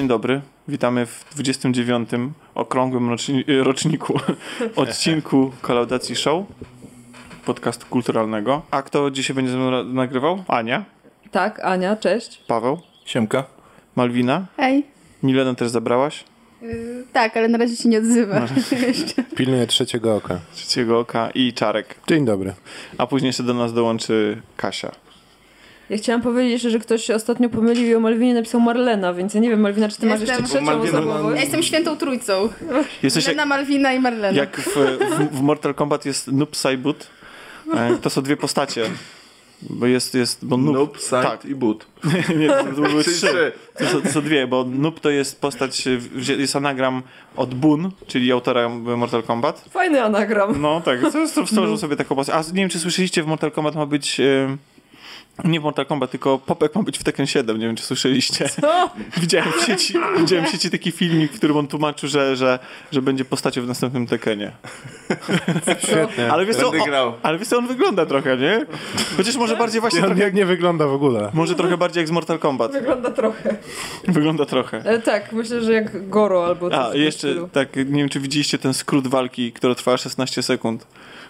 dzień dobry. Witamy w 29. okrągłym roczni roczniku odcinku Kolaudacji Show, podcastu kulturalnego. A kto dzisiaj będzie ze mną nagrywał? Ania, Tak, Ania, cześć. Paweł, Siemka. Malwina. Hej. Milenę też zabrałaś? Yy, tak, ale na razie się nie odzywa. Jeszcze. Pilnuję trzeciego oka. Trzeciego oka i Czarek. Dzień dobry. A później jeszcze do nas dołączy Kasia. Ja chciałam powiedzieć jeszcze, że ktoś się ostatnio pomylił i o Malwinie napisał Marlena, więc ja nie wiem, Malwina, czy ty Ja masz jestem- jeszcze trzecią Malwina-? Ja jestem świętą trójcą. Jesteś jak, Lena, Malwina i Marlena. jak w, w, w Mortal Kombat jest Noob Saibut. E, To są dwie postacie. Bo jest, jest bo noob, Noob, Side tak. i Boot. Nie, to, to były trzy. To są, to są dwie, bo Noob to jest postać, e, jest anagram od Boon, czyli autora Mortal Kombat. Fajny anagram. No tak, to jest- to stworzył sobie taką postać. A nie wiem, czy słyszeliście, w Mortal Kombat ma być... E, nie w Mortal Kombat, tylko Popek ma być w Tekken 7, nie wiem, czy słyszeliście. Co? Widziałem w sieci, widziałem w sieci taki filmik, w którym on tłumaczył, że, że, że będzie postacią w następnym Tekkenie. Świetnie. Ale wiesz co, Będę o, grał. ale wiesz co, on wygląda trochę, nie? Chociaż może bardziej właśnie On trochę, jak nie wygląda w ogóle. może trochę bardziej jak z Mortal Kombat. Wygląda trochę. Wygląda trochę. Ale tak, myślę, że jak Goro albo A, jeszcze, stylu. tak, nie wiem, czy widzieliście ten skrót walki, która trwała 16 sekund.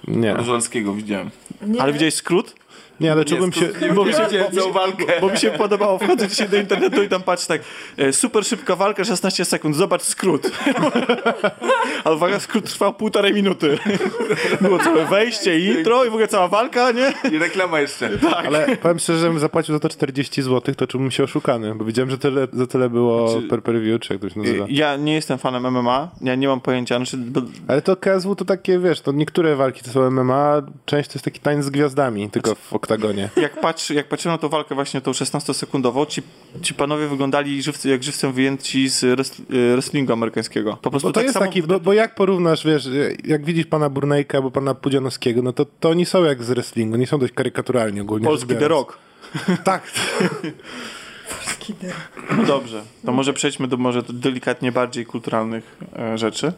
Nie. Różalskiego widziałem. Nie. Ale widziałeś skrót? Nie, ale czułbym się... bo mi się- całą walkę. Bo mi się podobało, wchodzę dzisiaj do internetu i tam patrz tak, e, super szybka walka, 16 sekund, zobacz skrót. Ale uwaga, skrót trwał półtorej minuty. Było całe wejście, intro i w ogóle cała walka, nie? I reklama jeszcze. Ale powiem szczerze, że bym zapłacił za to 40 zł, to czułbym się oszukany, bo widziałem, że tyle, za tyle było Znaczy- per per view, czy jak to się nazywa. Ja nie jestem fanem MMA, ja nie mam pojęcia, znaczy, bo, Ale to KSW to takie, wiesz, to niektóre walki to są MMA, a część to jest taki tańc z gwiazdami, tylko w oktagonie. jak, patrzy, jak patrzyłem na tą walkę właśnie tą 16-sekundową, ci, ci panowie wyglądali żywcy, jak żywcem wyjęci z e, wrestlingu amerykańskiego. Po prostu Bo to tak jest samo taki, bo, bo jak porównasz, wiesz, jak widzisz pana Burnejka albo pana Pudzianowskiego, no to, to oni są jak z wrestlingu, nie są dość karykaturalni ogólnie polski The. Rock. Tak, No dobrze, to może przejdźmy do może delikatnie bardziej kulturalnych e, rzeczy,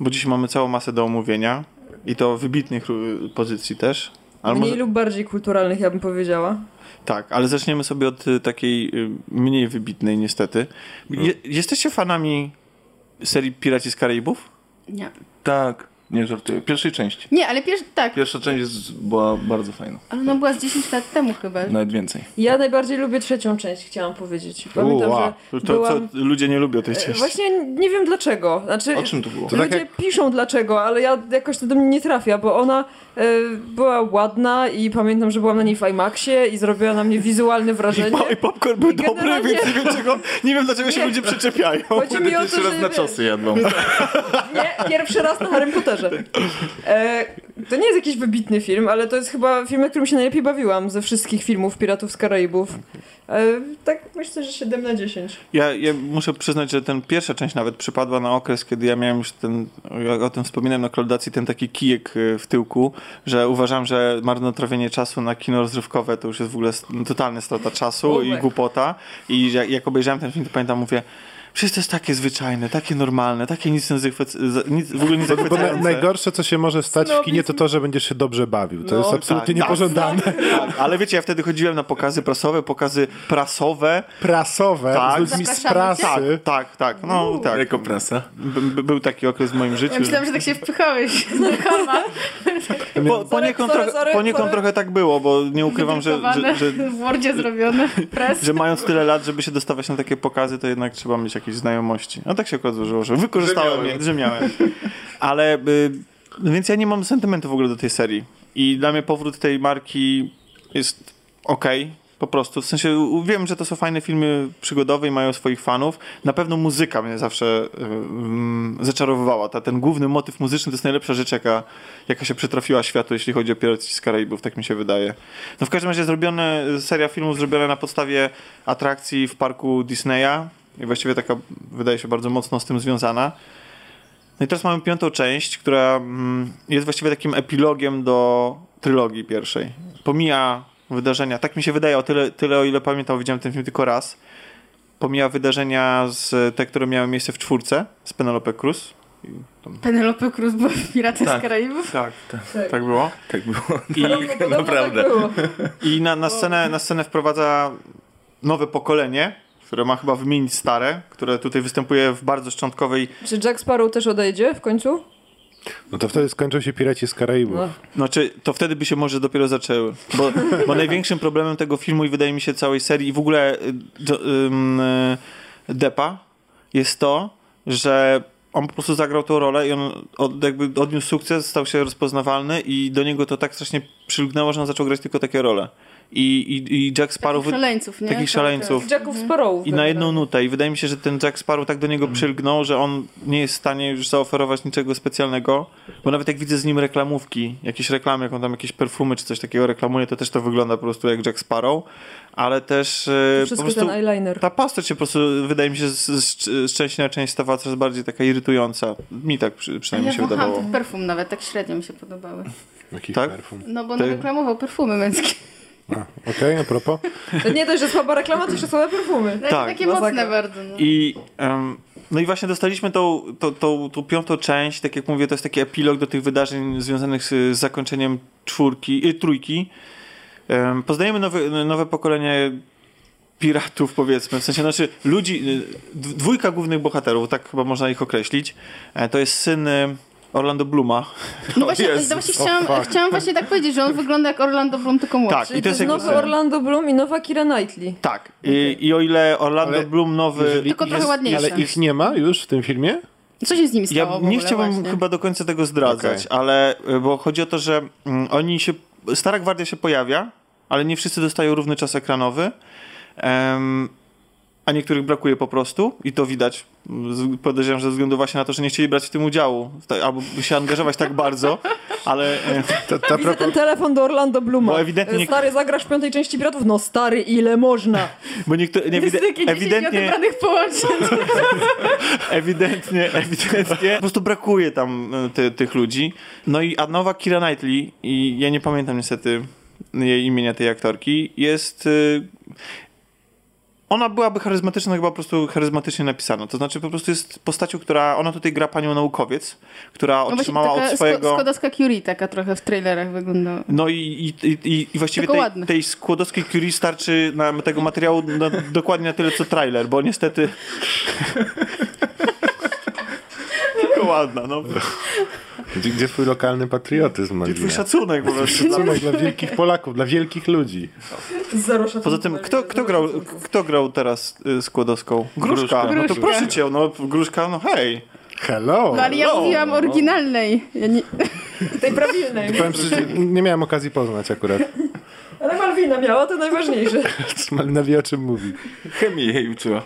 bo dziś mamy całą masę do omówienia i to wybitnych e, pozycji też. Ale Mniej może, lub bardziej kulturalnych, ja bym powiedziała. tak, ale zaczniemy sobie od e, takiej e, mniej wybitnej niestety. Je, jesteście fanami serii Piraci z Karaibów? Nie. Tak. Nie żartuję. Pierwszej części. Nie, ale pierwszy, tak. Pierwsza część jest, była bardzo fajna. Ale ona była z 10 lat temu chyba. Nawet więcej. Ja najbardziej lubię trzecią część, chciałam powiedzieć. Pamiętam, Uła. że To, byłam... co ludzie nie lubią tej E, części. Właśnie nie wiem dlaczego. Znaczy, O czym to było? To tak Ludzie jak- piszą dlaczego, ale ja jakoś to do mnie nie trafia, bo ona e, była ładna i pamiętam, że byłam na niej w IMAXie i zrobiła na mnie wizualne I, wrażenie. po, I popcorn był I dobry, generalnie- więc nie wiem, czego, nie wiem dlaczego się Nie. ludzie przyczepiają. Chodzi mi o to, Pierwszy że raz na czosy jadłam. Nie, pierwszy raz na Harrym Potterze. E, to nie jest jakiś wybitny film, ale to jest chyba film, na którym się najlepiej bawiłam ze wszystkich filmów Piratów z Karaibów. E, tak myślę, że 7 na 10. Ja, ja muszę przyznać, że ten pierwsza część nawet przypadła na okres, kiedy ja miałem już ten, ja o tym wspominałem na kolaudacji, ten taki kijek y, w tyłku, że uważam, że marnotrawienie czasu na kino rozrywkowe to już jest w ogóle totalna strata czasu i głupota. I jak, jak obejrzałem ten film, to pamiętam, mówię, przecież to jest takie zwyczajne, takie normalne, takie nic, nic w ogóle nie Bo zachwycające. najgorsze, co się może stać w kinie, to to, że będziesz się dobrze bawił. To No, jest absolutnie tak, tak. niepożądane. Tak, ale wiecie, ja wtedy chodziłem na pokazy prasowe, pokazy prasowe. Prasowe, Tak. z ludźmi z prasy. Tak, tak, no tak. Jako prasa. By, by, był taki okres w moim życiu. Ja myślałam, że tak się wpychałeś. Po, poniekąd, sorry, trochę, poniekąd trochę tak było, bo nie ukrywam, że, że, że, w Wordzie zrobione. Że mając tyle lat, żeby się dostawać na takie pokazy, to jednak trzeba mieć jakieś znajomości. No tak się akurat złożyło, że wykorzystałem je, że miałem. Ale, y, no więc ja nie mam sentymentu w ogóle do tej serii. I dla mnie powrót tej marki jest okej. po prostu. W sensie wiem, że to są fajne filmy przygodowe i mają swoich fanów. Na pewno muzyka mnie zawsze y, mm, zaczarowywała. Ta, ten główny motyw muzyczny to jest najlepsza rzecz, jaka, jaka się przytrafiła światu, jeśli chodzi o Piraci z Karaibów, tak mi się wydaje. No w każdym razie zrobione, seria filmów zrobiona na podstawie atrakcji w parku Disneya i właściwie taka wydaje się bardzo mocno z tym związana. No i teraz mamy piątą część, która mm, jest właściwie takim epilogiem do trylogii pierwszej. Pomija wydarzenia, tak mi się wydaje, o tyle, tyle o ile pamiętam, widziałem ten film tylko raz. Pomija wydarzenia z te, które miały miejsce w czwórce z Penelope Cruz. Tam- Penelope Cruz była w Piratach Tak. z Karaibów. Tak, Tak. tak było. Tak było. I, Prawdopodobnie naprawdę. Tak było. i na, na, scenę, na scenę wprowadza nowe pokolenie które ma chyba wymienić stare, które tutaj występuje w bardzo szczątkowej Czy Jack Sparrow też odejdzie w końcu? No to wtedy skończą się Piraci z Karaibów. No. Znaczy, to wtedy by się może dopiero zaczęły. Bo, bo największym problemem tego filmu i wydaje mi się całej serii i w ogóle y, do, ym, y, Depa jest to, że on po prostu zagrał tą rolę i on od, jakby odniósł sukces, stał się rozpoznawalny i do niego to tak strasznie przylgnęło, że on zaczął grać tylko takie role. I, i, i Jack Sparrow... Takich szaleńców, nie? takich Tak, szaleńców. Jacków Sparrowów. I na jedną nutę. I wydaje mi się, że ten Jack Sparrow tak do niego przylgnął, że on nie jest w stanie już zaoferować niczego specjalnego. Bo nawet jak widzę z nim reklamówki, jakieś reklamy, jak on tam jakieś perfumy czy coś takiego reklamuje, to też to wygląda po prostu jak Jack Sparrow. Ale też e, po Wszystko prostu ten eyeliner. ta postać się po prostu, wydaje mi się, z, z, z części na część stawała coraz bardziej taka irytująca. Mi tak przy, A przynajmniej ja się wydawało. tych perfum nawet, tak średnio mi się podobały. Jaki Tak? perfum. No bo on Ty- reklamował perfumy męskie. Okej, a propos. To nie dość, że słaba reklama, to jeszcze słabe perfumy. No, Tak, takie masakra. mocne bardzo. No. I, em, no i właśnie dostaliśmy tą, tą, tą, tą piątą część, tak jak mówię, to jest taki epilog do tych wydarzeń związanych z, z zakończeniem czwórki, y, trójki. Em, poznajemy nowe, nowe pokolenie piratów, powiedzmy, w sensie, znaczy ludzi, y, dwójka głównych bohaterów, tak chyba można ich określić, E, to jest syn y, Orlando Bluma. No właśnie, Jezus, właśnie chciałam, fuck. chciałam właśnie tak powiedzieć, że on wygląda jak Orlando Bloom, tylko młodszy. Tak, i to jest nowy syn. Orlando Bloom i nowa Kira Knightley. Tak, I, i o ile Orlando Ale Bloom nowy... jeżeli- Tylko trochę ładniejszy. Ale ich nie ma już w tym filmie? Co się z nimi stało Ja ogóle nie chciałbym właśnie? chyba do końca tego zdradzać, ale y, bo chodzi o to, że mm, oni się. Stara Gwardia się pojawia, ale nie wszyscy dostają równy czas ekranowy. em, a niektórych brakuje po prostu i to widać. Podejrzewam, że ze względu właśnie na to, że nie chcieli brać w tym udziału, albo się angażować tak bardzo, ale e, Ta, ta Widzę propos... ten telefon do Orlando Bluma. Bo ewidentnie nie- Stary, zagrasz w piątej części Piratów? No stary, ile można? bo takie 10 ewidentnie, połączeń. ewidentnie, ewidentnie po prostu brakuje tam e, ty, tych ludzi. No i a nowa Kira Knightley i ja nie pamiętam niestety jej imienia tej aktorki, jest y, ona byłaby charyzmatyczna, chyba po prostu charyzmatycznie napisana. To znaczy po prostu jest postacią, która, ona tutaj gra panią naukowiec, która No otrzymała od swojego... Skłodowska Curie taka trochę w trailerach wygląda. No i, i, i, i właściwie tej, tej skłodowskiej Curie starczy na tego materiału na, dokładnie na tyle, co trailer, bo niestety... Tylko ładna, no. Gdzie, gdzie twój lokalny patriotyzm, Gdzie twój Malwina? szacunek po prostu. Szacunek dla wielkich Polaków, dla wielkich ludzi. Poza tym, kto, kto, grał, kto grał teraz y, Skłodowską? Gruszka. No to Gruszka. proszę cię, no Gruszka, no hej. Hello! No ale ja no, mówiłam oryginalnej. Ja nie... Tej prawilnej. Powiem szczerze, nie miałem okazji poznać akurat. Ale Malwina miała, to najważniejsze. Malina wie o czym mówi. Chemii jej uczyła.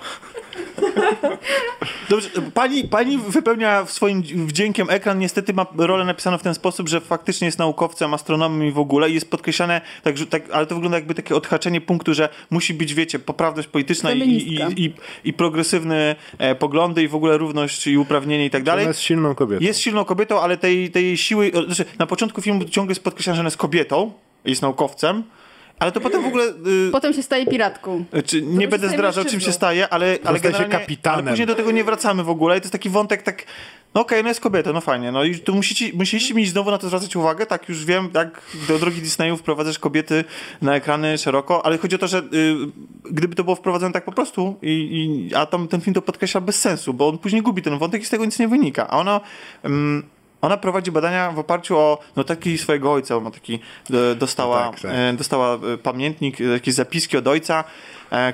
Dobrze, pani, pani wypełnia swoim wdziękiem ekran, niestety ma rolę napisaną w ten sposób, że faktycznie jest naukowcem, astronomem i w ogóle i jest podkreślane, tak, że- tak, ale to wygląda jakby takie odhaczenie punktu, że musi być, wiecie, poprawność polityczna i, i, i, i progresywne e, poglądy i w ogóle równość i uprawnienie i tak dalej. Ona jest silną kobietą. Jest silną kobietą, ale tej, tej siły. Znaczy, na początku filmu ciągle jest podkreślane, że ona jest kobietą, jest naukowcem, ale to potem w ogóle. Y, Potem się staje piratką. czy, nie będę zdradzał, czym się staje, ale, ale Zostaje się generalnie. kapitanem. Ale później do tego nie wracamy w ogóle i to jest taki wątek tak. No okej, no jest kobieta, no fajnie. No i tu musicie, musieliście mi znowu na to zwracać uwagę. Tak, już wiem, jak do drogi Disneyu wprowadzasz kobiety na ekrany szeroko, ale chodzi o to, że y, gdyby to było wprowadzone tak po prostu, i, i, a tam ten film to podkreśla bez sensu, bo on później gubi ten wątek i z tego nic nie wynika. A ona. ym, ona prowadzi badania w oparciu o no taki swojego ojca, ona taki e, dostała, No tak, tak. dostała e, pamiętnik, e, jakieś zapiski od ojca,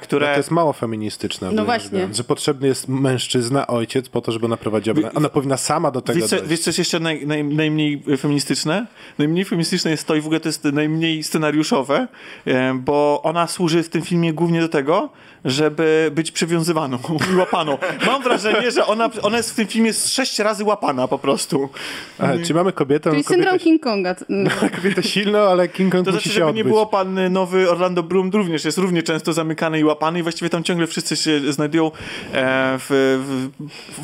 które... To jest mało feministyczne. No właśnie. biorąc, Że potrzebny jest mężczyzna, ojciec po to, żeby ona prowadziła. badania. Ona powinna sama do tego Wiesz co, dojść. wiesz co jest jeszcze naj, naj, najmniej feministyczne? Najmniej feministyczne jest to i w ogóle to jest najmniej scenariuszowe, bo ona służy w tym filmie głównie do tego, żeby być przywiązywaną i łapaną. Mam wrażenie, że ona, ona jest w tym filmie sześć razy łapana po prostu. Aha, czy mamy kobietę? Czyli kobietę, syndrom King Konga. Mm. kobietę silną, ale King Kong To musi znaczy, się żeby odbyć. nie było pan nowy Orlando Bloom również jest równie często zamykany i łapany i właściwie tam ciągle wszyscy się znajdują e, w,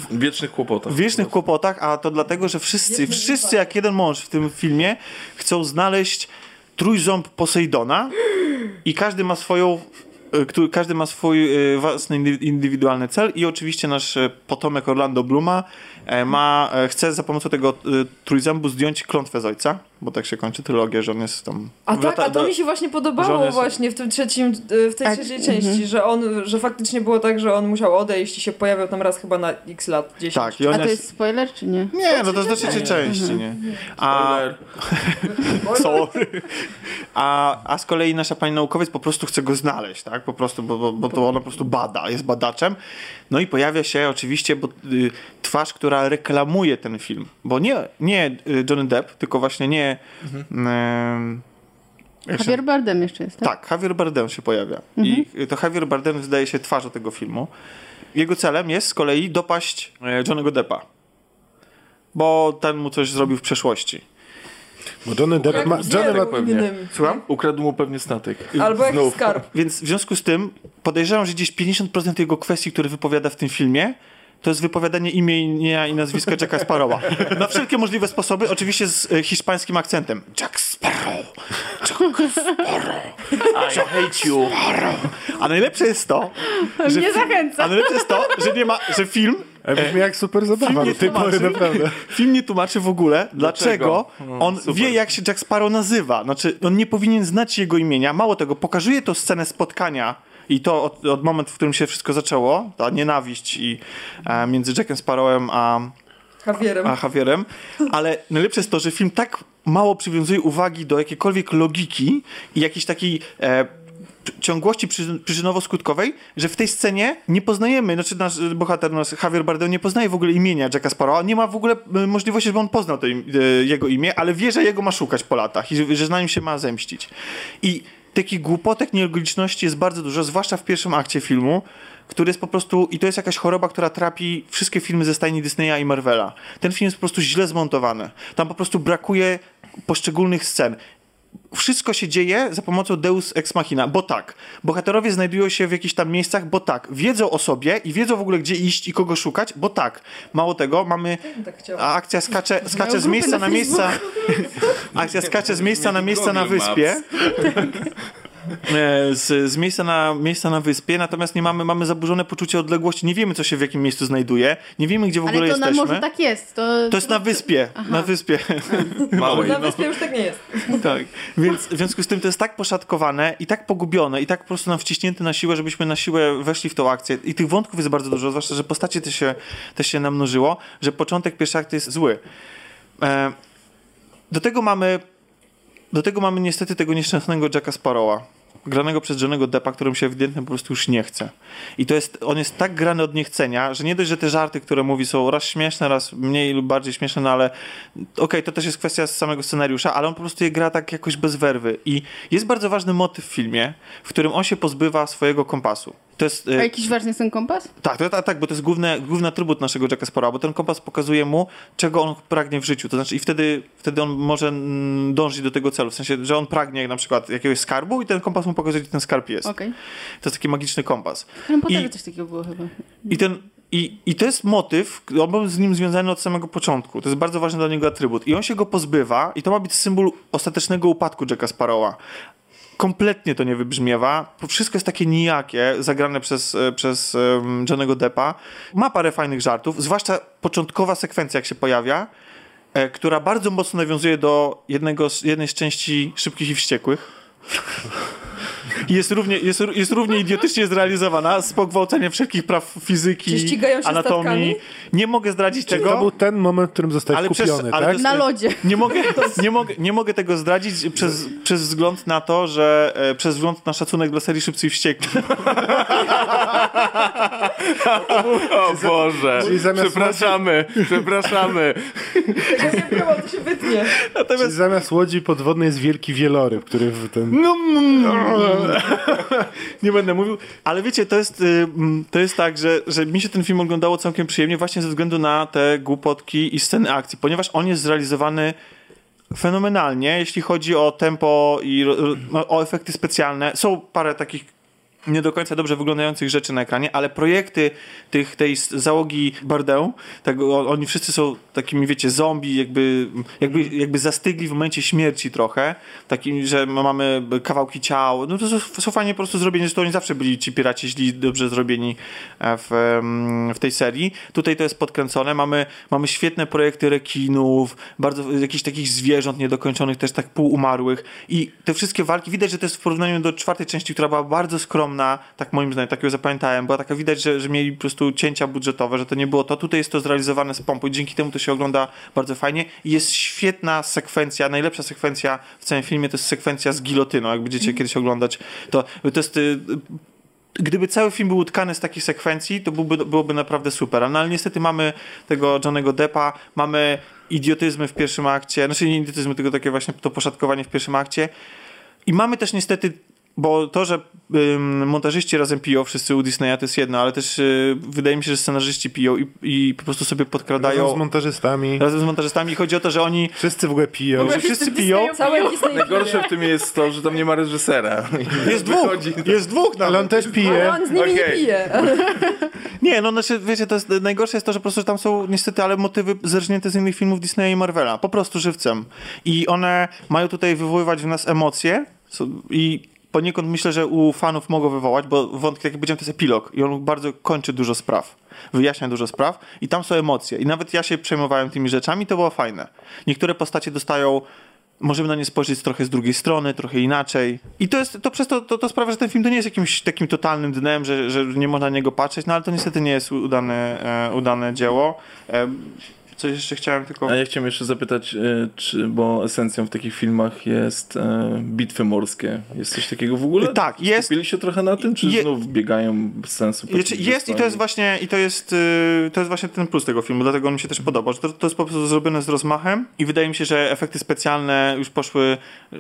w, W wiecznych kłopotach. w wiecznych kłopotach, a to dlatego, że wszyscy, wszyscy jak jeden mąż w tym filmie chcą znaleźć trójząb Posejdona i każdy ma swoją który, każdy ma swój e, własny indy- indywidualny cel i oczywiście nasz e, potomek Orlando Bluma e, ma, e, chce za pomocą tego e, trójzębu zdjąć klątwę z ojca. Bo tak się kończy trylogia, że on jest tam... A tak, a to do- mi się właśnie podobało jest- właśnie w tym trzecim, y, w tej A- trzeciej części, że on, że faktycznie było tak, że on musiał odejść i się pojawiał tam raz chyba na x lat, 10. Tak, i on A to jest... jest spoiler, czy nie? Nie, no to jest do trzeciej Nie. części, nie? A. Sorry. A, a z kolei nasza pani naukowiec po prostu chce go znaleźć, tak? Po prostu, bo, bo, bo to ona po prostu bada, jest badaczem. No i pojawia się oczywiście bo, y, twarz, która reklamuje ten film. Bo nie, nie y, Johnny Depp, tylko właśnie nie... się- Javier Bardem jeszcze jest, tak? tak, Javier Bardem się pojawia. I to Javier Bardem zdaje się twarzą tego filmu. Jego celem jest z kolei dopaść e, Johnny'ego Deppa. Bo ten mu coś zrobił w przeszłości. Bo Johnny Depp ma... Johnny ma... Pewnie. innym. Słucham? Ukradł mu pewnie statek. Albo jakiś skarb. Więc w związku z tym podejrzewam, że gdzieś 50% jego kwestii, które wypowiada w tym filmie, to jest wypowiadanie imienia i nazwiska Jacka Sparrowa. Na wszelkie możliwe sposoby, oczywiście z e, hiszpańskim akcentem. Jack Sparrow! Jack Sparrow! I hate you. A najlepsze jest to, że Mnie fi- zachęca. A najlepsze jest to, że nie ma, że film brzmi jak super zabawa. nie Do tej pory tłumaczy. naprawdę. Film nie tłumaczy w ogóle, dlaczego, No, on super. wie, jak się Jack Sparrow nazywa. Znaczy, on nie powinien znać jego imienia. Mało tego, pokazuje to scenę spotkania i to od, od momentu, w którym się wszystko zaczęło, ta nienawiść i, e, między Jackiem Sparrowem a, Javierem. a Javierem, ale najlepsze jest to, że film tak mało przywiązuje uwagi do jakiejkolwiek logiki i jakiejś takiej e, ciągłości przy, przyczynowo-skutkowej, że w tej scenie nie poznajemy, znaczy nasz bohater, nasz Javier Bardem nie poznaje w ogóle imienia Jacka Sparrowa, nie ma w ogóle e, możliwości, żeby on poznał to e, jego imię, ale wie, że jego ma szukać po latach i że, że na nim się ma zemścić. I takich głupotek, nielogiczności jest bardzo dużo, zwłaszcza w pierwszym akcie filmu, który jest po prostu, i to jest jakaś choroba, która trapi wszystkie filmy ze stajni Disneya i Marvela. Ten film jest po prostu źle zmontowany. Tam po prostu brakuje poszczególnych scen. Wszystko się dzieje za pomocą Deus Ex Machina, bo tak, bohaterowie znajdują się w jakichś tam miejscach, bo tak, wiedzą o sobie i wiedzą w ogóle gdzie iść i kogo szukać, bo tak. Mało tego, mamy Tak a akcja skacze, skacze z miejsca na na miejsca. Akcja skacze z miejsca na miejsca na wyspie. E, Z, z miejsca, na, miejsca na wyspie, natomiast nie mamy, mamy zaburzone poczucie odległości. Nie wiemy, co się w jakim miejscu znajduje. Nie wiemy, gdzie w ogóle Ale to na jesteśmy. morzu tak jest. To, To jest na wyspie. Na wyspie. Małej. Na wyspie już tak nie jest. tak. Więc w związku z tym to jest tak poszatkowane i tak pogubione i tak po prostu nam wciśnięte na siłę, żebyśmy na siłę weszli w tą akcję. I tych wątków jest bardzo dużo, zwłaszcza, że postacie też się, też się namnożyło, że początek pierwszy akt jest zły. E, do tego mamy do tego mamy niestety tego nieszczęsnego Jacka Sparrowa, granego przez Johnego Deppa, którym się ewidentnie po prostu już nie chce. I to jest, on jest tak grany od niechcenia, że nie dość, że te żarty, które mówi są raz śmieszne, raz mniej lub bardziej śmieszne, no ale okej, to też jest kwestia samego scenariusza, ale on po prostu je gra tak jakoś bez werwy. I jest bardzo ważny motyw w filmie, w którym on się pozbywa swojego kompasu. To jest, A e, jakiś ważny jest ten kompas? tak, tak, tak, bo to jest główny, główny atrybut naszego Jacka Sparrowa, bo ten kompas pokazuje mu, czego on pragnie w życiu. To znaczy i wtedy, wtedy on może mm, dążyć do tego celu. W sensie, że on pragnie na przykład jakiegoś skarbu i ten kompas mu pokazuje, gdzie ten skarb jest. Okej. To jest taki magiczny kompas. Harry Potterze I- coś takiego było chyba. I, ten, i, I to jest motyw, on był z nim związany od samego początku. To jest bardzo ważny dla niego atrybut. I on się go pozbywa i to ma być symbol ostatecznego upadku Jacka Sparrowa. Kompletnie to nie wybrzmiewa. Wszystko jest takie nijakie, zagrane przez, e, przez um, Deppa. Ma parę fajnych żartów, zwłaszcza początkowa sekwencja, jak się pojawia, e, która bardzo mocno nawiązuje do jednego z, jednej z części Szybkich i Wściekłych. Jest równie, jest, jest równie idiotycznie zrealizowana z pogwałceniem wszelkich praw fizyki, anatomii. statkami? Nie mogę zdradzić To tego. był ten moment, w którym zostałeś Ale przez- kupiony, ale tak? to jest- Na lodzie. Nie mogę, nie, mogę, nie mogę tego zdradzić przez, przez wzgląd na to, że e, przez wzgląd na szacunek dla serii Szybcy i Wściekli. O Boże. Czyli zamiast Przepraszamy, przepraszamy. Jak ja wiem, to się wytnie. Czyli Natomiast zamiast łodzi podwodnej jest wielki wieloryb, który w ten... No, mm, nie będę mówił, ale wiecie, to jest, y, mm, to jest tak, że, że mi się ten film oglądało całkiem przyjemnie właśnie ze względu na te głupotki i sceny akcji, ponieważ on jest zrealizowany fenomenalnie, jeśli chodzi o tempo i ro- o efekty specjalne. Są parę takich nie do końca dobrze wyglądających rzeczy na ekranie, ale projekty tych, tej załogi Bardeu, o- oni wszyscy są takimi, wiecie, zombie, jakby, jakby, jakby zastygli w momencie śmierci trochę, takim, że ma- mamy kawałki ciał, no to są, są fajnie po prostu zrobieni, że to oni zawsze byli ci piraci źli, dobrze zrobieni e, w, w tej serii. Tutaj to jest podkręcone, mamy, mamy świetne projekty rekinów, bardzo jakichś takich zwierząt niedokończonych, też tak półumarłych. I te wszystkie walki, widać, że to jest w porównaniu do czwartej części, która była bardzo skromna, tak moim zdaniem, tak ją zapamiętałem, była taka widać, że, że mieli po prostu cięcia budżetowe, że to nie było to, tutaj jest to zrealizowane z pompą i dzięki temu to się ogląda bardzo fajnie i jest świetna sekwencja, najlepsza sekwencja w całym filmie to jest sekwencja z gilotyną, jak będziecie kiedyś oglądać, to, to jest y, gdyby cały film był utkany z takich sekwencji, to byłby, byłoby naprawdę super. No ale niestety mamy tego Johnego Deppa, mamy idiotyzmy w pierwszym akcie, znaczy nie idiotyzmy, tylko takie właśnie to poszatkowanie w pierwszym akcie. I mamy też niestety, bo to, że ym, montażyści razem piją, wszyscy u Disneya to jest jedno, ale też y, wydaje mi się, że scenarzyści piją i, i po prostu sobie podkradają Razem z montażystami. razem z montażystami. Chodzi o to, że oni Wszyscy w ogóle piją. ogóle wszyscy piją. Całe Disney Najgorsze w tym jest to, że tam nie ma reżysera. Jest dwóch, jest dwóch Ale nawet. on też Ale pije. on z nimi nie Okej. pije. Nie, no znaczy, wiecie, to jest, najgorsze jest to, że po prostu że tam są niestety, ale motywy zerżnięte z innych filmów Disneya i Marvela. Po prostu żywcem. I one mają tutaj wywoływać w nas emocje i poniekąd myślę, że u fanów mogą wywołać, bo wątek, jak powiedziałem, to jest epilog i on bardzo kończy dużo spraw. Wyjaśnia dużo spraw i tam są emocje. I nawet ja się przejmowałem tymi rzeczami, to było fajne. Niektóre postacie dostają możemy na nie spojrzeć trochę z drugiej strony, trochę inaczej. I to jest, to przez to, to, to sprawia, że ten film to nie jest jakimś takim totalnym dnem, że, że nie można na niego patrzeć, no ale to niestety nie jest udane, e, udane dzieło. E, coś jeszcze chciałem tylko... A ja chciałem jeszcze zapytać, e, czy, bo esencją w takich filmach jest e, bitwy morskie. Jest coś takiego w ogóle? Tak, jest. Skupili się trochę na tym, czy Je- znów biegają bez sensu? Jest, tych jest i to jest właśnie i to jest, y, to jest właśnie ten plus tego filmu, dlatego on mi się też podobał, że to, to jest po prostu zrobione z rozmachem i wydaje mi się, że efekty specjalne już poszły,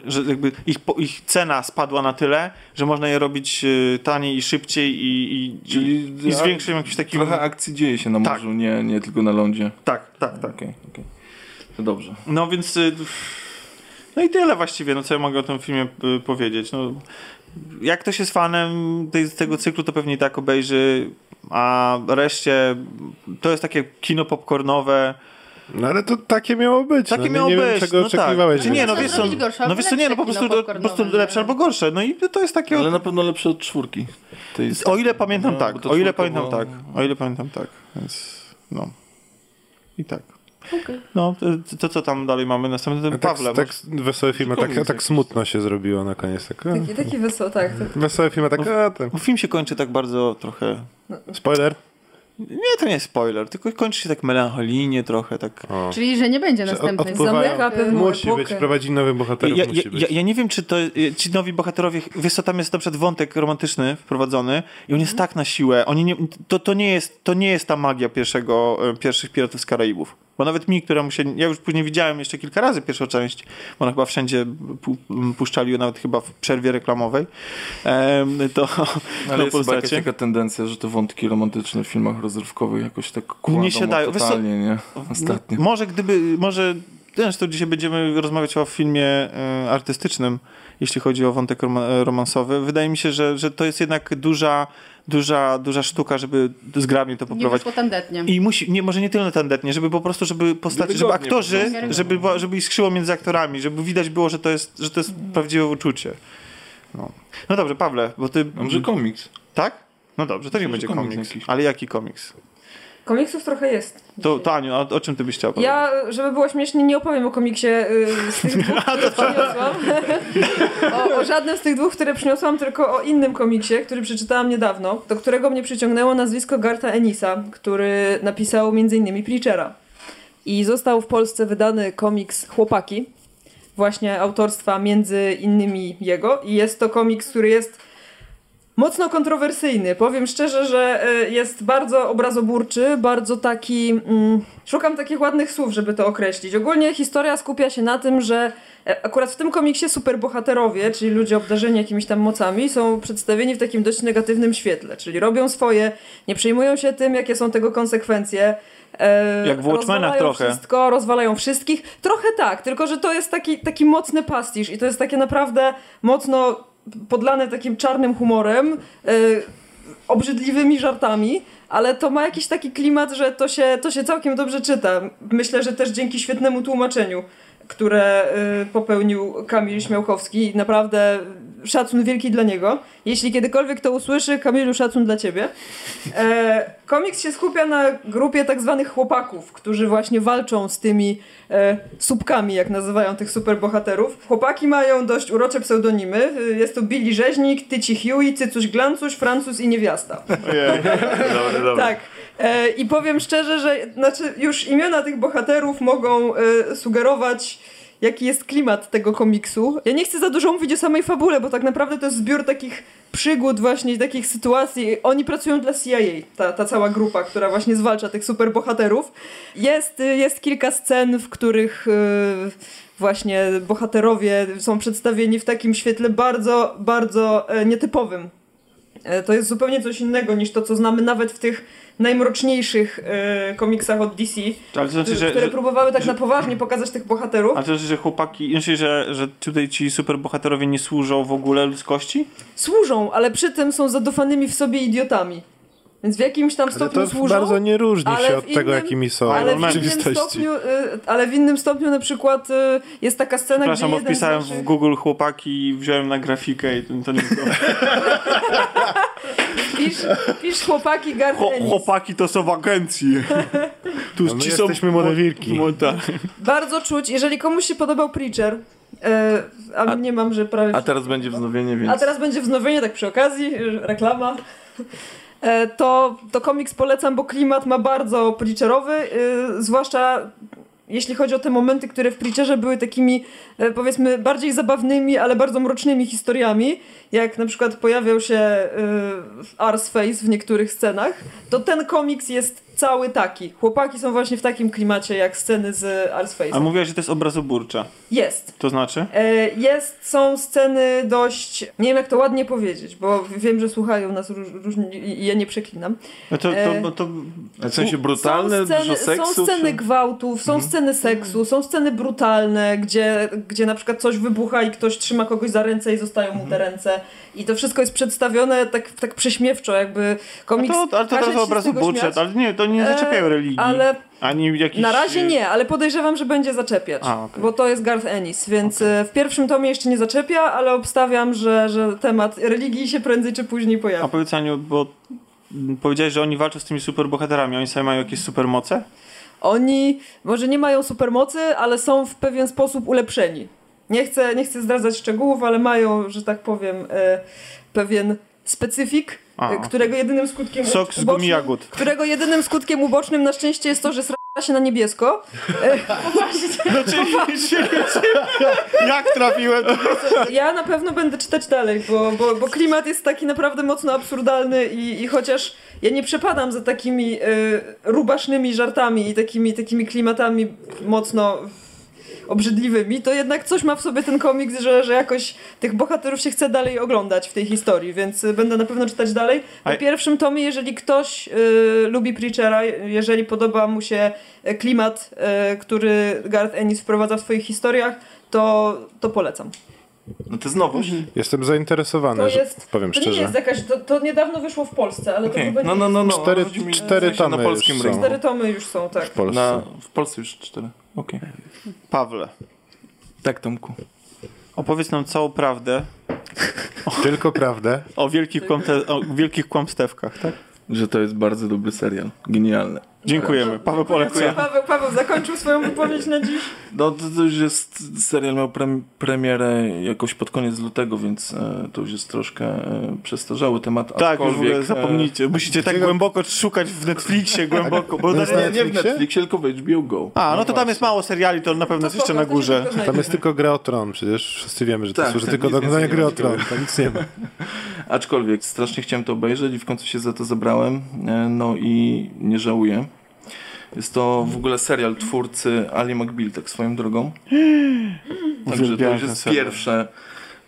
że jakby ich, ich cena spadła na tyle, że można je robić y, taniej i szybciej i, i, Czyli i z większym jakimś takim... Trochę akcji dzieje się na Tak. morzu, nie, nie tylko na lądzie. Tak, tak, tak. Okej, okej. To dobrze. No więc. y, No i tyle właściwie, no co ja mogę o tym filmie y, powiedzieć. No, jak ktoś jest fanem tej, tego cyklu, to pewnie i tak obejrzy, a reszcie to jest takie kino popcornowe. No ale to takie miało być. Takie no, miało nie być. wiem, czego no oczekiwałeś. Tak. Czy nie, no wiesz co, zrobić gorsze no wiesz co, nie, no po prostu, po prostu lepsze albo gorsze. No i to jest takie... Ale na pewno lepsze od czwórki. Tej O ile pamiętam No, tak, o ile pamiętam tak, o ile pamiętam tak, więc no. I tak. Okej. No, to, to co tam dalej mamy następny, A ten tak, Pawle. tak wesołe filmy, tak, Komiks tak jakiś. smutno się zrobiło na koniec. Tak, a, Taki, taki wesoły, tak. tak. wesołe filmy, tak, a, ten. Bo film się kończy tak bardzo trochę Spoiler. Nie, to nie jest spoiler, tylko kończy się tak melancholijnie trochę, tak... O. Czyli, że nie będzie odpływają- Zamyka pewną Musi epokę. być, prowadzi nowych bohaterów, Ja, ja, musi być. ja, ja nie wiem, czy to ci nowi bohaterowie, wiesz co, tam jest na przykład wątek romantyczny wprowadzony i on jest tak na siłę, oni nie, to, to, nie jest, to nie jest ta magia pierwszego, e, pierwszych Piratów z Karaibów. Bo nawet mi, któremu się, ja już później widziałem jeszcze kilka razy pierwszą część, bo ona chyba wszędzie pu, puszczali ją nawet chyba w przerwie reklamowej, to Ale jest chyba jakaś taka tendencja, że te wątki romantyczne w filmach rozrywkowych jakoś tak kładą Nie siadają. Co, totalnie, nie? Ostatnio. Może gdyby, może zresztą dzisiaj będziemy rozmawiać o filmie e, artystycznym, jeśli chodzi o wątek rom- romansowy. Wydaje mi się, że, że to jest jednak duża, duża, duża sztuka, żeby zgrabnie to Nie poprowadzić. wyszło tandetnie. I musi, nie, może nie tyle tandetnie, żeby po prostu, żeby postaci, żeby aktorzy, żeby, żeby iskrzyło między aktorami, żeby widać było, że to jest, że to jest prawdziwe uczucie. No. no dobrze, Pawle, bo ty... Może komiks? Tak? No dobrze, to nie będzie komiks. Ale jaki komiks? Komiksów trochę jest. To, to Aniu, a o czym ty byś chciała powiedzieć? Ja, żeby było śmiesznie, nie opowiem o komiksie y, z tych dwóch, które przyniosłam. o, o żadnym z tych dwóch, które przyniosłam, tylko o innym komiksie, który przeczytałam niedawno, do którego mnie przyciągnęło nazwisko Garta Enisa, który napisał m.in. Preachera. I został w Polsce wydany komiks Chłopaki, właśnie autorstwa między innymi jego. I jest to komiks, który jest mocno kontrowersyjny. Powiem szczerze, że y, jest bardzo obrazoburczy, bardzo taki. Mm, szukam takich ładnych słów, żeby to określić. Ogólnie historia skupia się na tym, że e, akurat w tym komiksie superbohaterowie, czyli ludzie obdarzeni jakimiś tam mocami, są przedstawieni w takim dość negatywnym świetle, czyli robią swoje, nie przejmują się tym, jakie są tego konsekwencje. E, Jak w Watchmenach trochę. Wszystko, rozwalają wszystkich. Trochę tak, tylko że to jest taki, taki mocny pastisz i to jest takie naprawdę mocno podlane takim czarnym humorem, e, obrzydliwymi żartami, ale to ma jakiś taki klimat, że to się, to się całkiem dobrze czyta. Myślę, że też dzięki świetnemu tłumaczeniu, które y, popełnił Kamil Śmiałkowski. Naprawdę szacun wielki dla niego. Jeśli kiedykolwiek to usłyszy, Kamilu, szacun dla ciebie. E, komiks się skupia na grupie tak zwanych chłopaków, którzy właśnie walczą z tymi e, słupkami, jak nazywają tych superbohaterów. Chłopaki mają dość urocze pseudonimy. Jest to Billy Rzeźnik, Tyci Huey, Cycuś Glancuś, Francuz i Niewiasta. Ojej. Dobra, dobra. Tak. E, I powiem szczerze, że znaczy już imiona tych bohaterów mogą e, sugerować, jaki jest klimat tego komiksu. Ja nie chcę za dużo mówić o samej fabule, bo tak naprawdę to jest zbiór takich przygód, właśnie takich sytuacji. Oni pracują dla CIA, ta, ta cała grupa, która właśnie zwalcza tych superbohaterów. Jest, y, jest kilka scen, w których y, właśnie bohaterowie są przedstawieni w takim świetle bardzo, bardzo e, nietypowym. E, To jest zupełnie coś innego niż to, co znamy nawet w tych najmroczniejszych e, komiksach od DC, to znaczy, że, które że, próbowały tak że- na poważnie pokazać tych bohaterów. ale to znaczy, że chłopaki, znaczy, że, że tutaj ci superbohaterowie nie służą w ogóle ludzkości? Służą, ale przy tym są zadufanymi w sobie idiotami. Więc w jakimś tam Ale stopniu to służą. bardzo nie różni ale się od tego, innym- jakimi są ale w rzeczywistości. stopniu, y, ale w innym stopniu na przykład y, jest taka scena, Przepraszam, gdzie naszych... w Google chłopaki i wziąłem na grafikę i to, to nie Pisz, pisz chłopaki Ennis. Chłopaki to są w agencji. Tu No ci jesteśmy młode wilki. Mo- tak. Bardzo czuć, jeżeli komuś się podobał Preacher, y, a, A- nie mam, że prawie... A teraz będzie wznowienie, więc... A teraz będzie wznowienie, tak przy okazji, reklama. E, To, to komiks polecam, bo klimat ma bardzo preacherowy, y, zwłaszcza jeśli chodzi o te momenty, które w Preacherze były takimi, e, powiedzmy, bardziej zabawnymi, ale bardzo mrocznymi historiami, jak na przykład pojawiał się y, Arsface w niektórych scenach, to ten komiks jest cały taki. Chłopaki są właśnie w takim klimacie, jak sceny z A Arsface'em. mówiłaś, że to jest obrazoburcza. Jest. To znaczy? E, Jest, są sceny dość, nie wiem jak to ładnie powiedzieć, bo wiem, że słuchają nas róż, różni i ja nie przeklinam. No to, to, E, no to W sensie brutalne, są sceny, dużo seksu? Są sceny czy- gwałtów, są Mhm. sceny seksu, są sceny brutalne, gdzie, gdzie na przykład coś wybucha i ktoś trzyma kogoś za ręce i zostają mu Mhm. te ręce. I to wszystko jest przedstawione tak, tak prześmiewczo, jakby A komiks to, ale to obrazoburcze, śmiać. ale nie, to nie zaczepiają E, religii. Ale Ani jakiś... na razie nie, ale podejrzewam, że będzie zaczepiać. A, okej. Bo to jest Garth Ennis, więc e, w pierwszym tomie jeszcze nie zaczepia, ale obstawiam, że, że temat religii się prędzej czy później A pojawi. powiedz Aniu, bo powiedziałeś, że oni walczą z tymi superbohaterami, oni sami mają jakieś supermoce? Oni może nie mają supermocy, ale są w pewien sposób ulepszeni. Nie chcę, nie chcę zdradzać szczegółów, ale mają, że tak powiem, e, pewien specyfik, A. e, którego jedynym skutkiem Sok z gumi jagód. którego jedynym skutkiem ubocznym na szczęście jest to, że sra się na niebiesko. Znaczy, jak trafiłem? Ja na pewno będę czytać dalej, bo, bo, bo klimat jest taki naprawdę mocno absurdalny i, i chociaż ja nie przepadam za takimi y, rubasznymi żartami i takimi, takimi klimatami mocno obrzydliwymi, to jednak coś ma w sobie ten komiks, że, że jakoś tych bohaterów się chce dalej oglądać w tej historii, więc y, będę na pewno czytać dalej. A- W pierwszym tomie, jeżeli ktoś y, lubi Preachera, jeżeli podoba mu się y, klimat, y, który Garth Ennis wprowadza w swoich historiach, to, to polecam. No to jest nowość. Jestem zainteresowany, To że jest- powiem To nie szczerze. jest jakaś, to, to niedawno wyszło w Polsce, ale to Okej. chyba nie No, no, no, no. Cztery- Chodzi mi- cztery sensie tomy na polskim już są. Cztery tomy już są, tak. w Polsce. Na, w Polsce już cztery. Okej. Pawle, Tak, Tomku. opowiedz nam całą prawdę Tylko prawdę. o wielkich, kłamte- o wielkich kłamstewkach, tak? Że to jest bardzo dobry serial. Genialny. Dziękujemy. Paweł poleca. Paweł, Paweł zakończył swoją wypowiedź na dziś. No to, to już jest, serial miał prem, premierę jakoś pod koniec lutego, więc e, to już jest troszkę e, przestarzały temat. Tak, już w ogóle aczkolwiek, e, zapomnijcie. Musicie tak głęboko szukać w Netflixie, głęboko. Bo To jest Nie, na nie w Netflixie? Netflixie, tylko w HBO Go. A, no to tam jest mało seriali, to na pewno jest jeszcze na górze. Tam jest tylko gra o tron, przecież wszyscy wiemy, że to Tak, służy tak, tylko do oglądania gry o tron. Tam nic nie ma. Aczkolwiek strasznie chciałem to obejrzeć i w końcu się za to zabrałem. E, no i nie żałuję. Jest to w ogóle serial twórcy Ali McBeal, tak swoją drogą. Także to już jest pierwszy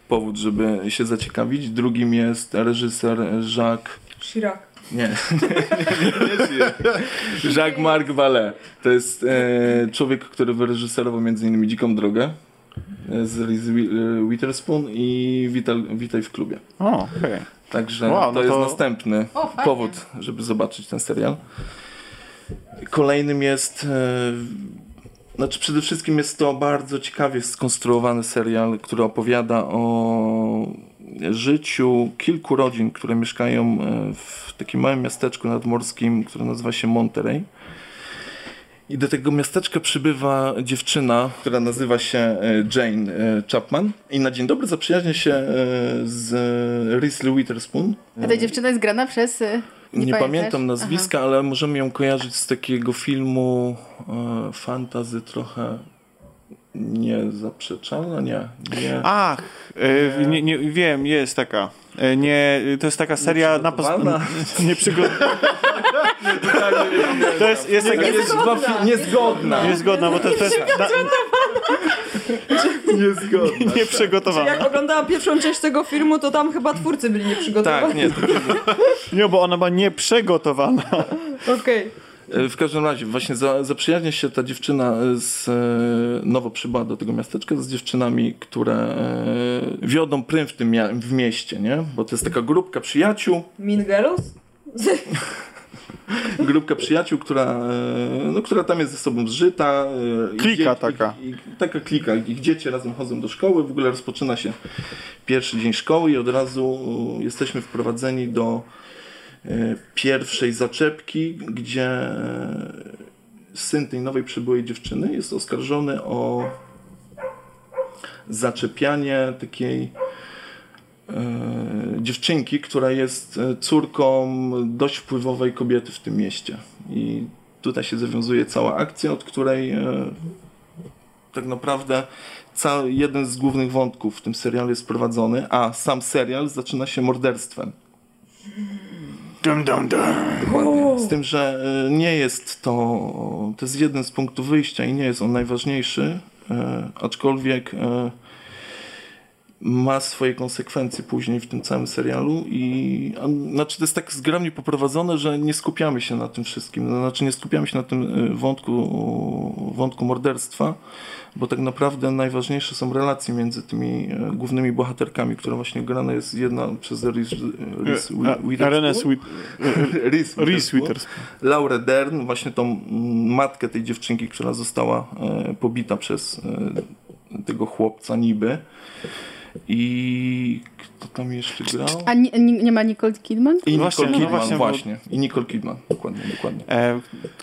powód, żeby się zaciekawić. Drugim jest reżyser Jacques Chirac. Nie, nie, nie, nie. Jacques-Marc Vallée. To jest e, człowiek, który wyreżyserował m.in. Dziką Drogę. e, z Wi- e, Witherspoon i Wital, Witaj w klubie. O, okej. Także Wow, to no jest to- następny O, powód, żeby zobaczyć ten serial. Kolejnym jest. E, znaczy, przede wszystkim jest to bardzo ciekawie skonstruowany serial, który opowiada o życiu kilku rodzin, które mieszkają e, w takim małym miasteczku nadmorskim, które nazywa się Monterey. I do tego miasteczka przybywa dziewczyna, która nazywa się e, Jane Chapman. I na dzień dobry zaprzyjaźnia się z Reese Witherspoon. A ta dziewczyna jest grana przez... y, Nie, Nie, pamiętam nazwiska, ale możemy ją kojarzyć z takiego filmu e, fantazy trochę niezaprzeczalna, nie. nie. Ach, e, nie, nie, wiem, jest taka. E, Nie, to jest taka seria na Nieprzygotowana. Nie To jest, jest taka, fi- niezgodna. niezgodna, bo to, to jest na, Niezgodna. nieprzygotowana. Jak oglądałam pierwszą część tego filmu, to tam chyba twórcy byli nieprzygotowani. Tak, nie. Nie, bo ona była nieprzygotowana. Okej. E, W każdym razie, właśnie za, zaprzyjaźnia się ta dziewczyna z, e, nowo przybyła do tego miasteczka z dziewczynami, które e, wiodą prym w tym mia- w mieście, nie? Bo to jest taka grupka przyjaciół, Mean Girls? grupka przyjaciół, która, e, no, która tam jest ze sobą zżyta. e, Klika dzieci- taka. Ich, ich, taka klika. Ich dzieci razem chodzą do szkoły. W ogóle rozpoczyna się pierwszy dzień szkoły i od razu e, jesteśmy wprowadzeni do pierwszej zaczepki, gdzie syn tej nowej przybyłej dziewczyny jest oskarżony o zaczepianie takiej dziewczynki, która jest e, córką dość wpływowej kobiety w tym mieście. I tutaj się zawiązuje cała akcja, od której e, tak naprawdę cały, jeden z głównych wątków w tym serialu jest prowadzony, a sam serial zaczyna się morderstwem. Dum, dum, dum. Dokładnie. Z tym, że e, nie jest to, to jest jeden z punktów wyjścia i nie jest on najważniejszy, e, aczkolwiek e, ma swoje konsekwencje później w tym całym serialu i a, znaczy to jest tak zgrabnie poprowadzone, że nie skupiamy się na tym wszystkim, znaczy nie skupiamy się na tym e, wątku, wątku morderstwa, bo tak naprawdę najważniejsze są relacje między tymi e, głównymi bohaterkami, która właśnie grana jest jedna przez Reese, Reese Witherspoon. Reese Witherspoon. Laurę Dern, właśnie tą mm, matkę tej dziewczynki, która została e, pobita przez e, tego chłopca niby. I kto tam jeszcze grał? A nie, nie, nie ma Nicole Kidman? I Nicole Właśnie, no Kidman, właśnie, właśnie, bo- I Nicole Kidman, dokładnie, dokładnie. E,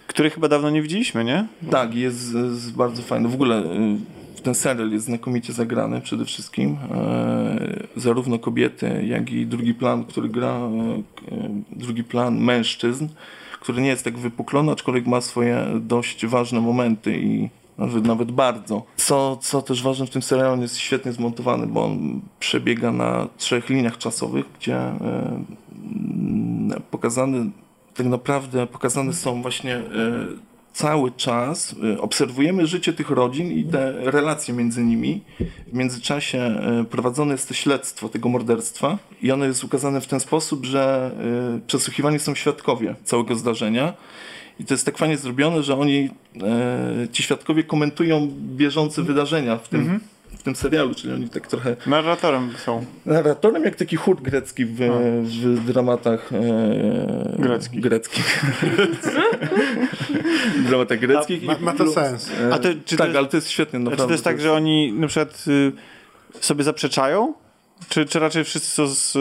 który chyba dawno nie widzieliśmy, nie? Tak, jest, jest bardzo fajny. W ogóle y, ten serial jest znakomicie zagrany przede wszystkim. E, zarówno kobiety, jak i drugi plan, który gra, e, e, drugi plan mężczyzn, który nie jest tak wypuklony, aczkolwiek ma swoje dość ważne momenty i nawet, nawet bardzo. Co, co też ważne w tym serialu, on jest świetnie zmontowany, bo on przebiega na trzech liniach czasowych, gdzie e, mm, pokazany tak naprawdę pokazane są właśnie e, cały czas, e, obserwujemy życie tych rodzin i te relacje między nimi. W międzyczasie prowadzone jest to śledztwo tego morderstwa i ono jest ukazane w ten sposób, że przesłuchiwani są świadkowie całego zdarzenia. I to jest tak fajnie zrobione, że oni, e, ci świadkowie komentują bieżące wydarzenia w tym, w tym serialu, czyli oni tak trochę Narratorem są. Narratorem jak taki chór grecki w, w dramatach e, Greckich. greckich. dramatach greckich. Ma, ma to sens. E, A to- czy tak, to- ale to jest świetnie. A Naprawdę. czy to jest tak, że oni na przykład y, sobie zaprzeczają? Czy, czy raczej wszyscy są z,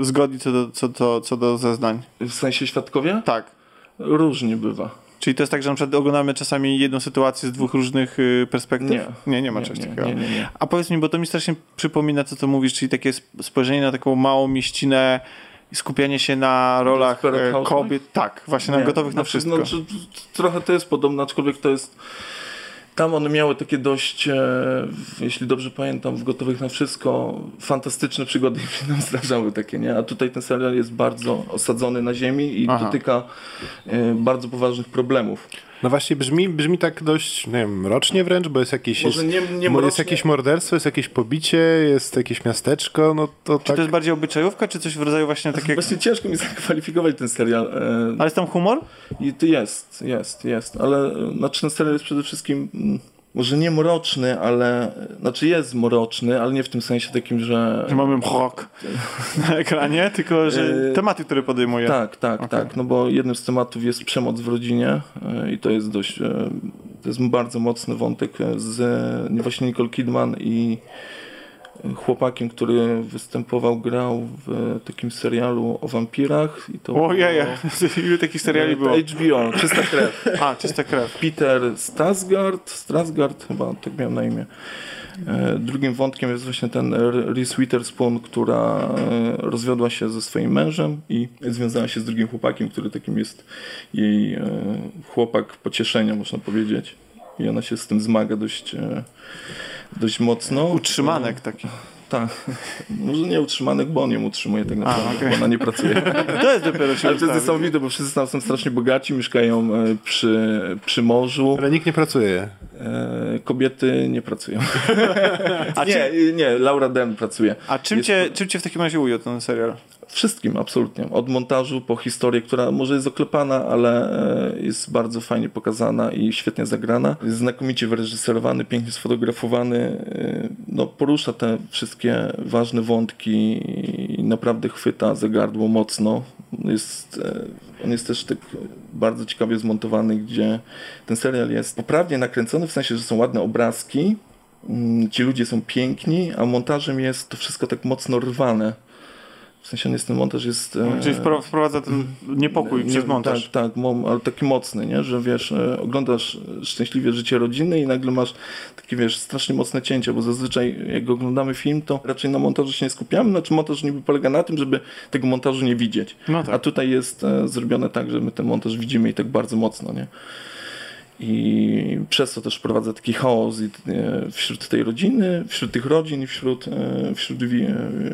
y, zgodni co do, co, do, co do zeznań? W sensie świadkowie? Tak. Różnie bywa. Czyli to jest tak, że na przykład oglądamy czasami jedną sytuację z dwóch różnych y, perspektyw? Nie. Nie, nie ma Nie, czegoś nie, takiego. nie, nie. A powiedz mi, bo to mi strasznie przypomina, co to mówisz, czyli takie sp- spojrzenie na taką małą mieścinę i skupianie się na rolach Housewives? kobiet. Tak, właśnie na gotowych na znaczy, wszystko. Znaczy, trochę to jest podobne, aczkolwiek to jest. Tam one miały takie dość, e, jeśli dobrze pamiętam, w Gotowych na Wszystko fantastyczne przygody się nam zdarzały takie, nie? A tutaj ten serial jest bardzo osadzony na ziemi i Aha. dotyka e, bardzo poważnych problemów. No właśnie brzmi, brzmi tak dość, nie wiem, rocznie wręcz, bo jest jakieś, Może jest, nie, nie jest mrocznie- jakieś morderstwo, jest jakieś pobicie, jest jakieś miasteczko, no to Czy tak... to jest bardziej obyczajówka, czy coś w rodzaju właśnie takiego... Właśnie ciężko mi zakwalifikować ten serial. e, Ale jest tam humor? I to jest, jest, jest, ale e, znaczy ten serial jest przede wszystkim mm, może nie mroczny, ale znaczy jest mroczny, ale nie w tym sensie takim, że Że mamy mrok na ekranie, tylko że Yy, tematy, które podejmuje. Tak, tak, Okej. tak. No bo jednym z tematów jest przemoc w rodzinie e, i to jest dość, e, to jest bardzo mocny wątek e, z e, właśnie Nicole Kidman i e, chłopakiem, który występował, grał w takim serialu o wampirach. I to Ojej, ile takich seriali było? HBO, Czysta krew. A, czysta krew. Peter Stasgard, Strasgard chyba, tak miał na imię. E, Drugim wątkiem jest właśnie ten Reese Witherspoon, która e, rozwiodła się ze swoim mężem i związała się z drugim chłopakiem, który takim jest jej e, chłopak pocieszenia, można powiedzieć. I ona się z tym zmaga dość, dość mocno. Utrzymanek taki. Tak. Może nie utrzymanek, bo on ją utrzymuje tak naprawdę, okej. bo ona nie pracuje. To jest dopiero się Ale to jest niesamowite, bo wszyscy tam są strasznie bogaci, mieszkają e, przy, przy morzu. Ale nikt nie pracuje. E, kobiety nie pracują. A, nie, czym, nie, Laura Dern pracuje. a czym, Jest- cię, czym cię w takim razie ujął ten serial? Wszystkim, absolutnie. Od montażu po historię, która może jest oklepana, ale e, jest bardzo fajnie pokazana i świetnie zagrana. Jest znakomicie wyreżyserowany, pięknie sfotografowany. No, porusza te wszystkie ważne wątki i naprawdę chwyta za gardło mocno. Jest, e, on jest też tak bardzo ciekawie zmontowany, gdzie ten serial jest poprawnie nakręcony, w sensie, że są ładne obrazki, mm, ci ludzie są piękni, a montażem jest to wszystko tak mocno rwane. W sensie on jest, ten montaż jest... e, Czyli wpro- wprowadza ten niepokój nie- przez montaż. Tak, tak, ale taki mocny, nie? że wiesz, e, oglądasz szczęśliwie życie rodziny i nagle masz takie, wiesz, strasznie mocne cięcia, bo zazwyczaj jak oglądamy film, to raczej na montażu się nie skupiamy, znaczy montaż niby polega na tym, żeby tego montażu nie widzieć. No A tak. tutaj jest e, zrobione tak, że my ten montaż widzimy i tak bardzo mocno, nie? I przez to też wprowadza taki chaos wśród tej rodziny, wśród tych rodzin i wśród, wśród,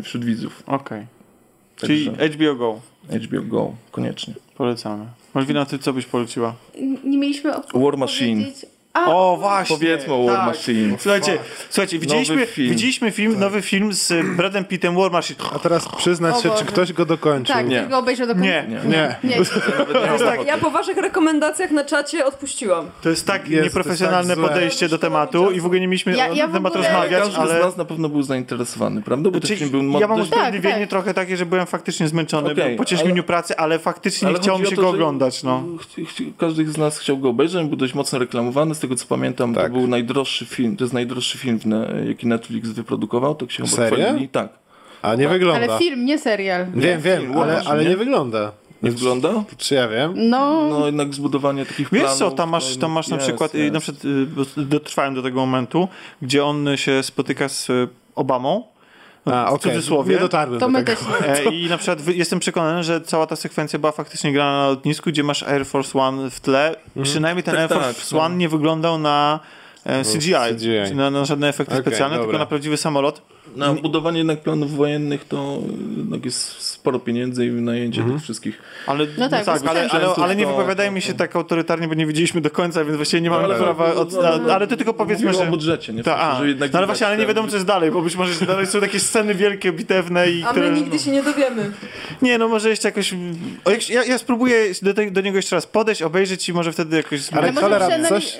wśród widzów. Okej. Czyli Także HBO Go. HBO Go, koniecznie. Polecamy. Malwina, ty co byś poleciła? Nie mieliśmy War Machine. A, O, właśnie. Powiedzmy o War tak. Machine. Słuchajcie, słuchajcie widzieliśmy, film. widzieliśmy film, nowy film z Bradem Pittem, War Machine. A teraz przyznać O się, Boże. czy ktoś go dokończył. tak, Nie. nie. go obejrzał do końca. Nie. Nie. Nie. Nie. Tak, ja po waszych rekomendacjach na czacie odpuściłam. To jest tak jest nieprofesjonalne tak podejście do tematu i w ogóle nie mieliśmy Ja- na ja ten w temat ogóle- rozmawiać, Każdy ale... z nas na pewno był zainteresowany, prawda? Bo ten Znaczy, film był ja mam. Tak, usprawiedliwienie tak. trochę takie, że byłem faktycznie zmęczony Okej, po dniu pracy, ale faktycznie nie chciało mi się go oglądać, no. Każdy z nas chciał go obejrzeć, był dość mocno reklamowany. Z tego co pamiętam, Tak. to był najdroższy film, to jest najdroższy film, jaki Netflix wyprodukował, tak się chyba chwalili. Tak. A nie wygląda. Ale film, nie serial. Wiem, wiem, film, ale, ale nie? nie wygląda. Nie wygląda? Czy ja wiem? No, No jednak zbudowanie takich Wiesz planów... co, tam masz, tam masz na jest, przykład, jest. na przykład y, dotrwałem do tego momentu, gdzie on się spotyka z y, Obamą, A, w okej. cudzysłowie. Nie dotarłem to do my tego. też. E, I na przykład jestem przekonany, że cała ta sekwencja była faktycznie grana na lotnisku, gdzie masz Air Force One w tle. Przynajmniej ten Tak, Air Force tak, no. One nie wyglądał na e, CGI, CGI. czyli na, na żadne efekty Okej, specjalne, dobra. tylko na prawdziwy samolot. Na budowanie jednak planów wojennych to jednak jest sporo pieniędzy i wynajęcie Mhm. tych wszystkich. Ale, No tak, bez ale, ale, ale nie to- wypowiadajmy się tak autorytarnie, bo nie widzieliśmy do końca, więc właściwie nie mamy ale- prawa... Od, no, no, no. ale to tylko powiedzmy, że... o budżecie, nie? Ta, a, że jednak no ale właśnie, ale nie wiadomo, co jest dalej, bo być może dalej są jakieś sceny wielkie, bitewne i A które... my nigdy się nie dowiemy. Nie, no może jeszcze jakoś... O, jak- ja, ja spróbuję do, te, do niego jeszcze raz podejść, obejrzeć i może wtedy jakoś... Ale Ale może, cholera, coś-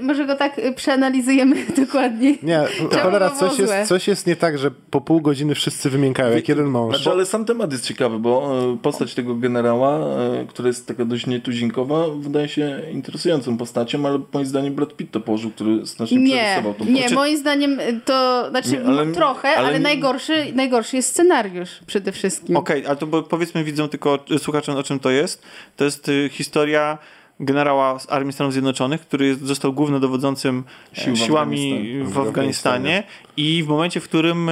może go tak przeanalizujemy dokładnie. Nie, cholera, coś jest, coś jest nie tak, że po pół godziny wszyscy wymiękają, jak jeden mąż. Znaczy, ale sam temat jest ciekawy, bo e, postać tego generała, e, która jest taka dość nietuzinkowa, wydaje się interesującą postacią, ale moim zdaniem Brad Pitt to położył, który znacznie Nie, przerysował tą nie, postać. moim zdaniem to, znaczy Nie, ale- trochę, ale, ale nie- najgorszy, najgorszy jest scenariusz przede wszystkim. Okej, ale to bo, powiedzmy widzą tylko słuchaczom o czym to jest. To jest y, historia generała z Armii Stanów Zjednoczonych, który jest, został głównodowodzącym Sił Sił siłami w Afganistanie i w momencie, w którym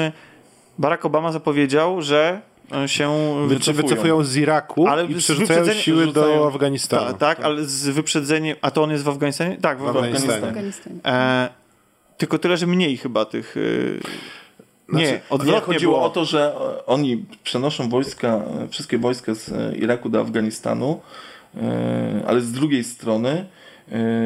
Barack Obama zapowiedział, że y, się Czy wycofują z Iraku Ale i z przerzucają siły do Afganistanu. Ta, tak, ale z wyprzedzeniem. A to on jest w Afganistanie? Tak, w, W Afganistanie. Afganistanie. Afganistanie. E, tylko tyle, że mniej chyba tych. Y, nie, Znaczy, odwrotnie Nie, chodziło było. o to, że e, oni przenoszą wojska, e, wszystkie wojska z e, Iraku do Afganistanu, e, ale z drugiej strony e,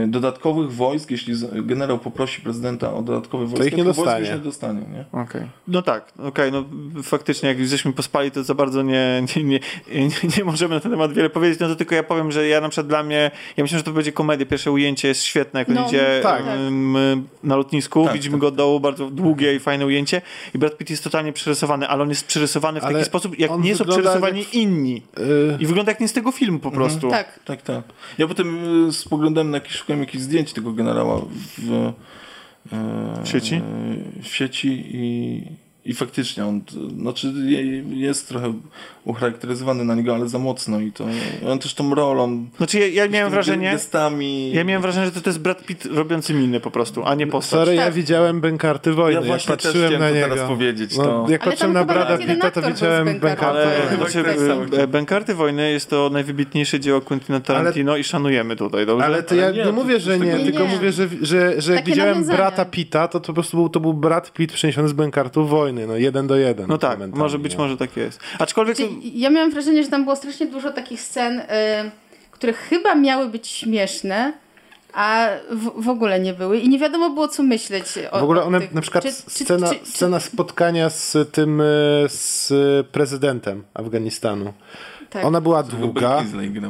dodatkowych wojsk, jeśli generał poprosi prezydenta o dodatkowe wojska, ich nie wojsk dostanie. już nie dostanie, nie? Okej. No tak, okej, no faktycznie jak już żeśmy pospali, to za bardzo nie, nie, nie, nie, nie możemy na ten temat wiele powiedzieć, no to tylko ja powiem, że ja na przykład dla mnie, ja myślę, że to będzie komedia, pierwsze ujęcie jest świetne, jak on No, idzie tak. em, na lotnisku, Tak, widzimy tak, go od dołu, bardzo długie i fajne ujęcie i Brad Pitt jest totalnie przerysowany, ale on jest przerysowany w Ale taki sposób, jak nie są przerysowani jak- inni. Y, I wygląda jak nie z tego filmu po prostu. Tak. Tak, tak. Ja potem y, spoglądałem na jakieś, szukałem jakichś zdjęć tego generała w, e, W sieci? e, w sieci i, i faktycznie on, znaczy je- jest trochę ucharakteryzowany na niego, ale za mocno i to, on też tą rolą, Znaczy ja, ja miałem wrażenie, gestami. ja miałem wrażenie, że to, to jest Brad Pitt robiący miny po prostu, a nie postać. sorry, ja Tak. widziałem Bękarty Wojny. Ja jak właśnie patrzyłem chciałem na niego. teraz powiedzieć, No, to- jak Ale patrzyłem na Brada Pitta, to widziałem. Bękarty Ale Wojny. znaczy, tak. e, Bękarty Wojny jest to najwybitniejsze dzieło Quentina Tarantino i szanujemy tutaj, dobrze? Ale to Ale ja nie, nie, mówię, że nie, tylko mówię, że, że, że jak widziałem brata Pita, to, to po prostu był, to był brat Pitt przeniesiony z Bękartów Wojny, no jeden do jeden. No tak, może być no. może tak jest. Aczkolwiek... Ja miałam wrażenie, że tam było strasznie dużo takich scen, y, które chyba miały być śmieszne, a w, w ogóle nie były i nie wiadomo było co myśleć o W ogóle one, tych- na przykład czy- scena, czy- czy- scena spotkania z tym, e, z prezydentem Afganistanu. Tak. Ona była długa.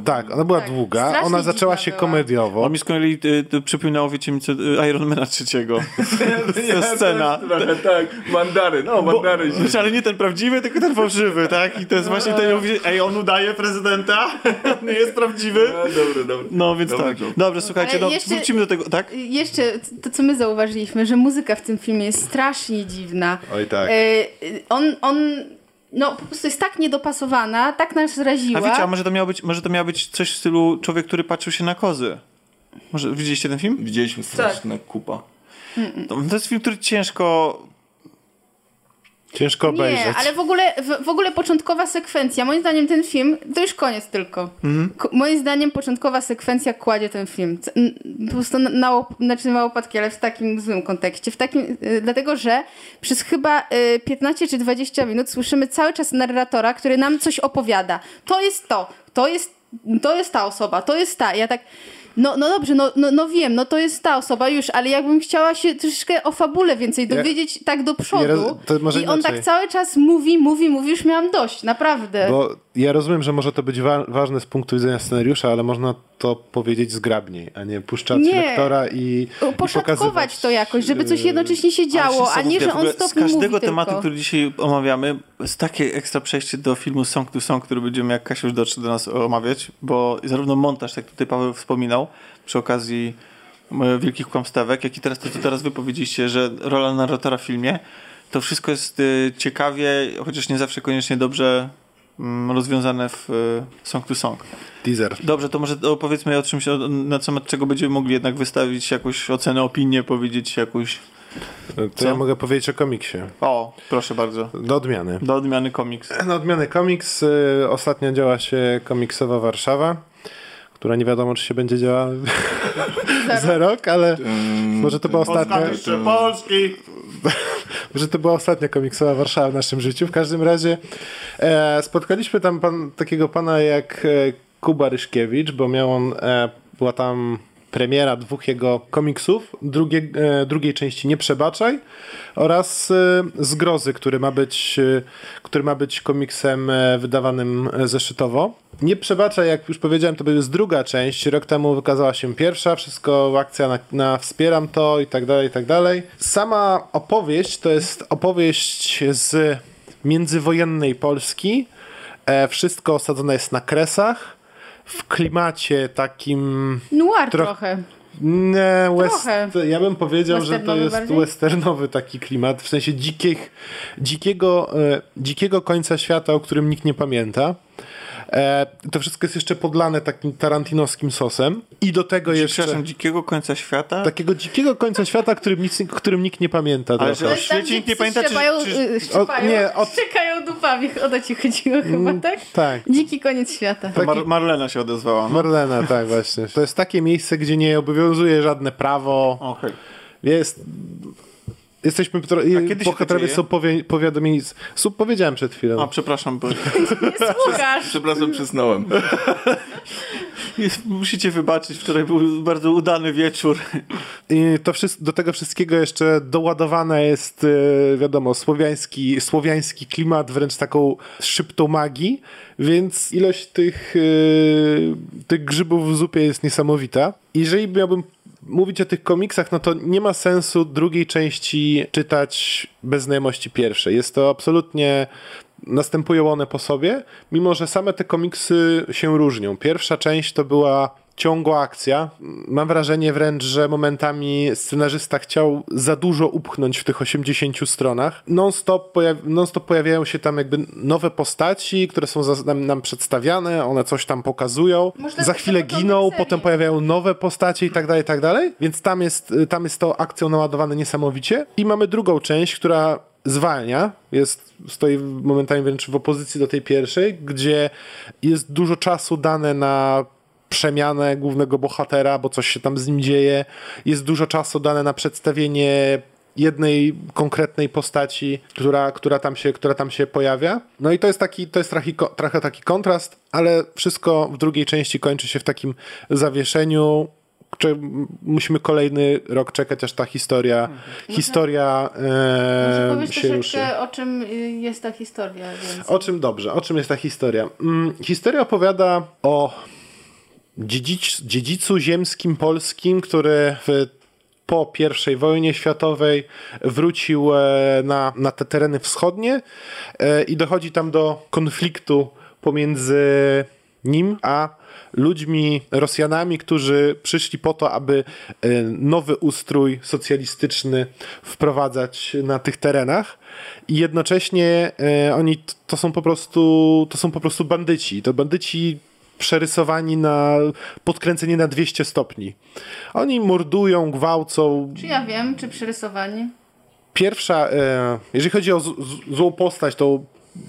Tak, ona była Tak. długa, Strasznie ona zaczęła się była. komediowo. On mi z kolei y, y, przypominało, wiecie mi co, y, Ironmana trzeciego. Ta scena. Trochę tak, mandaryn, no mandaryn się. Znaczy, ale nie ten prawdziwy, tylko ten fałszywy, tak? I to jest właśnie ten, mówi, ej, on udaje prezydenta, nie jest prawdziwy. No, dobry, dobry. No więc Dobry tak. Dobrze, słuchajcie, Ale no, jeszcze- wrócimy do tego, tak? Jeszcze to, co my zauważyliśmy, że muzyka w tym filmie jest strasznie dziwna. Oj tak. E, on, on no, po prostu jest tak niedopasowana, tak nas zraziła. A wiecie, a może to miało być, może to miało być coś w stylu człowiek, który patrzył się na kozy. Może widzieliście ten film? Widzieliśmy straszne kupa. To, to jest film, który ciężko... Ciężko obejrzeć. Nie, ale w ogóle, w, w ogóle początkowa sekwencja, moim zdaniem ten film, to już koniec tylko. Ko- moim zdaniem początkowa sekwencja kładzie ten film. Po prostu na, na, znaczy na łopatki, ale w takim złym kontekście. W takim, y, dlatego, że przez chyba y, 15 czy 20 minut słyszymy cały czas narratora, który nam coś opowiada. To jest to, to jest, to jest ta osoba, to jest ta. Ja tak... No, no dobrze, no, no, no wiem, no to jest ta osoba już, ale jakbym chciała się troszeczkę o fabule więcej Ja- dowiedzieć tak do przodu. Ja roz- to może I on inaczej. tak cały czas mówi, mówi, mówi, już miałam dość, naprawdę. Bo ja rozumiem, że może to być wa- ważne z punktu widzenia scenariusza, ale można to powiedzieć zgrabniej, a nie puszczać Nie. lektora i, i Poszatkować pokazywać to jakoś, żeby coś jednocześnie się działo, a nie, że on stop Z każdego mówi tematu, tylko. który dzisiaj omawiamy, jest takie ekstra przejście do filmu Song to Song, który będziemy, jak Kasiusz dotrze do nas omawiać, bo zarówno montaż, jak tutaj Paweł wspominał, przy okazji e, Wielkich Kłamstewek, jak i teraz to, co teraz wy powiedzieliście, że rola narratora w filmie, to wszystko jest e, ciekawie, chociaż nie zawsze koniecznie dobrze rozwiązane w e, Song to Song. teaser. Dobrze, to może opowiedzmy o czymś, na temat czego będziemy mogli jednak wystawić jakąś ocenę, opinię, powiedzieć jakąś... To Co? ja mogę powiedzieć o komiksie. O, proszę bardzo. Do odmiany. Do odmiany komiks. Na odmiany komiks y, ostatnio działa się komiksowa Warszawa, która nie wiadomo, czy się będzie działała za rok, ale może to była ostatnia, Polski! że to była ostatnia komiksowa Warszawa w naszym życiu. W każdym razie e, spotkaliśmy tam pan, takiego pana jak e, Kuba Ryszkiewicz, bo miał on, e, była tam premiera dwóch jego komiksów, drugie, e, drugiej części Nie Przebaczaj oraz e, Zgrozy, który ma być, e, który ma być komiksem wydawanym zeszytowo. Nie Przebaczaj, jak już powiedziałem, to jest druga część. Rok temu wykazała się pierwsza, wszystko akcja na, na wspieram to i tak dalej, i tak dalej. Sama opowieść to jest opowieść z międzywojennej Polski. Wszystko osadzone jest na kresach. W klimacie takim Noir Troch- trochę. nie, west, Trochę. ja bym powiedział, że to jest bardziej? westernowy taki klimat, w sensie dzikich, dzikiego, e, dzikiego końca świata, o którym nikt nie pamięta. E, to wszystko jest jeszcze podlane takim tarantinowskim sosem i do tego jeszcze Przepraszam, dzikiego końca świata? takiego dzikiego końca świata, którym, nic, którym nikt nie pamięta. Ale trochę. że o Tam, świecie nikt nie pamięta, czy... Szczepają, czy... y, szczepają, nie, od- szczekają dupami. O to ci chodziło chyba, tak? Tak. Dziki koniec świata. To Mar Marlena się odezwała. No. Marlena, tak właśnie. To jest takie miejsce, gdzie nie obowiązuje żadne prawo. Okej. Jest. Jesteśmy bohaterowie są powie- powiadomieni. z- Są, powiedziałem przed chwilą. A, przepraszam, bo... Nie słuchasz. Przepraszam, przysnąłem. Jest, musicie wybaczyć, wczoraj był bardzo udany wieczór. I to wszystko, do tego wszystkiego jeszcze doładowana jest, e, wiadomo, słowiański, słowiański klimat, wręcz taką szybtą magii, więc ilość tych, e, tych grzybów w zupie jest niesamowita. Jeżeli miałbym mówić o tych komiksach, no to nie ma sensu drugiej części czytać bez znajomości pierwszej. Jest to absolutnie następują one po sobie, mimo że same te komiksy się różnią. Pierwsza część to była ciągła akcja. Mam wrażenie wręcz, że momentami scenarzysta chciał za dużo upchnąć w tych 80 stronach. Non-stop, non-stop pojawiają się tam jakby nowe postaci, które są nam, nam przedstawiane, one coś tam pokazują. Może za chwilę giną, potem pojawiają nowe postacie i tak dalej, i tak dalej. Więc tam jest, tam jest to akcją naładowane niesamowicie. I mamy drugą część, która zwalnia, jest, stoi momentami wręcz w opozycji do tej pierwszej, gdzie jest dużo czasu dane na przemianę głównego bohatera, bo coś się tam z nim dzieje. Jest dużo czasu dane na przedstawienie jednej konkretnej postaci, która, która, tam, się, która tam się pojawia. No i to jest taki, to jest trochę, trochę taki kontrast, ale wszystko w drugiej części kończy się w takim zawieszeniu. Cze- musimy kolejny rok czekać, aż ta historia, historia Może e, się ruszy. troszeczkę, o czym jest ta historia. Więc... O czym dobrze? O czym jest ta historia? Mm, historia opowiada o dziedzic, dziedzicu ziemskim polskim, który w, po I wojnie światowej wrócił e, na, na te tereny wschodnie e, i dochodzi tam do konfliktu pomiędzy nim a ludźmi, Rosjanami, którzy przyszli po to, aby e, nowy ustrój socjalistyczny wprowadzać na tych terenach i jednocześnie oni to są po prostu to są po prostu bandyci. To bandyci przerysowani na podkręcenie na 200 stopni. Oni mordują, gwałcą, Czy ja wiem, czy przerysowani? pierwsza, e, jeżeli chodzi o z, z, złą postać, tą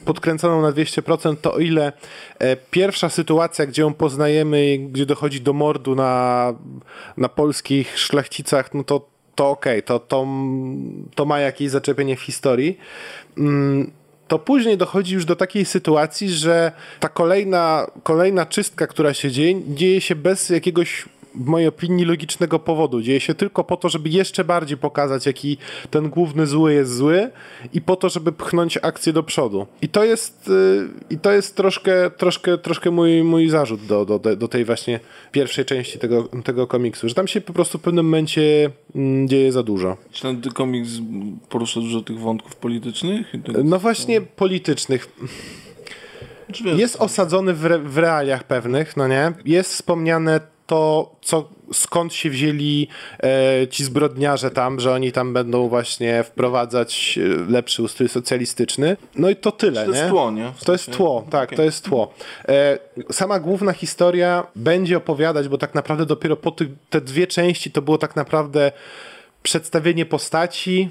podkręconą na 200%, to o ile e, pierwsza sytuacja, gdzie ją poznajemy, gdzie dochodzi do mordu na, na polskich szlachcicach, no to, to okej, to, to, to ma jakieś zaczepienie w historii. Mm, to później dochodzi już do takiej sytuacji, że ta kolejna, kolejna czystka, która się dzieje, dzieje się bez jakiegoś w mojej opinii logicznego powodu. Dzieje się tylko po to, żeby jeszcze bardziej pokazać, jaki ten główny zły jest zły i po to, żeby pchnąć akcję do przodu. I to jest, y, i to jest troszkę, troszkę, troszkę mój, mój zarzut do, do, do tej właśnie pierwszej części tego, tego komiksu, że tam się po prostu w pewnym momencie mm, dzieje za dużo. Czy ten komiks porusza dużo tych wątków politycznych? No właśnie politycznych. Czy wiesz, Jest osadzony w, re, w realiach pewnych, no nie? Jest wspomniane to, co, skąd się wzięli e, ci zbrodniarze tam, że oni tam będą właśnie wprowadzać e, lepszy ustrój socjalistyczny. No i to tyle, to jest nie? tło, nie? W To jest tło, tak, Okej. to jest tło. E, sama główna historia będzie opowiadać, bo tak naprawdę dopiero po tych, te dwie części to było tak naprawdę przedstawienie postaci,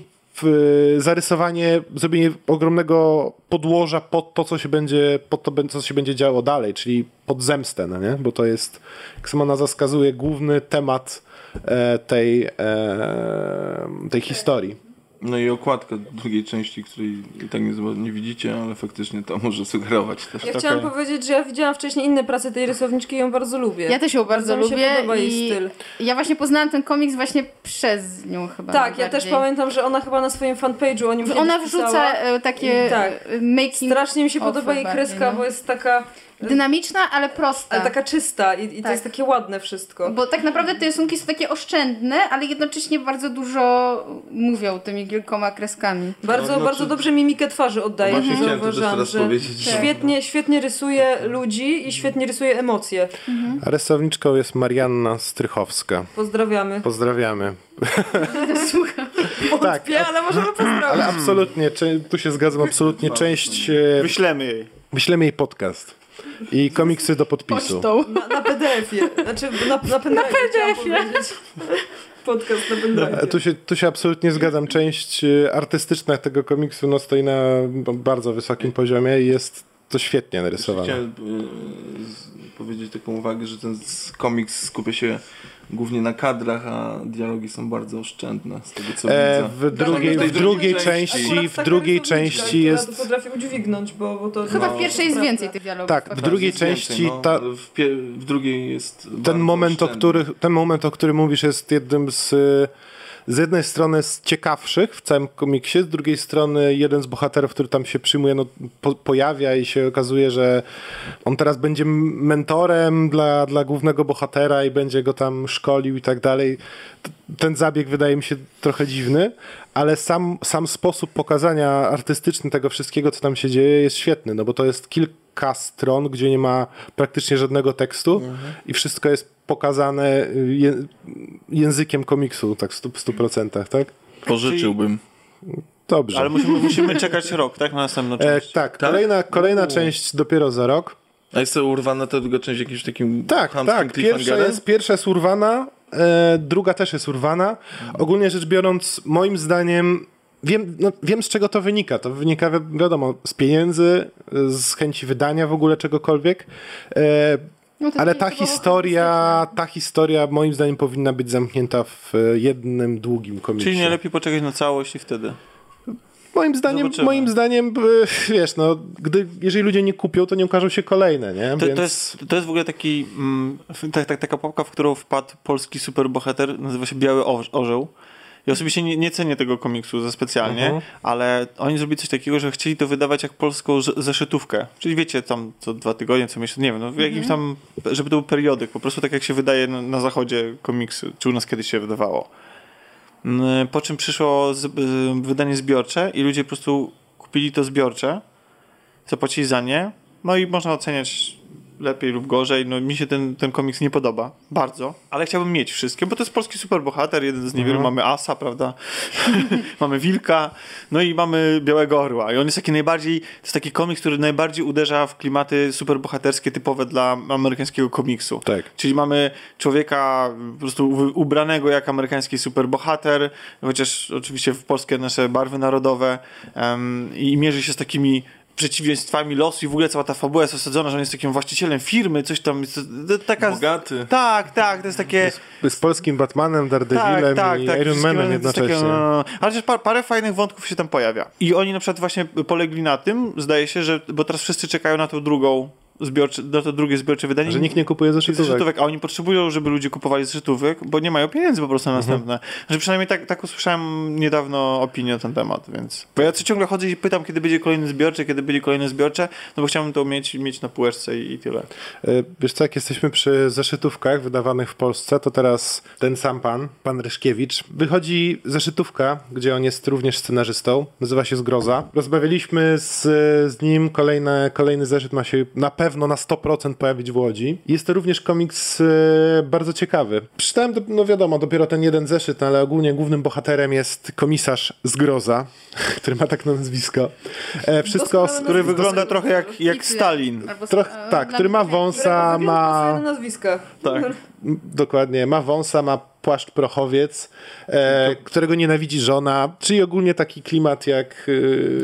zarysowanie, zrobienie ogromnego podłoża pod to, co się będzie, pod to, co się będzie działo dalej, czyli pod zemstę, no nie? Bo to jest, jak sama nazwa wskazuje, główny temat e, tej, e, tej historii. No i okładka drugiej części, której i tak nie, nie widzicie, ale faktycznie to może sugerować też. Ja Okej. chciałam powiedzieć, że ja widziałam wcześniej inne prace tej rysowniczki i ją bardzo lubię. Ja też ją bardzo, mi się lubię podoba jej i styl. ja właśnie poznałam ten komiks właśnie przez nią chyba. Tak, ja też pamiętam, że ona chyba na swoim fanpage'u o nim Ona wrzuca pisała. e, takie Tak. e, making Strasznie mi się podoba jej bardziej, kreska, no. bo jest taka, dynamiczna, ale prosta. ale taka czysta i, i to Tak. jest takie ładne wszystko. Bo tak naprawdę te rysunki są takie oszczędne, ale jednocześnie bardzo dużo mówią tymi kilkoma kreskami. Bardzo, No, znaczy- bardzo dobrze mimikę twarzy oddaje. Właśnie to chciałem to teraz że powiedzieć. że- Świetnie, świetnie rysuje ludzi i świetnie rysuje emocje. A rysowniczką jest Marianna Strychowska. Pozdrawiamy. Pozdrawiamy. Słucham. Tak, Wie, ale możemy pozdrowić. ale absolutnie, tu się zgadzam, absolutnie część, e, Wyślemy jej. wyślemy jej podcast i komiksy do podpisu. Pocztą. Na, na PDF-ie. Znaczy na, na pendrive. PDF-ie. Podcast na pendrive. Tu się, tu się absolutnie zgadzam. Część e, artystyczna tego komiksu no, stoi na bardzo wysokim poziomie i jest to świetnie narysowane. Chciałem y, powiedzieć taką uwagę, że ten komiks skupia się głównie na kadrach, a dialogi są bardzo oszczędne z tego co E, widzę. w drugiej, tej w drugiej części, w drugiej części jest... to potrafi udźwignąć, bo, bo to... Chyba no, w pierwszej jest więcej tych dialogów. Tak, w drugiej części no, ta- w, pie- w drugiej jest ten moment, o który, ten moment, o którym mówisz, jest jednym z. Z jednej strony z ciekawszych w całym komiksie, z drugiej strony jeden z bohaterów, który tam się przyjmuje, no, po, pojawia i się okazuje, że on teraz będzie mentorem dla, dla głównego bohatera i będzie go tam szkolił i tak dalej. Ten zabieg wydaje mi się trochę dziwny, ale sam, sam sposób pokazania artystyczny tego wszystkiego, co tam się dzieje, jest świetny, no bo to jest kilka stron, gdzie nie ma praktycznie żadnego tekstu i wszystko jest pokazane y, je, językiem komiksu, tak w stu- w 100%, tak? Pożyczyłbym. Dobrze. Ale musimy, musimy czekać rok, tak? Na następną E, część. tak, kolejna, kolejna część dopiero za rok. A jest to urwana ta druga część jakimś takim Tak, tak. Pierwsza jest, pierwsza jest urwana, e, druga też jest urwana. Ogólnie rzecz biorąc, moim zdaniem, wiem, no, wiem z czego to wynika. To wynika, wi- wiadomo, z pieniędzy, z chęci wydania w ogóle czegokolwiek. E, No ale ta historia, ta historia moim zdaniem powinna być zamknięta w e, jednym długim komiksie. Czyli nie lepiej poczekać na całość i wtedy. Moim zdaniem, Zobaczymy. moim zdaniem, e, wiesz, no, gdy, jeżeli ludzie nie kupią, to nie ukażą się kolejne, nie? To, Więc... to, jest, to jest w ogóle taki, mm, tak, tak, taka papka, w którą wpadł polski superbohater, nazywa się Biały Orz- Orzeł. Ja osobiście nie, nie cenię tego komiksu za specjalnie, Mhm. ale oni zrobili coś takiego, że chcieli to wydawać jak polską zeszytówkę. Czyli wiecie, tam co dwa tygodnie, co miesiąc, nie wiem, no, w jakimś tam, żeby to był periodyk, po prostu tak jak się wydaje na, na zachodzie komiksy, czy u nas kiedyś się wydawało. Mm, Po czym przyszło z, y, wydanie zbiorcze i ludzie po prostu kupili to zbiorcze, zapłacili za nie, no i można oceniać lepiej lub gorzej. No mi się ten, ten komiks nie podoba. Bardzo. Ale chciałbym mieć wszystkie, bo to jest polski superbohater, jeden z niewielu. Mamy Asa, prawda? mamy Wilka, no i mamy Białego Orła. I on jest taki najbardziej, to jest taki komiks, który najbardziej uderza w klimaty superbohaterskie typowe dla amerykańskiego komiksu. Tak. Czyli mamy człowieka po prostu ubranego jak amerykański superbohater, chociaż oczywiście w polskie nasze barwy narodowe em, i mierzy się z takimi przeciwieństwami losu i w ogóle cała ta fabuła jest osadzona, że on jest takim właścicielem firmy, coś tam, jest, taka... Bogaty. Tak, tak, to jest takie... Z polskim Batmanem, Daredevilem i Iron wszystkim Manem jednocześnie. Takie, no, ale też par, parę fajnych wątków się tam pojawia. I oni na przykład właśnie polegli na tym, zdaje się, że, bo teraz wszyscy czekają na tą drugą zbiorcze, na to drugie zbiorcze wydanie. Że nikt nie kupuje zeszytówek. zeszytówek, a oni potrzebują, żeby ludzie kupowali zeszytówek, bo nie mają pieniędzy po prostu na Mhm. następne. Że przynajmniej tak, tak usłyszałem niedawno opinię na ten temat, więc... Bo ja co ciągle chodzę i pytam, kiedy będzie kolejny zbiorcze, kiedy będzie kolejny zbiorcze, no bo chciałbym to mieć, mieć na półeczce i, i tyle. E, Wiesz co, jak jesteśmy przy zeszytówkach wydawanych w Polsce, to teraz ten sam pan, pan Ryszkiewicz, wychodzi zeszytówka, gdzie on jest również scenarzystą, nazywa się Zgroza. Rozmawialiśmy z, z nim, kolejne, kolejny zeszyt ma się na pewno na 100% pojawić w Łodzi. Jest to również komiks e, bardzo ciekawy. Przeczytałem, do- no wiadomo, dopiero ten jeden zeszyt, ale ogólnie głównym bohaterem jest komisarz Zgroza, który ma tak na nazwisko. E, wszystko... Doskonale Który Nazwisko wygląda trochę jak, jak. Stalin. Troch, e, tak, dla który ma wąsa, ma... na nazwiska. Tak. Dokładnie, ma wąsa, ma płaszcz prochowiec, e, którego nienawidzi żona, czyli ogólnie taki klimat jak...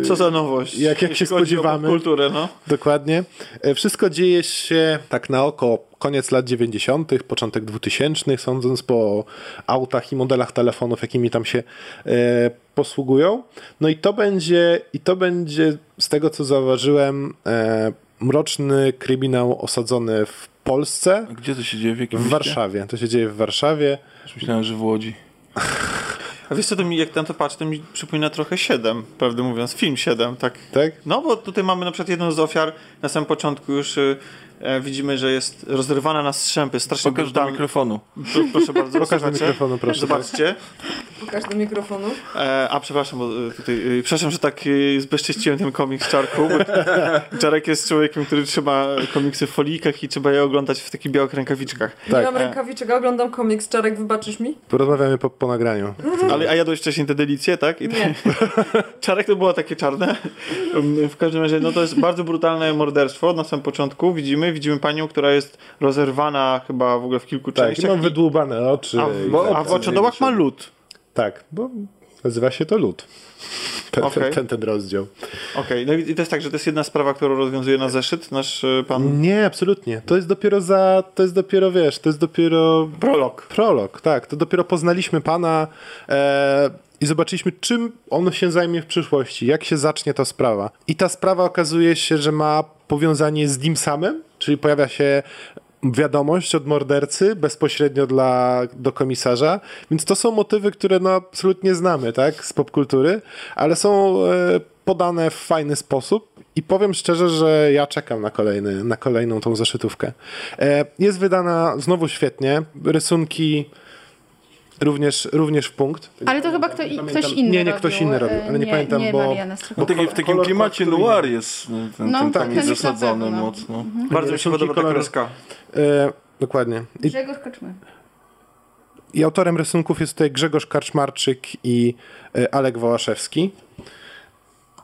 E, Co za nowość. Jak- jak się spodziewamy. Kulturę, no. Dokładnie. E, wszystko dzieje się tak na oko koniec lat 90., początek 2000, sądząc po autach i modelach telefonów, jakimi tam się e, posługują. No i to będzie, i to będzie z tego co zauważyłem, e, mroczny kryminał osadzony w Polsce, A gdzie to się dzieje? W jakim w? Warszawie. To się dzieje w Warszawie. Już Myślałem, że w Łodzi. A wiesz co, to mi, jak na to patrzę, to mi przypomina trochę 7, prawdę mówiąc, film 7, tak. Tak? No bo tutaj mamy na przykład jedną z ofiar, na samym początku już y, widzimy, że jest rozrywana na strzępy, strasznie Pokaż do brutalnie. mikrofonu. Pro- Proszę bardzo, Pokaż do mikrofonu, proszę. Zobaczcie. Pokaż do mikrofonu. E, a przepraszam, bo y, tutaj, y, przepraszam, że tak zbezcześciłem ten komiks Czarku, bo Czarek jest człowiekiem, który trzyma komiksy w folijkach i trzeba je oglądać w takich białych rękawiczkach. Tak. Nie mam rękawiczek, a oglądam komiks. Czarek, wybaczysz mi? Porozmawiamy po, po nagraniu. Ale, a jadłeś wcześniej te delicje, tak? I Nie. Czarek to było takie czarne. Um, W każdym razie, no to jest bardzo brutalne morderstwo. Na samym początku widzimy, widzimy panią, która jest rozerwana chyba w ogóle w kilku Tak, i częściach. mam i- wydłubane oczy. a, w, tak a w dalej. oczodołach ma lód. Tak, bo Nazywa się to lód. Ten, Okej. ten, ten, rozdział. Okej, no i to jest tak, że to jest jedna sprawa, którą rozwiązuje na zeszyt nasz e, pan Nie, absolutnie. To jest dopiero za, to jest dopiero, wiesz, to jest dopiero prolog. prolog, tak. To dopiero poznaliśmy pana e, i zobaczyliśmy, czym on się zajmie w przyszłości, jak się zacznie ta sprawa. I ta sprawa okazuje się, że ma powiązanie z nim samym, czyli pojawia się wiadomość od mordercy bezpośrednio dla, do komisarza, więc to są motywy, które no absolutnie znamy, tak, z popkultury, ale są e, podane w fajny sposób i powiem szczerze, że ja czekam na, kolejny, na kolejną tą zeszytówkę. E, jest wydana znowu świetnie, rysunki również, również w punkt. Ale to chyba kto, Pamiętam- ktoś inny Nie, nie, ktoś inny robił, e, ale nie pamiętam, nie bo- Strychowska. taki, w takim klimacie noir jest ten, No, ten tak, ten na zasadzony pewno. mocno. Bardzo mi się podoba ta kreska. E, dokładnie. I, Grzegorz Koczmy. I autorem rysunków jest tutaj Grzegorz Karczmarczyk i e, Alek Wałaszewski.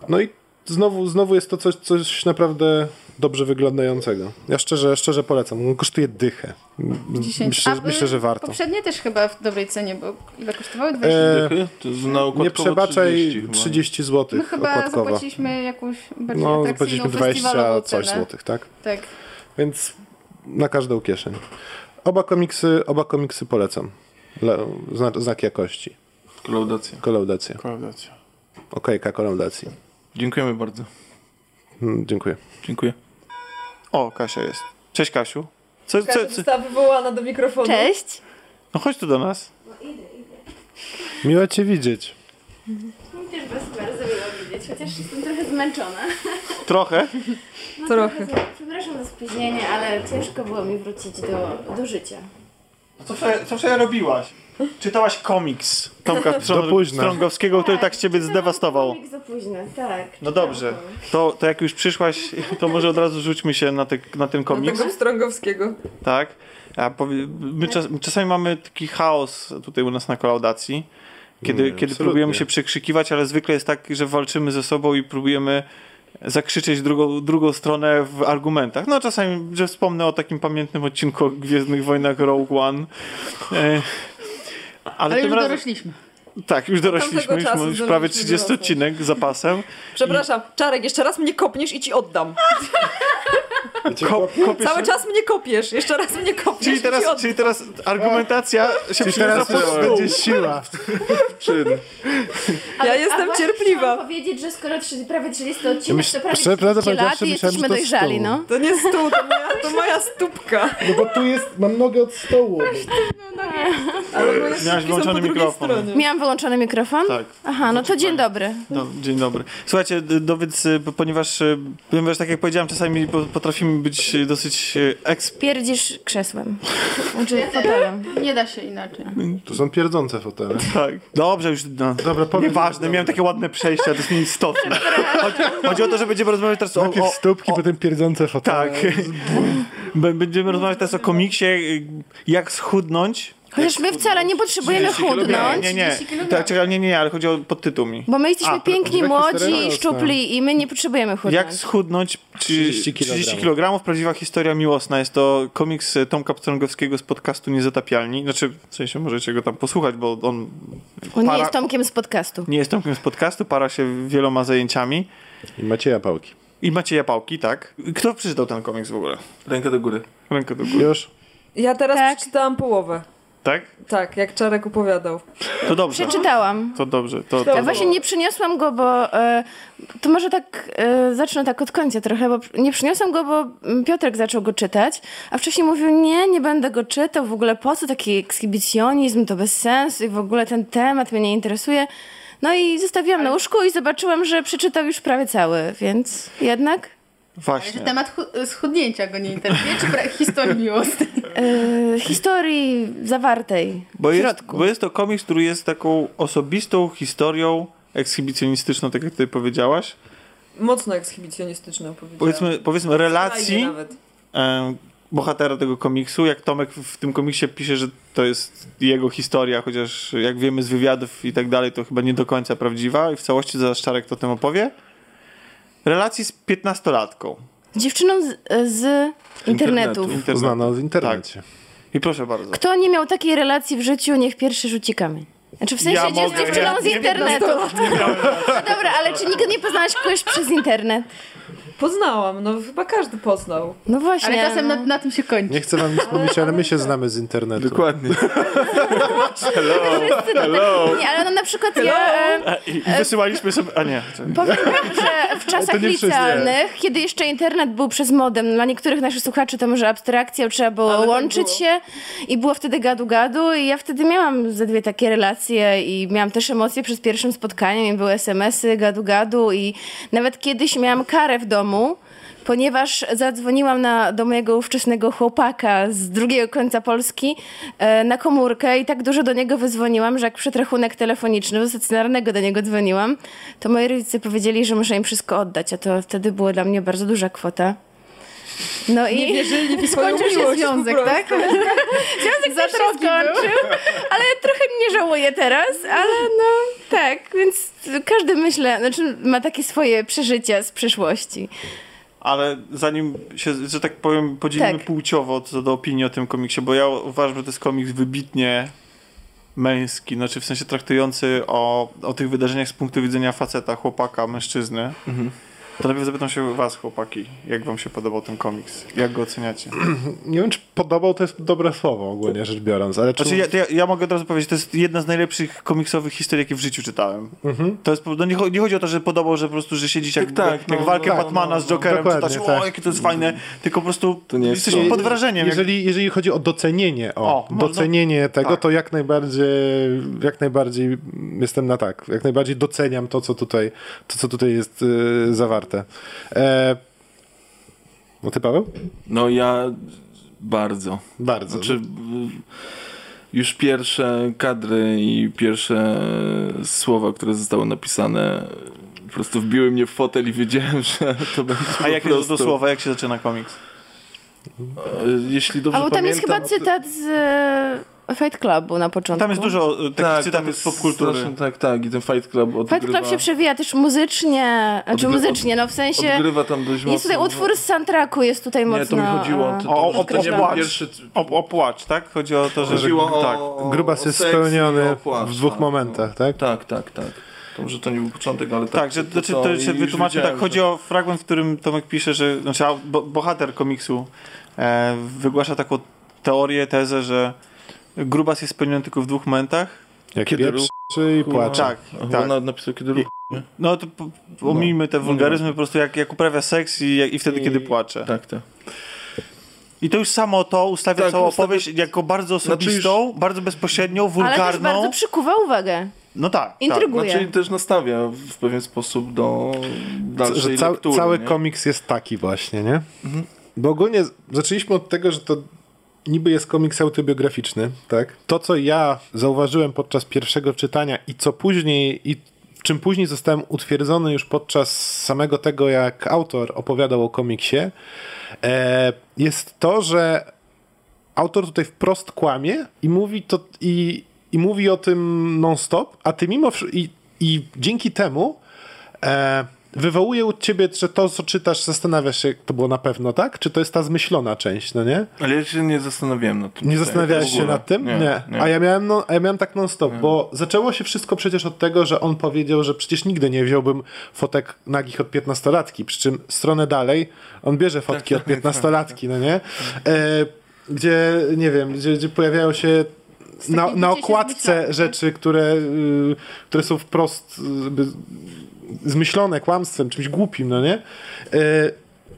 No i znowu, znowu jest to coś, coś naprawdę dobrze wyglądającego. Ja szczerze, szczerze polecam. On kosztuje dychę. M- 10. Myślę, A, myślę, że warto. Poprzednie też chyba w dobrej cenie, bo ile kosztowały? 20 E, Dychy? To jest na nie przebaczaj 30 chyba. 30 zł My chyba okładkowo. zapłaciliśmy jakąś bardziej No, atrakcyjną zapłaciliśmy 20 festiwalową coś cenę. złotych, tak? Tak. Więc na każdą kieszeń. Oba komiksy, oba komiksy polecam. Dla, znak, znak jakości. Kolaudacja. Kolaudacja. Kolaudacja. Okejka kolaudacji. Dziękujemy bardzo. Mm, Dziękuję. Dziękuję. O, Kasia jest. Cześć Kasiu. Co, Kasia co? została wywołana do mikrofonu. Cześć. No chodź tu do nas. Miło cię widzieć. Też was bardzo miło widzieć, chociaż jestem trochę zmęczona. Trochę. Trochę. Przepraszam za spóźnienie, ale ciężko było mi wrócić do, do życia. Co wczoraj, co wczoraj robiłaś? Czytałaś komiks Tomka późna. Strągowskiego, który tak ciebie zdewastował. Komik za późno, tak. No dobrze. To, to jak już przyszłaś, to może od razu rzućmy się na, te, na ten Do komiks. tego Strągowskiego. Tak. A powie, my, czas, my czasami mamy taki chaos tutaj u nas na kolaudacji, kiedy, Nie, kiedy absolutnie. próbujemy się przekrzykiwać, ale zwykle jest tak, że walczymy ze sobą i próbujemy zakrzyczeć drugą, drugą stronę w argumentach. No czasami, że wspomnę o takim pamiętnym odcinku o Gwiezdnych Wojnach Rogue One. E, ale, Ale już razem, dorośliśmy. Tak, już dorośliśmy, już, czasu już prawie zdążyliśmy 30 dorosnąć. odcinek z zapasem. Przepraszam, Czarek, jeszcze raz mnie kopniesz i ci oddam. Ko, kopiesz Cały czas mnie kopiesz, jeszcze raz mnie kopniesz Czyli i ci teraz, oddam. czyli teraz argumentacja się Czyli przyjęła teraz pod będzie siła. Ja jestem cierpliwa. Chciałam powiedzieć, że skoro prawie 30 odcinek, myśl- to prawie przepraszam, 30 lat i myślałem, jesteśmy że to dojrzali, stół. no. To nie stół, to moja, to moja stópka. No bo tu jest, mam nogę od stołu. Ale moje Miałaś stópki są włączony po drugiej mikrofon. Miałam wyłączony mikrofon? Tak. Aha, no to dzień dobry. No, dzień dobry. Słuchajcie, dowiedz, y, ponieważ, y, ponieważ tak jak powiedziałem, czasami po- potrafimy być y, dosyć eksp... Pierdzisz krzesłem. Znaczy fotelem. Nie da się inaczej. To są pierdzące fotele. Tak. Dobrze, już no, Dobra, powiem. nieważne, miałem takie ładne przejścia, to jest nieistotne. Chodzi, chodzi o to, że będziemy rozmawiać teraz o... Najpierw o stópki, potem pierdzące fotele. tak. Będziemy rozmawiać teraz o komiksie, jak schudnąć. Chociaż my wcale nie potrzebujemy 30 kilogramów. chudnąć. Nie, nie, 30 tak, czekaj, nie, nie, nie, ale chodzi o podtytuł mi. Bo my jesteśmy A, piękni, historia młodzi, szczupli i my nie potrzebujemy chudnąć. Jak schudnąć 30 30 kg, prawdziwa historia miłosna. Jest to komiks Tomka Pstrągowskiego z podcastu Niezatapialni. Znaczy, w sensie możecie go tam posłuchać, bo on On nie para- jest Tomkiem z podcastu. nie jest Tomkiem z podcastu, para się wieloma zajęciami. I Macieja Pałki. I Macieja Pałki, tak. Kto przeczytał ten komiks w ogóle? Rękę do góry. Rękę do góry. Już? Ja teraz Tak. przeczytałam połowę. Tak? Tak, jak Czarek opowiadał. To dobrze. Przeczytałam. To dobrze. To, to, Ja właśnie nie przyniosłam go, bo e, to może tak e, zacznę tak od końca trochę, bo nie przyniosłam go, bo Piotrek zaczął go czytać, a wcześniej mówił, nie, nie będę go czytał, w ogóle po co taki ekshibicjonizm, to bez sensu i w ogóle ten temat mnie nie interesuje. No i zostawiłam na łóżku i zobaczyłam, że przeczytał już prawie cały, więc jednak Że Właśnie. temat chu- schudnięcia go nie interesuje, czy historii miłosnej? e, historii zawartej Bo w jest, środku. bo jest to komiks, który jest taką osobistą historią ekshibicjonistyczną, tak jak tutaj powiedziałaś. Mocno ekshibicjonistyczne opowiedziałam. Powiedzmy, powiedzmy relacji e, bohatera tego komiksu. Jak Tomek w, tym komiksie pisze, że to jest jego historia, chociaż jak wiemy z wywiadów i tak dalej, to chyba nie do końca prawdziwa i w całości zaraz Czarek to tym opowie. Relacji z piętnastolatką. Dziewczyną z, z. Internetu. Internet. Znana w internecie. I proszę bardzo. Kto nie miał takiej relacji w życiu, niech pierwszy rzuci kamień. Znaczy w sensie Ja z dziewczyną ja z nie internetu. No dobra, ale czy nigdy nie poznałaś kogoś przez internet? Poznałam, no chyba każdy poznał. No właśnie. Ale czasem no. na, na tym się kończy. Nie chcę wam nic mówić, ale my się znamy z internetu. Dokładnie. Wszyscy to tak- Nie, ale no na przykład ja... E, I, i wysyłaliśmy sobie... A nie. Powiem wam, że w czasach licealnych, kiedy jeszcze internet był przez modem, dla niektórych naszych słuchaczy to może abstrakcja, trzeba było Ale tak łączyć było. się i było wtedy gadu-gadu i ja wtedy miałam ze dwie takie relacje i miałam też emocje przed pierwszym spotkaniem i były smsy, gadu-gadu i nawet kiedyś miałam karę w domu, ponieważ zadzwoniłam na, do mojego ówczesnego chłopaka z drugiego końca Polski e, na komórkę i tak dużo do niego wydzwoniłam, że jak przed rachunek telefoniczny, do stacjonarnego do niego dzwoniłam, to moi rodzice powiedzieli, że muszę im wszystko oddać, a to wtedy była dla mnie bardzo duża kwota. No Nie i wierzyli w Skończył się związek, tak? związek Za też się skończył, ale trochę nie żałuję teraz, ale no tak, więc każdy myślę, znaczy ma takie swoje przeżycia z przeszłości. Ale zanim się, że tak powiem, podzielimy Tak. płciowo co do opinii o tym komiksie, bo ja uważam, że to jest komiks wybitnie męski, znaczy w sensie traktujący o, o tych wydarzeniach z punktu widzenia faceta, chłopaka, mężczyzny. To najpierw zapytam się was, chłopaki, jak wam się podobał ten komiks? Jak go oceniacie? Nie wiem, czy podobał to jest dobre słowo ogólnie rzecz biorąc, ale czy... Znaczy, ja, ja, ja mogę od razu powiedzieć, to jest jedna z najlepszych komiksowych historii, jakie w życiu czytałem. Mhm. To jest, no nie, nie chodzi o to, że podobał, że po prostu, że siedzieć jak, Tak, tak, jak no, walkę no, Batmana no, z no, Jokerem, dokładnie, czytać, tak. o, jakie to jest fajne, tylko po prostu To nie jest jesteś to. pod wrażeniem. jak- Jeżeli, jeżeli chodzi o docenienie, o, O, no, docenienie tego, tak. to jak najbardziej, jak najbardziej jestem na tak, jak najbardziej doceniam to, co tutaj, to, co tutaj jest y, zawarte. E, no ty, Paweł? No ja bardzo. Bardzo. Znaczy, już pierwsze kadry i pierwsze słowa, które zostały napisane, po prostu wbiły mnie w fotel i wiedziałem, że to będzie A jakie to prostu, do słowa, jak się zaczyna komiks? e, Jeśli dobrze A bo tam jest pamiętam, chyba cytat z Fight Clubu na początku. Tam jest dużo e, takich tak, tam cytatów jest z popkultury. strasznie- Tak, tak. I ten Fight Club odgrywa, Fight Club się przewija też muzycznie, znaczy Odgry- muzycznie, no w sensie odgrywa tam dość mocno. jest tutaj utwór z soundtracku, jest tutaj Nie, mocno... to mi chodziło. e, To, O, to, o, to nie pierwszy... O, o płacz, tak? Chodzi o to, że... Chodziło o, tak. Grubas jest spełniony w dwóch tak, momentach, tak? Tak, tak, tak. To może to nie był początek, ale tak. Tak, że to, to, to się i wytłumaczy, wiedziałem, tak, chodzi że- o fragment, w którym Tomek pisze, że znaczy, bohater komiksu e, wygłasza taką teorię, tezę, że Grubas jest spełniony tylko w dwóch momentach. Jak Kiedy pieprzy i płacze. Tak, chyba tak. nawet napisał, kiedy ruch. No to po- pomijmy te wulgaryzmy, po prostu jak, jak uprawia seks i, jak- i wtedy, I- kiedy płacze. Tak, tak. I to już samo to ustawia Tak, całą ustawia- opowieść jako bardzo Znaczy osobistą, bardzo bezpośrednią, Ale też wulgarną. bardzo przykuwa uwagę. No tak, tak. Intryguje. Znaczy też nastawia w pewien sposób do dalszej ca lektury. cały nie? komiks jest taki właśnie, nie? Bo ogólnie zaczęliśmy od tego, że to niby jest komiks autobiograficzny, tak? To, co ja zauważyłem podczas pierwszego czytania i co później, i czym później zostałem utwierdzony już podczas samego tego, jak autor opowiadał o komiksie, e, jest to, że autor tutaj wprost kłamie i mówi to i, i mówi o tym non-stop, a ty mimo i, i dzięki temu e, wywołuje u ciebie, że to, co czytasz, zastanawiasz się, jak to było na pewno, tak? Czy to jest ta zmyślona część, no nie? Ale ja się nie zastanawiałem nad tym. Nie tutaj, zastanawiałeś się nad tym? Nie. A ja miałem, no, a ja miałem tak non-stop, bo zaczęło się wszystko przecież od tego, że on powiedział, że przecież nigdy nie wziąłbym fotek nagich od 15-latki, przy czym stronę dalej on bierze fotki od 15-latki, no nie? E, gdzie, nie wiem, gdzie, gdzie pojawiają się na, na okładce zmyślone. rzeczy, które, y, które są wprost y, zmyślone kłamstwem, czymś głupim, no nie? E,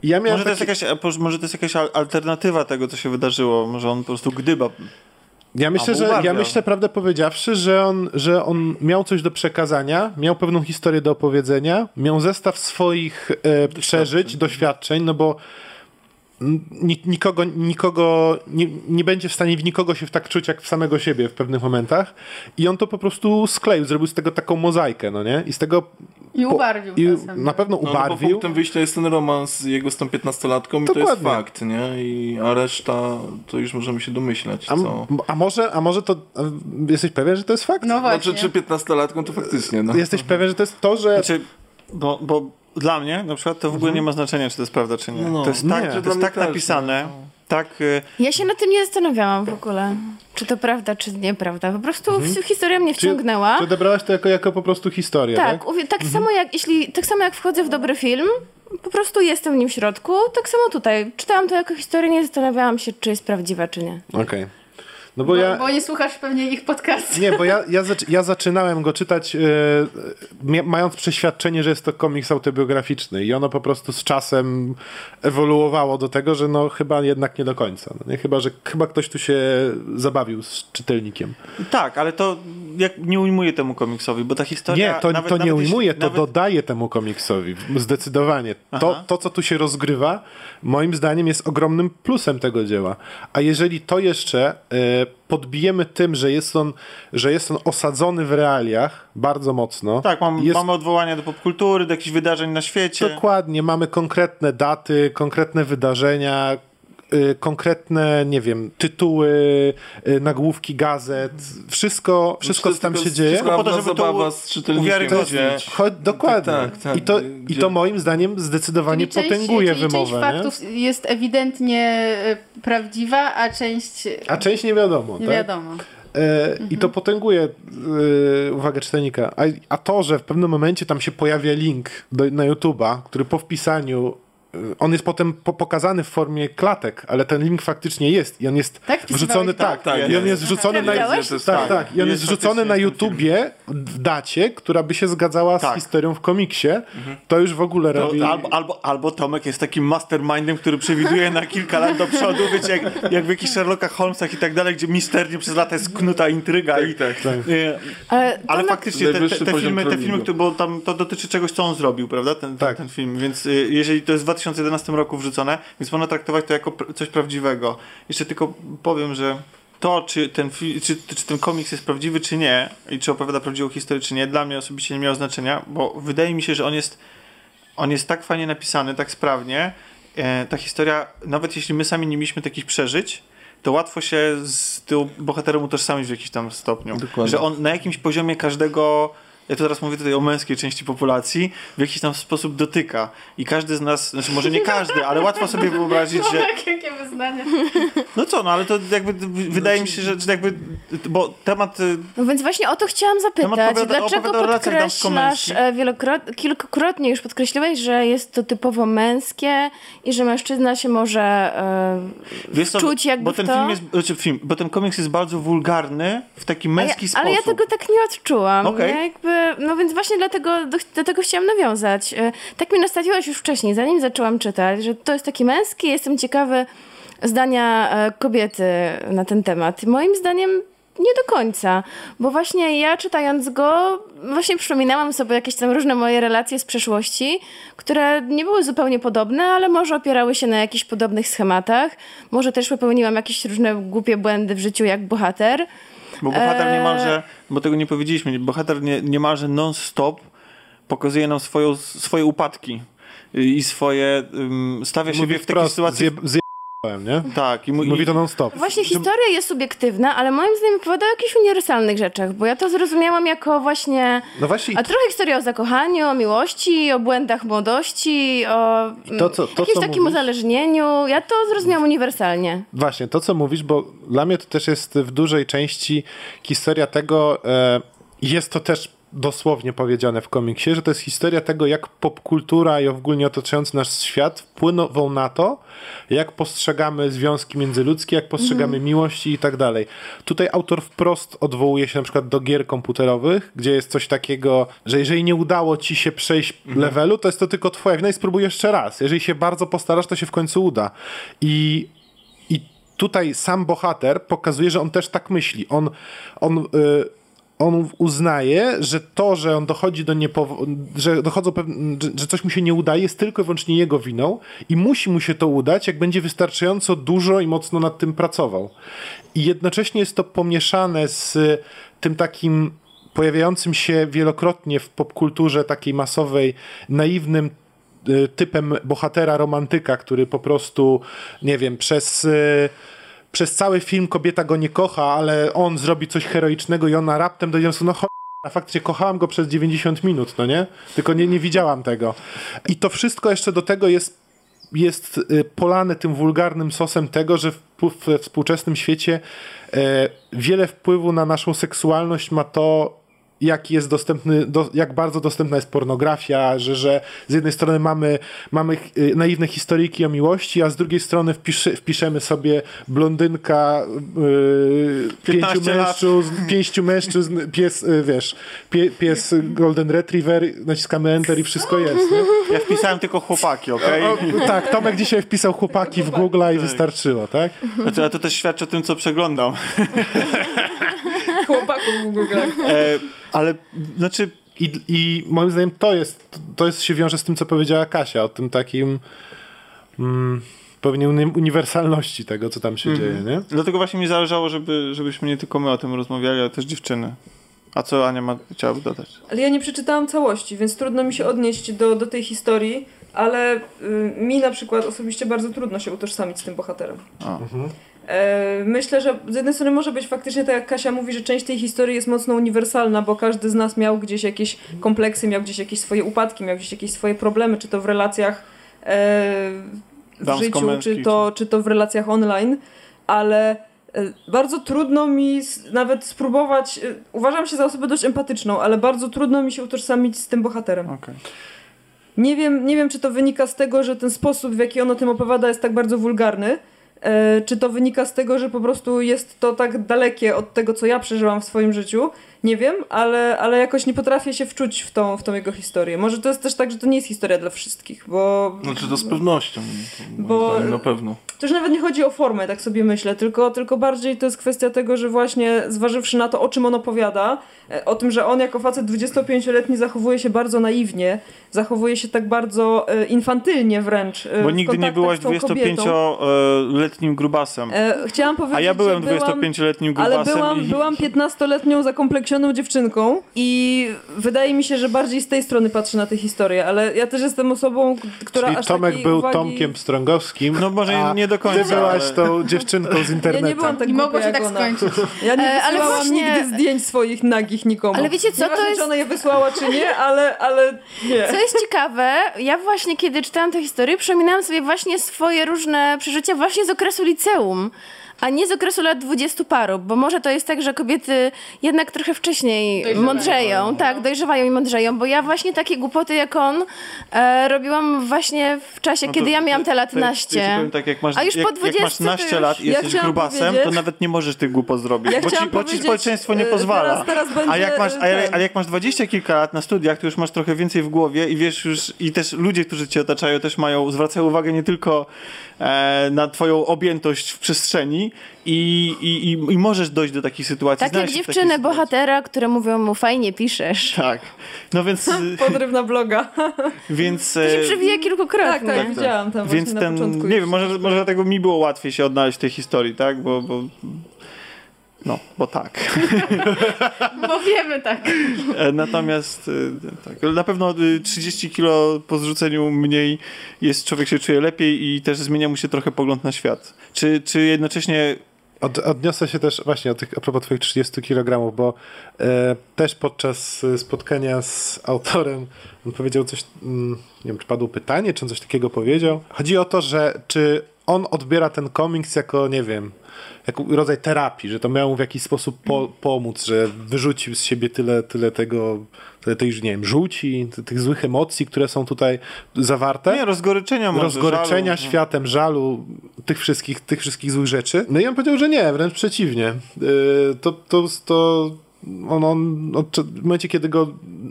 ja Może to, jest jakaś, może to jest jakaś al- alternatywa tego, co się wydarzyło. Może on po prostu gdyba. Ja myślę, że ja myślę, prawdę powiedziawszy, że on, że on miał coś do przekazania, miał pewną historię do opowiedzenia, miał zestaw swoich e, przeżyć, doświadczeń, no bo nikogo, nikogo nie, nie będzie w stanie w nikogo się tak czuć jak w samego siebie w pewnych momentach i on to po prostu skleił, zrobił z tego taką mozaikę, no nie? I z tego I po- ubarwił i czasem. na pewno No, no bo ubarwił. punktem wyjścia jest ten romans jego z tą 15-latką i to jest fakt, nie? I, a reszta to już możemy się domyślać, a, co... a, może, a może to a jesteś pewien, że to jest fakt? No właśnie. Znaczy, czy 15-latką to faktycznie, no. Jesteś pewien, że to jest to, że Znaczy, bo, bo dla mnie na przykład to w ogóle nie ma znaczenia, czy to jest prawda, czy nie. No, no. To jest Nie. tak, Że to jest tak też, napisane, tak... y, Ja się nad tym nie zastanawiałam w ogóle. Czy to prawda, czy nieprawda. Po prostu w- historia mnie wciągnęła. Czy odebrałaś to jako, jako po prostu historię, tak? Tak, uwie- tak samo jak jeśli, tak samo jak wchodzę w dobry film, po prostu jestem w nim w środku, tak samo tutaj. Czytałam to jako historię, nie zastanawiałam się, czy jest prawdziwa, czy nie. Okej. No bo Bo, ja... bo nie słuchasz pewnie ich podcastu. Nie, bo ja, ja, ja zaczynałem go czytać e, mia- mając przeświadczenie, że jest to komiks autobiograficzny i ono po prostu z czasem ewoluowało do tego, że no chyba jednak nie do końca. No, nie? Chyba, że chyba ktoś tu się zabawił z czytelnikiem. Tak, ale to jak nie ujmuje temu komiksowi, bo ta historia... Nie, to, nawet- to nie nawet jeśli- ujmuje, to nawet- dodaje temu komiksowi. Zdecydowanie. To, to, co tu się rozgrywa, moim zdaniem jest ogromnym plusem tego dzieła. A jeżeli to jeszcze e, podbijemy tym, że jest, on, że jest on osadzony w realiach bardzo mocno. Tak, mam, jest mamy odwołania do popkultury, do jakichś wydarzeń na świecie. Dokładnie, mamy konkretne daty, konkretne wydarzenia, konkretne, nie wiem, tytuły, y, nagłówki gazet, wszystko, wszystko co tam się dzieje. wszystko po to, żeby to zabawa z czytelnikiem. Cho- dokładnie. Tak, tak, I, to, gdzie- I to moim zdaniem zdecydowanie Czyli część, potęguje czyli wymowę. część nie? faktów jest ewidentnie e, prawdziwa, a część A część nie wiadomo. nie tak? wiadomo. E, I to potęguje e, uwagę czytelnika. A, a to, że w pewnym momencie tam się pojawia link do, na YouTube'a, który po wpisaniu on jest potem po, pokazany w formie klatek, ale ten link faktycznie jest i on jest Tak wrzucony to? tak, Tak, i on jest. jest wrzucony na jest tak, tak. tak, i on jest Jest wrzucony na YouTubie w dacie, która by się zgadzała z Tak. historią w komiksie. To już w ogóle To, robi albo, albo, albo Tomek jest takim mastermindem, który przewiduje na kilka lat do przodu, wiecie, jak, jak w jakichś Sherlockach Holmesach i tak dalej, gdzie misternie przez lata jest knuta intryga. i, tak. Tak. e, Ale, ale faktycznie te, te, te filmy, te filmy bo tam to dotyczy czegoś, co on zrobił, prawda? Ten, ten, Tak. ten film. Więc y, jeżeli to jest w 2011 roku wrzucone, więc można traktować to jako coś prawdziwego. Jeszcze tylko powiem, że to, czy ten, czy, czy ten komiks jest prawdziwy, czy nie, i czy opowiada prawdziwą historię, czy nie, dla mnie osobiście nie miało znaczenia, bo wydaje mi się, że on jest, on jest tak fajnie napisany, tak sprawnie. E, ta historia, nawet jeśli my sami nie mieliśmy takich przeżyć, to łatwo się z tym bohaterem utożsamić w jakimś tam stopniu. Dokładnie. Że on na jakimś poziomie każdego, ja to teraz mówię tutaj o męskiej części populacji, w jakiś tam sposób dotyka. I każdy z nas, znaczy może nie każdy, ale łatwo sobie wyobrazić, że Jakie wyznanie. no co, no ale to jakby wydaje mi się, że, że jakby, bo temat y, No więc właśnie o to chciałam zapytać. opowiada- Dlaczego podkreślasz, e, wielokrot, kilkukrotnie już podkreśliłeś, że jest to typowo męskie i że mężczyzna się może e, co, wczuć jakby bo ten to? film jest, znaczy film, bo ten komiks jest bardzo wulgarny w taki ja, męski sposób. ale ja tego tak nie odczułam. Okej. Ja jakby, no więc właśnie dlatego, do, do tego chciałam nawiązać. E, Tak mnie nastawiłaś już wcześniej, zanim zaczęłam czytać, że to jest taki męski. Jestem ciekawy zdania e, kobiety na ten temat. Moim zdaniem nie do końca, bo właśnie ja czytając go, właśnie przypominałam sobie jakieś tam różne moje relacje z przeszłości, które nie były zupełnie podobne, ale może opierały się na jakichś podobnych schematach. Może też popełniłam jakieś różne głupie błędy w życiu jak bohater. Bo bohater Eee. niemalże, bo tego nie powiedzieliśmy, bohater nie, niemalże non-stop pokazuje nam swoją, swoje upadki i swoje, um, stawia siebie w takiej sytuacji... zje, nie? Tak, i, mu- Mówi to non-stop. Właśnie historia jest subiektywna, ale moim zdaniem opowiada o jakichś uniwersalnych rzeczach, bo ja to zrozumiałam jako właśnie... No właśnie, A trochę historia o zakochaniu, o miłości, o błędach młodości, o I to, co- to, jakimś co takim mówisz- uzależnieniu. Ja to zrozumiałam uniwersalnie. Właśnie, to co mówisz, bo dla mnie to też jest w dużej części historia tego, e, jest to też dosłownie powiedziane w komiksie, że to jest historia tego, jak popkultura i ogólnie otaczający nas świat wpłyną na to, jak postrzegamy związki międzyludzkie, jak postrzegamy miłości i tak dalej. Tutaj autor wprost odwołuje się na przykład do gier komputerowych, gdzie jest coś takiego, że jeżeli nie udało ci się przejść levelu, to jest to tylko twoja wina i spróbuj jeszcze raz. Jeżeli się bardzo postarasz, to się w końcu uda. I i tutaj sam bohater pokazuje, że on też tak myśli. On, on, y, on uznaje, że to, że on dochodzi do niepowo- że dochodzą że, że coś mu się nie udaje, jest tylko i wyłącznie jego winą i musi mu się to udać, jak będzie wystarczająco dużo i mocno nad tym pracował. I jednocześnie jest to pomieszane z tym takim pojawiającym się wielokrotnie w popkulturze takiej masowej, naiwnym y, typem bohatera romantyka, który po prostu, nie wiem, przez, y, przez cały film kobieta go nie kocha, ale on zrobi coś heroicznego i ona raptem do wniosku, no a faktycznie kochałam go przez 90 minut, no nie? Tylko nie, nie widziałam tego. I to wszystko jeszcze do tego jest jest y, polane tym wulgarnym sosem tego, że we współczesnym świecie e, wiele wpływu na naszą seksualność ma to, jak jest dostępny, do, jak bardzo dostępna jest pornografia, że, że z jednej strony mamy, mamy y, naiwne historyjki o miłości, a z drugiej strony wpiszy, wpiszemy sobie blondynka, yy, 15 pięciu mężczyzn, pięciu mężczyzn, pies, y, wiesz, pie, pies Golden Retriever, naciskamy Enter i wszystko jest. Nie? Ja wpisałem tylko chłopaki, okej? O, tak, Tomek dzisiaj wpisał chłopaki w Google i wystarczyło, tak? Znaczy, ale to też świadczy o tym, co przeglądam. Chłopaków w Google. E, ale, znaczy, I, I moim zdaniem to jest, to jest się wiąże z tym, co powiedziała Kasia, o tym takim mm, pewnie uni- uniwersalności tego, co tam się dzieje, nie? dlatego właśnie mi zależało, żeby, żebyśmy nie tylko my o tym rozmawiali, ale też dziewczyny. A co Ania ma, chciałaby dodać? Ale ja nie przeczytałam całości, więc trudno mi się odnieść do, do tej historii, ale y, mi na przykład osobiście bardzo trudno się utożsamić z tym bohaterem. A. E, myślę, że z jednej strony może być faktycznie tak jak Kasia mówi, że część tej historii jest mocno uniwersalna, bo każdy z nas miał gdzieś jakieś kompleksy, miał gdzieś jakieś swoje upadki, miał gdzieś jakieś swoje problemy, czy to w relacjach e, w życiu, czy to, czy to w relacjach online, ale e, bardzo trudno mi nawet spróbować, e, uważam się za osobę dość empatyczną, ale bardzo trudno mi się utożsamić z tym bohaterem. Okej. Nie wiem, nie wiem, czy to wynika z tego, że ten sposób, w jaki on o tym opowiada, jest tak bardzo wulgarny, e, czy to wynika z tego, że po prostu jest to tak dalekie od tego, co ja przeżyłam w swoim życiu. Nie wiem, ale, ale jakoś nie potrafię się wczuć w tą, w tą jego historię. Może to jest też tak, że to nie jest historia dla wszystkich, bo Znaczy to z pewnością. Bo-. Na pewno. to już nawet nie chodzi o formę, tak sobie myślę, tylko, tylko bardziej to jest kwestia tego, że właśnie zważywszy na to, o czym on opowiada, e, o tym, że on jako facet 25-letni zachowuje się bardzo naiwnie, zachowuje się tak bardzo e, infantylnie wręcz. e, Bo nigdy nie byłaś z tą kobietą. 25-letnim grubasem. E, chciałam powiedzieć, A ja byłem że byłam, 25-letnim ale grubasem. byłam, i... byłam 15-letnią zakompleksioną dziewczynką i wydaje mi się, że bardziej z tej strony patrzę na tę historię, ale ja też jestem osobą, która Czyli aż Tomek był uwagi... Tomkiem Strągowskim, No może a nie do końca. ty byłaś ale- tą dziewczynką z Ja internetu. nie byłam tak I mogło się tak ona. skończyć. Ja nie E, ale właśnie- nigdy zdjęć swoich nagich nikomu. Ale wiecie co, to Nieważne, jest- czy ona je wysłała, czy nie, ale, ale nie. Co jest ciekawe, ja właśnie kiedy czytałam tę historię, przypominałam sobie właśnie swoje różne przeżycia właśnie z okresu liceum, a nie z okresu lat dwudziestu paru, bo może to jest tak, że kobiety jednak trochę wcześniej Dojrzewają. mądrzeją, tak, dojrzewają i mądrzeją, bo ja właśnie takie głupoty jak on e, robiłam właśnie w czasie, No to- kiedy ja miałam te lat ja naście. powiem tak, jak masz, A już jak, po jak 20 masz to naście już- lat i Ja jesteś grubasem, powiedzieć- to nawet nie możesz tych głupot zrobić, Ja bo, ci, bo ci społeczeństwo nie e, pozwala. Teraz, teraz będzie, a, jak masz, a, jak, a jak masz dwadzieścia kilka lat na studiach, to już masz trochę więcej w głowie i wiesz już, i też ludzie, którzy cię otaczają, też mają, zwracają uwagę nie tylko e, na twoją objętość w przestrzeni i, i, i, i możesz dojść do takich sytuacji. Tak jak dziewczyny bohatera, które mówią mu fajnie piszesz. Tak. No więc, y, Podryw na bloga. więc... To się e, przewija kilkukrotnie. Tak, tak, widziałam tam Więc właśnie na ten, początku. nie wiem, może, może dlatego mi było łatwiej się odnaleźć w tej historii, tak? Bo, bo no, bo tak. Bo wiemy tak. E, Natomiast y, tak, na pewno y, 30 kilo po zrzuceniu mniej jest, człowiek się czuje lepiej i też zmienia mu się trochę pogląd na świat. Czy, czy jednocześnie Od, odniosę się też właśnie o tych, a propos twoich 30 kg, bo e, też podczas e, spotkania z autorem on powiedział coś, mm, nie wiem, czy padło pytanie, czy on coś takiego powiedział. Chodzi o to, że czy on odbiera ten komiks jako, nie wiem, jako rodzaj terapii, że to miało mu w jakiś sposób po, pomóc, że wyrzucił z siebie tyle, tyle tego, tyle tej, nie wiem, żółci, ty- tych złych emocji, które są tutaj zawarte nie, rozgoryczenia może, rozgoryczenia żalu, no. światem, żalu, tych wszystkich, tych wszystkich złych rzeczy. No i on powiedział, że nie, wręcz przeciwnie. Yy, to, to, to on, on od, w momencie, kiedy go,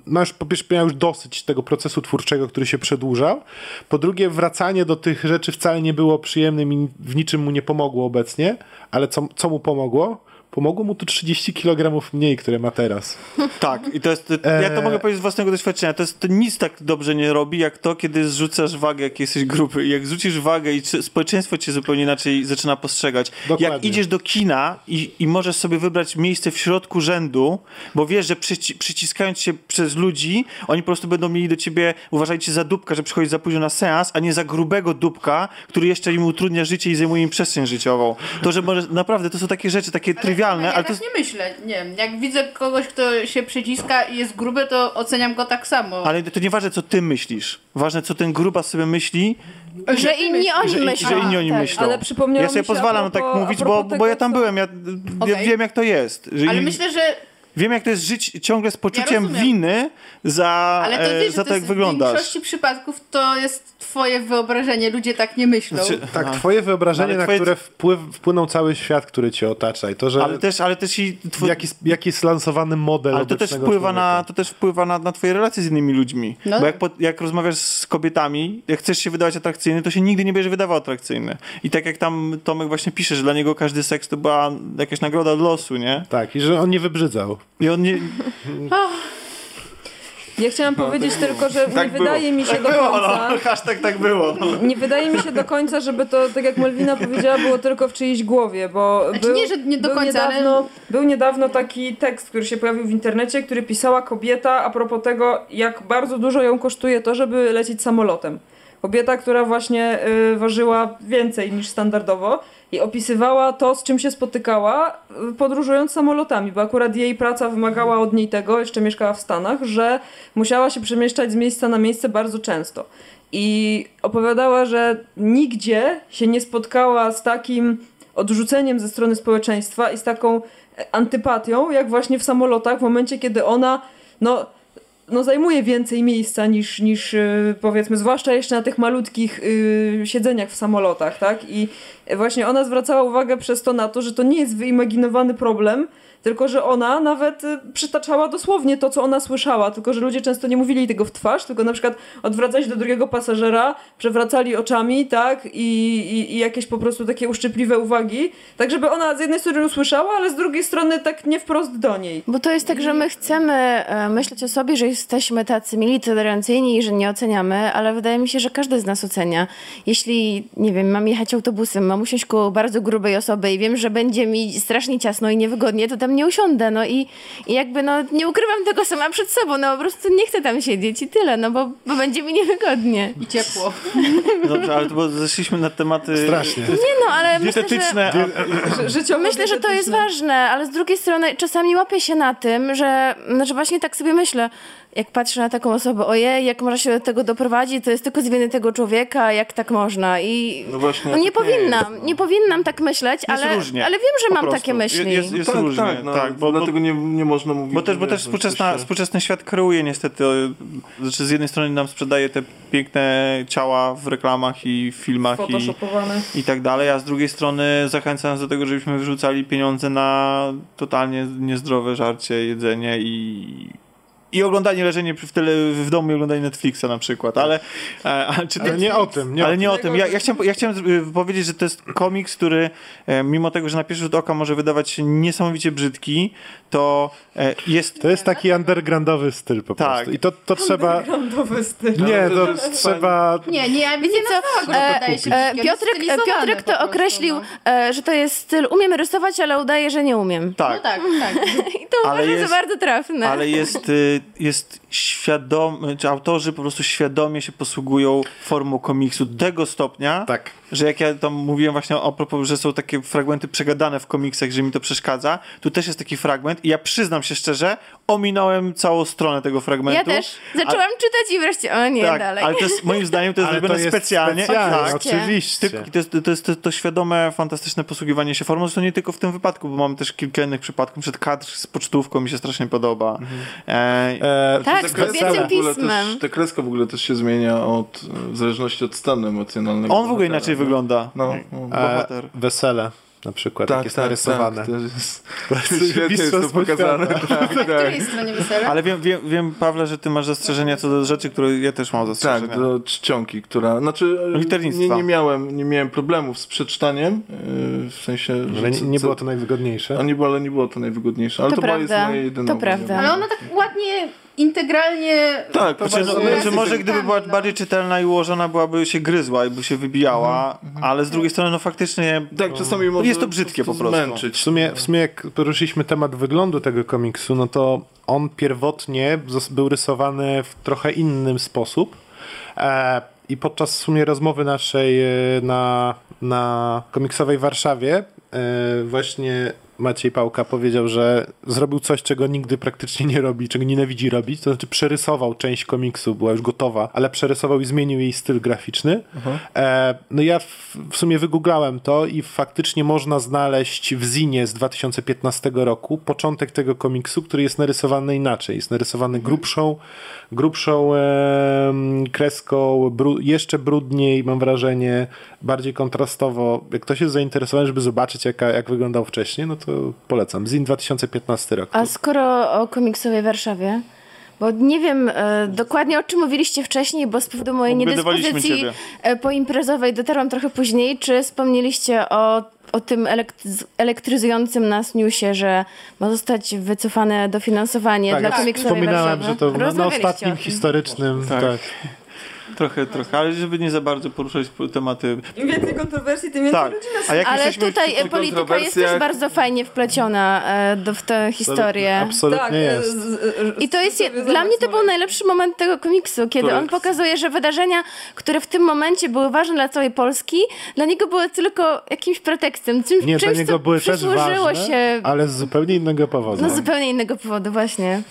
już po pierwsze miał już dosyć tego procesu twórczego, który się przedłużał. Po drugie, wracanie do tych rzeczy wcale nie było przyjemnym i w niczym mu nie pomogło obecnie, ale co, co mu pomogło? Pomogło mu to 30 kg mniej, które ma teraz. Tak, i to jest, ja to mogę powiedzieć z własnego doświadczenia, to, jest, to nic tak dobrze nie robi, jak to, kiedy zrzucasz wagę, jak jesteś gruby. Jak zrzucisz wagę i czy, społeczeństwo cię zupełnie inaczej zaczyna postrzegać. Dokładnie. Jak idziesz do kina i, i możesz sobie wybrać miejsce w środku rzędu, bo wiesz, że przyci przyciskając się przez ludzi, oni po prostu będą mieli do ciebie, uważajcie za dupka, że przychodzisz za późno na seans, a nie za grubego dupka, który jeszcze im utrudnia życie i zajmuje im przestrzeń życiową. To, że może, naprawdę, to są takie rzeczy, takie trywialne trywialne, ja ale to tak jest... nie myślę. Nie wiem, jak widzę kogoś, kto się przyciska i jest gruby, to oceniam go tak samo. Ale to nieważne, co ty myślisz. Ważne, co ten grubas sobie myśli Że inni o i że, myślą. że inni o nim Tak. myślą. Ale przypomniało ja sobie pozwalam tak propos- mówić, a bo, propos bo ja tego, tam co- byłem. Ja, ja Okej. wiem, jak to jest. Że Ale i- myślę, że Wiem, jak to jest żyć ciągle z poczuciem rozumiem. winy za, ale to e, wiesz, za że to, to jak jest w wyglądasz. większości przypadków to jest twoje wyobrażenie, ludzie tak nie myślą. Znaczy, Tak, twoje wyobrażenie, Ale na twoje- które wpływ, wpłynął cały świat, który cię otacza i to, że ale też, ale też i twój, jaki, jaki jest lansowany model ale to też wpływa człowieka. na, to też wpływa na, na twoje relacje z innymi ludźmi. No. Bo jak, po, jak rozmawiasz z kobietami, jak chcesz się wydawać atrakcyjny, to się nigdy nie będziesz wydawał atrakcyjny. I tak jak tam Tomek właśnie pisze, że dla niego każdy seks to była jakaś nagroda od losu, nie? Tak, i że on nie wybrzydzał. I on nie... Ja chciałam powiedzieć tylko, że nie Tak było. wydaje mi się tak do było, końca... no. Hashtag tak było. No. Nie wydaje mi się do końca, żeby to, tak jak Malwina powiedziała, było tylko w czyjejś głowie, bo Znaczy był, nie, że nie do był końca, ale- niedawno, był niedawno taki tekst, który się pojawił w internecie, który pisała kobieta a propos tego, jak bardzo dużo ją kosztuje to, żeby lecieć samolotem. Kobieta, która właśnie y, ważyła więcej niż standardowo i opisywała to, z czym się spotykała podróżując samolotami, bo akurat jej praca wymagała od niej tego, jeszcze mieszkała w Stanach, że musiała się przemieszczać z miejsca na miejsce bardzo często. I opowiadała, że nigdzie się nie spotkała z takim odrzuceniem ze strony społeczeństwa i z taką e, antypatią, jak właśnie w samolotach, w momencie, kiedy ona, no, no zajmuje więcej miejsca niż, niż yy, powiedzmy, zwłaszcza jeszcze na tych malutkich yy, siedzeniach w samolotach, tak? I właśnie ona zwracała uwagę przez to na to, że to nie jest wyimaginowany problem, tylko że ona nawet y, przytaczała dosłownie to, co ona słyszała, tylko że ludzie często nie mówili tego w twarz, tylko na przykład odwracać do drugiego pasażera, przewracali oczami, tak, i, i, i jakieś po prostu takie uszczypliwe uwagi, tak żeby ona z jednej strony usłyszała, ale z drugiej strony tak nie wprost do niej. Bo to jest tak, że my chcemy e, myśleć o sobie, że jesteśmy tacy mili, tolerancyjni i że nie oceniamy, ale wydaje mi się, że każdy z nas ocenia. Jeśli, nie wiem, mam jechać autobusem, mam usiąść koło bardzo grubej osoby i wiem, że będzie mi strasznie ciasno i niewygodnie, to tam nie usiądę, no i, i jakby, no, nie ukrywam tego sama przed sobą, no po prostu nie chcę tam siedzieć i tyle, no bo, bo będzie mi niewygodnie. I ciepło. Dobrze, ale to bo zeszliśmy na tematy Strasznie. Nie no, ale myślę, że... dietetyczne. a- Myślę, że to jest dietetyczne. ważne, ale z drugiej strony czasami łapię się na tym, że, że właśnie tak sobie myślę, jak patrzę na taką osobę, ojej, jak można się do tego doprowadzić, to jest tylko z winy tego człowieka, jak tak można i... No właśnie. No nie tak powinnam, jest, no. nie powinnam tak myśleć, Jest ale, różnie. ale wiem, że Po mam prostu. takie myśli. Jest, jest tak, różnie, tak, no, tak, bo, bo, dlatego nie, nie można mówić. bo też, bo też współczesna, się- współczesny świat kreuje niestety, znaczy z jednej strony nam sprzedaje te piękne ciała w reklamach i filmach i, i tak dalej, a z drugiej strony zachęca nas do tego, żebyśmy wyrzucali pieniądze na totalnie niezdrowe żarcie, jedzenie i i oglądanie, leżenie w, tele, w domu i oglądanie Netflixa na przykład, ale, e, ale czy Ale nie o tym, nie ale o nie tym. o tym. Ja, ja, chciałem, ja chciałem y, powiedzieć, że to jest komiks, który e, mimo tego, że na pierwszy rzut oka może wydawać się niesamowicie brzydki, to e, jest... To jest taki undergroundowy styl po Tak. prostu. I to, to trzeba... Styl. Nie, to trzeba... Nie, nie, ja nie E, e, brzydki, on jest Piotrek, Piotrek to określił, no. e, że to jest styl, umiem rysować, ale udaję, że nie umiem. Tak, No tak, tak. I to Ale uważam jest- za bardzo trafne. ale jest, y, jest świadomy, czy autorzy po prostu świadomie się posługują formą komiksu do tego stopnia, Tak. że jak ja tam mówiłem właśnie a propos, że są takie fragmenty przegadane w komiksach, że mi to przeszkadza, tu też jest taki fragment i ja przyznam się szczerze, ominąłem całą stronę tego fragmentu. Ja też. Zaczęłam czytać i wreszcie, o nie, tak, dalej. ale to jest, moim zdaniem to jest Ale to zrobione jest specjalnie. specjalnie, tak. oczywiście. Tylko, to, jest, to jest to, to świadome, fantastyczne posługiwanie się formą, zresztą nie tylko w tym wypadku, bo mamy też kilka innych przypadków, przed kadr z pocztówką mi się strasznie podoba. E, E, Tak, Ta z kreska w ogóle. Też, ta kreska w ogóle też się zmienia od, w zależności od stanu emocjonalnego. on w ogóle inaczej no. wygląda. No, no. e, bohater. wesele na przykład, jak jest narysowane. Tak, też jest, jest świetnie jest to pokazane. Tak, Na tak. której stronie wesela? Ale wiem, wiem, wiem, Pawle, że ty masz zastrzeżenia co do rzeczy, które ja też mam Tak, zastrzeżenia. do czcionki, która. Znaczy, Liternictwa. nie, nie, miałem, nie miałem problemów z przeczytaniem. yy, W sensie. że Ale nie, nie było to najwygodniejsze. A nie było, ale nie było to najwygodniejsze. Ale To to, była jest prawda, moja jedyna to prawda. Ale ona tak ładnie, integralnie... Tak, Znaczy, no, może gdyby była bardziej czytelna i ułożona, byłaby się gryzła i by się wybijała, ale z drugiej strony no faktycznie Tak, czasami może jest to brzydkie po prostu. Zmęczyć. W sumie, w sumie jak poruszyliśmy temat wyglądu tego komiksu, no to on pierwotnie był rysowany w trochę innym sposób. E, I podczas w sumie rozmowy naszej e, na, na komiksowej Warszawie e, właśnie Maciej Pałka powiedział, że zrobił coś, czego nigdy praktycznie nie robi, czego nienawidzi robić, to znaczy przerysował część komiksu, była już gotowa, ale przerysował i zmienił jej styl graficzny. E, no ja w, w sumie wygooglałem to i faktycznie można znaleźć w Zinie z 2015 roku początek tego komiksu, który jest narysowany inaczej. Jest narysowany grubszą, grubszą em, kreską, bru, jeszcze brudniej, mam wrażenie, bardziej kontrastowo. Jak ktoś jest zainteresowany, żeby zobaczyć, jaka, jak wyglądał wcześniej, no to polecam. Zin 2015 rok. A skoro o komiksowej Warszawie, bo nie wiem e, dokładnie o czym mówiliście wcześniej, bo z powodu mojej niedyspozycji e, poimprezowej dotarłam trochę później. Czy wspomnieliście o, o tym elekt- elektryzującym nas newsie, że ma zostać wycofane dofinansowanie Tak, dla komiksowej wspominałem, Warszawy? że to na, ostatnim historycznym. Tak. Tak. Trochę, trochę, ale żeby nie za bardzo poruszać tematy. Im więcej kontrowersji, tym więcej Tak, a jak Ale jesteśmy tutaj e, polityka jest też bardzo fajnie wpleciona e, do, w tę historię. Absolutnie tak, e, jest. z- z- I to jest, dla mnie to był zobacz, najlepszy moment tego komiksu, kiedy on pokazuje, że wydarzenia, które w tym momencie były ważne dla całej Polski, dla niego były tylko jakimś pretekstem, czymś, Nie, dla czymś niego co były też przysłużyło ważne, się ale z zupełnie innego powodu. no, z zupełnie innego powodu, właśnie.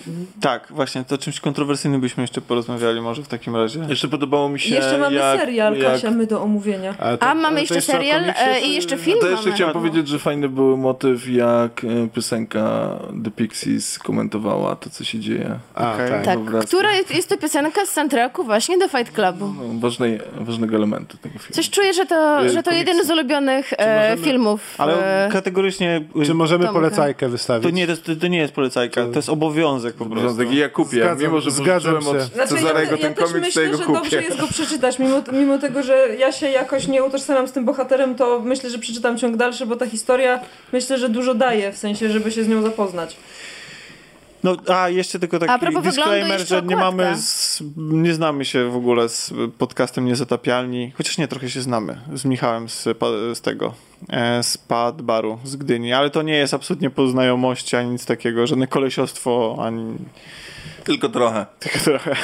Tak, właśnie, to czymś kontrowersyjnym byśmy jeszcze porozmawiali może w takim razie. Jeszcze podobało mi się Jeszcze mamy jak, serial, jak... Kasia, my do omówienia. Ale to- A mamy jeszcze serial komiksie, e, i jeszcze film To jeszcze mamy. chciałem powiedzieć, że fajny był motyw, jak e, piosenka The Pixies komentowała to, co się dzieje. A, Okej. tak. Tak, która jest, jest to piosenka z soundtracku właśnie do Fight Clubu. No, ważnej, ważnego elementu tego filmu. Coś czuję, że to, E, że to jeden z ulubionych e, możemy- filmów. Ale e, kategorycznie Czy możemy Tomka. polecajkę wystawić? to nie, to, to nie jest polecajka, to jest obowiązek po prostu. Obowiązek i ja kupię, Zgadzam- mimo że zgadzam się. od Znaczy, Cezarego ja, ten ja to myślę, kupię. Jest go przeczytać, mimo, mimo tego, że ja się jakoś nie utożsamiam z tym bohaterem, to myślę, że przeczytam ciąg dalszy, bo ta historia myślę, że dużo daje, w sensie, żeby się z nią zapoznać. No, a jeszcze tylko taki disclaimer, że nie okładka. mamy, z, nie znamy się w ogóle z podcastem Niezatapialni, chociaż nie, trochę się znamy, z Michałem z, z tego, e, z Pad Baru z Gdyni, ale to nie jest absolutnie po znajomości, ani nic takiego, żadne kolesiostwo, ani Tylko trochę. tylko trochę.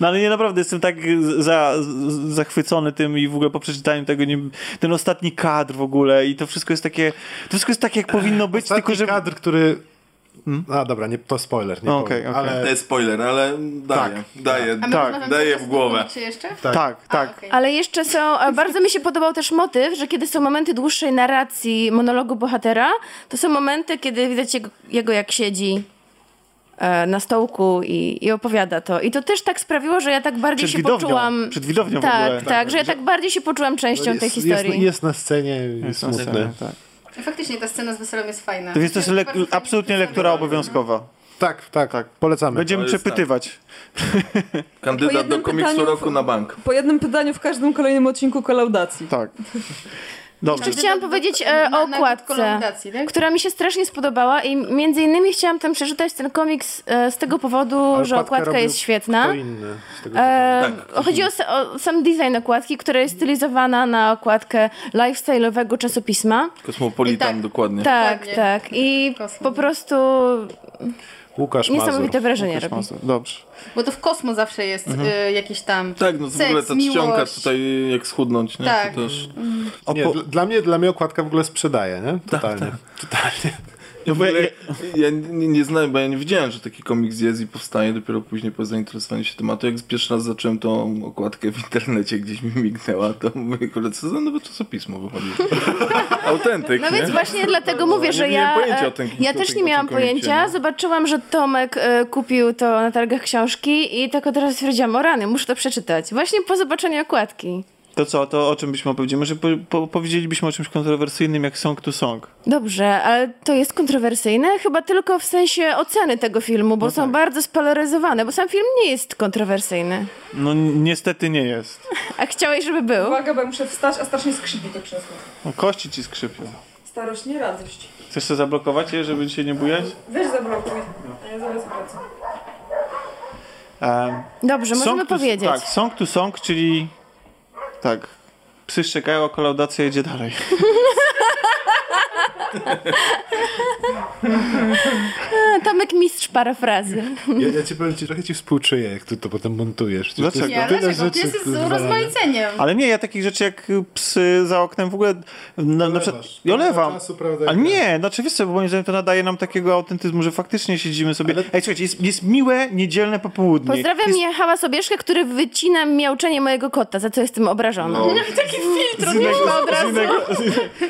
No ale nie naprawdę jestem tak za, zachwycony tym i w ogóle po przeczytaniu tego, nie, ten ostatni kadr w ogóle i to wszystko jest takie, to wszystko jest tak jak powinno być, Ostatni tylko że... kadr, który... A dobra, nie, to spoiler, nie No, powiem. okej, okej. To Ale jest spoiler, ale daje, Tak. daje. Tak, daje w głowę. komiksie jeszcze? tak. Tak, tak. A, okej. Ale jeszcze są, bardzo mi się podobał też motyw, że kiedy są momenty dłuższej narracji monologu bohatera, to są momenty, kiedy widać jego, jego jak siedzi na stołku i, i opowiada to. I to też tak sprawiło, że ja tak bardziej Przed się widownią, poczułam... przed widownią w tak, ogóle. tak, że ja tak bardziej się poczułam częścią tej jest, historii. jest, jest na scenie, jest Jest na smutny. scenie, tak. No Faktycznie ta scena z weselem jest fajna. To jest lek- absolutnie lektura obowiązkowa. Tak, tak, Tak. polecamy. Będziemy przepytywać. Kandydat Po do komiksu pytaniu- roku na bank. Po jednym pytaniu w każdym kolejnym odcinku kolaudacji. Tak. Dobrze. Jeszcze chciałam powiedzieć e, o okładce, tak? która mi się strasznie spodobała i między innymi chciałam tam przeczytać ten komiks e, z tego powodu, Ale że okładka jest świetna. Kto inny z tego E, Tak. chodzi o, o sam design okładki, która jest stylizowana na okładkę lifestyle'owego czasopisma. Kosmopolitan, tak. dokładnie. Tak, Dokładnie. tak. I po prostu Łukasz niesamowite Mazur. wrażenie Łukasz robi. Mazur. Dobrze. Bo to w kosmo zawsze jest y, jakieś tam Tak, no to w seks, ogóle ta czcionka miłość. tutaj jak schudnąć, nie? Tak. To też... Nie, Opo- dla, mnie, dla mnie okładka w ogóle sprzedaje, nie? Tak, Totalnie. Totalnie. No bo ja, ja, Ja nie, nie znałem, bo ja nie wiedziałem, że taki komiks jest i powstaje dopiero później po zainteresowaniu się tematem. Jak pierwszy raz zacząłem tą okładkę w internecie, gdzieś mi mignęła, to mówię, kurde, co za nowe czasopismo wychodzi. Autentyk, No nie? więc właśnie dlatego mówię, nie że miałem ja, pojęcia e, o tym- ja też nie miałam pojęcia. nie? Zobaczyłam, że Tomek e, kupił to na targach książki i tak od razu stwierdziłam, o rany, muszę to przeczytać. Właśnie po zobaczeniu okładki. To co, to o czym byśmy opowiedzieli? Może po, po, powiedzielibyśmy o czymś kontrowersyjnym jak Song to Song. Dobrze, ale to jest kontrowersyjne? Chyba tylko w sensie oceny tego filmu, bo są bardzo spolaryzowane, bo sam film nie jest kontrowersyjny. No niestety nie jest. A chciałeś, żeby był? Uwaga, bo ja muszę wstać, a strasznie skrzypi to krzesło. No, kości ci skrzypią. Starość, nie radość. Chcesz sobie zablokować je, żeby się nie bujać? Weź zablokuj, a ja zaraz wracam. Um, Dobrze, możemy to, powiedzieć. Tak, Song to Song, czyli tak, psy szczekają, a kolaudacja jedzie dalej. Tomek mistrz parafrazy. Ja, ja ci powiem ci, trochę ci współczuję, jak ty to potem montujesz. Przecież to Dlaczego? jest Nie, dlaczego? To rzeczy, jest kurwa, urozmaiceniem. Ale nie, ja takich rzeczy jak psy za oknem w ogóle... Na, na przykład, ja olewam. Czasu, prawda, Ale nie, znaczy wiesz co, bo moim zdaniem to nadaje nam takiego autentyzmu, że faktycznie siedzimy sobie... Ej, słuchajcie, jest, jest miłe, niedzielne popołudnie. Pozdrawiam jest... Michała Sobieszkę, który wycina miauczenie mojego kota, za co jestem obrażona. No. Taki filtr z innego, od razu. z innego,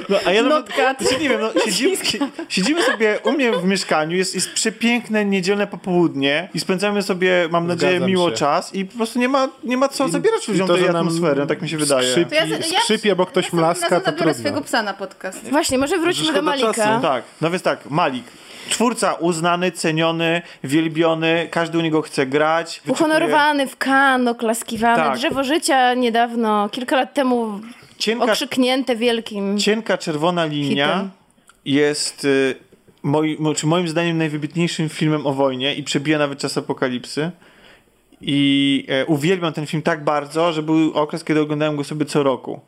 no, a ja nawet. Znaczy, nie wiem, no, siedzimy, si- siedzimy sobie u mnie w mieszkaniu, jest, jest przepiękne niedzielne popołudnie i spędzamy sobie, mam nadzieję, Zgadzam miło się. czas i po prostu nie ma, nie ma co zabierać ludziom to, tej atmosfery, no, tak mi się wydaje. skrzypi- To ja, ja, skrzypie, bo ktoś ja mlaska, to zabiorę trudno. swojego psa na podcast. Właśnie, może wróćmy Szkoda do Malika. czasu. Tak, no więc tak, Malik. Twórca uznany, ceniony, wielbiony, każdy u niego chce grać. wyczekuje- Uhonorowany w Cannes, oklaskiwany. Tak. Drzewo życia niedawno, kilka lat temu Cienka, okrzyknięte wielkim. cienka czerwona linia Hitem. jest y, moi, mo- czy moim zdaniem najwybitniejszym filmem o wojnie i przebija nawet czas apokalipsy. I e, uwielbiam ten film tak bardzo, że był okres, kiedy oglądałem go sobie co roku.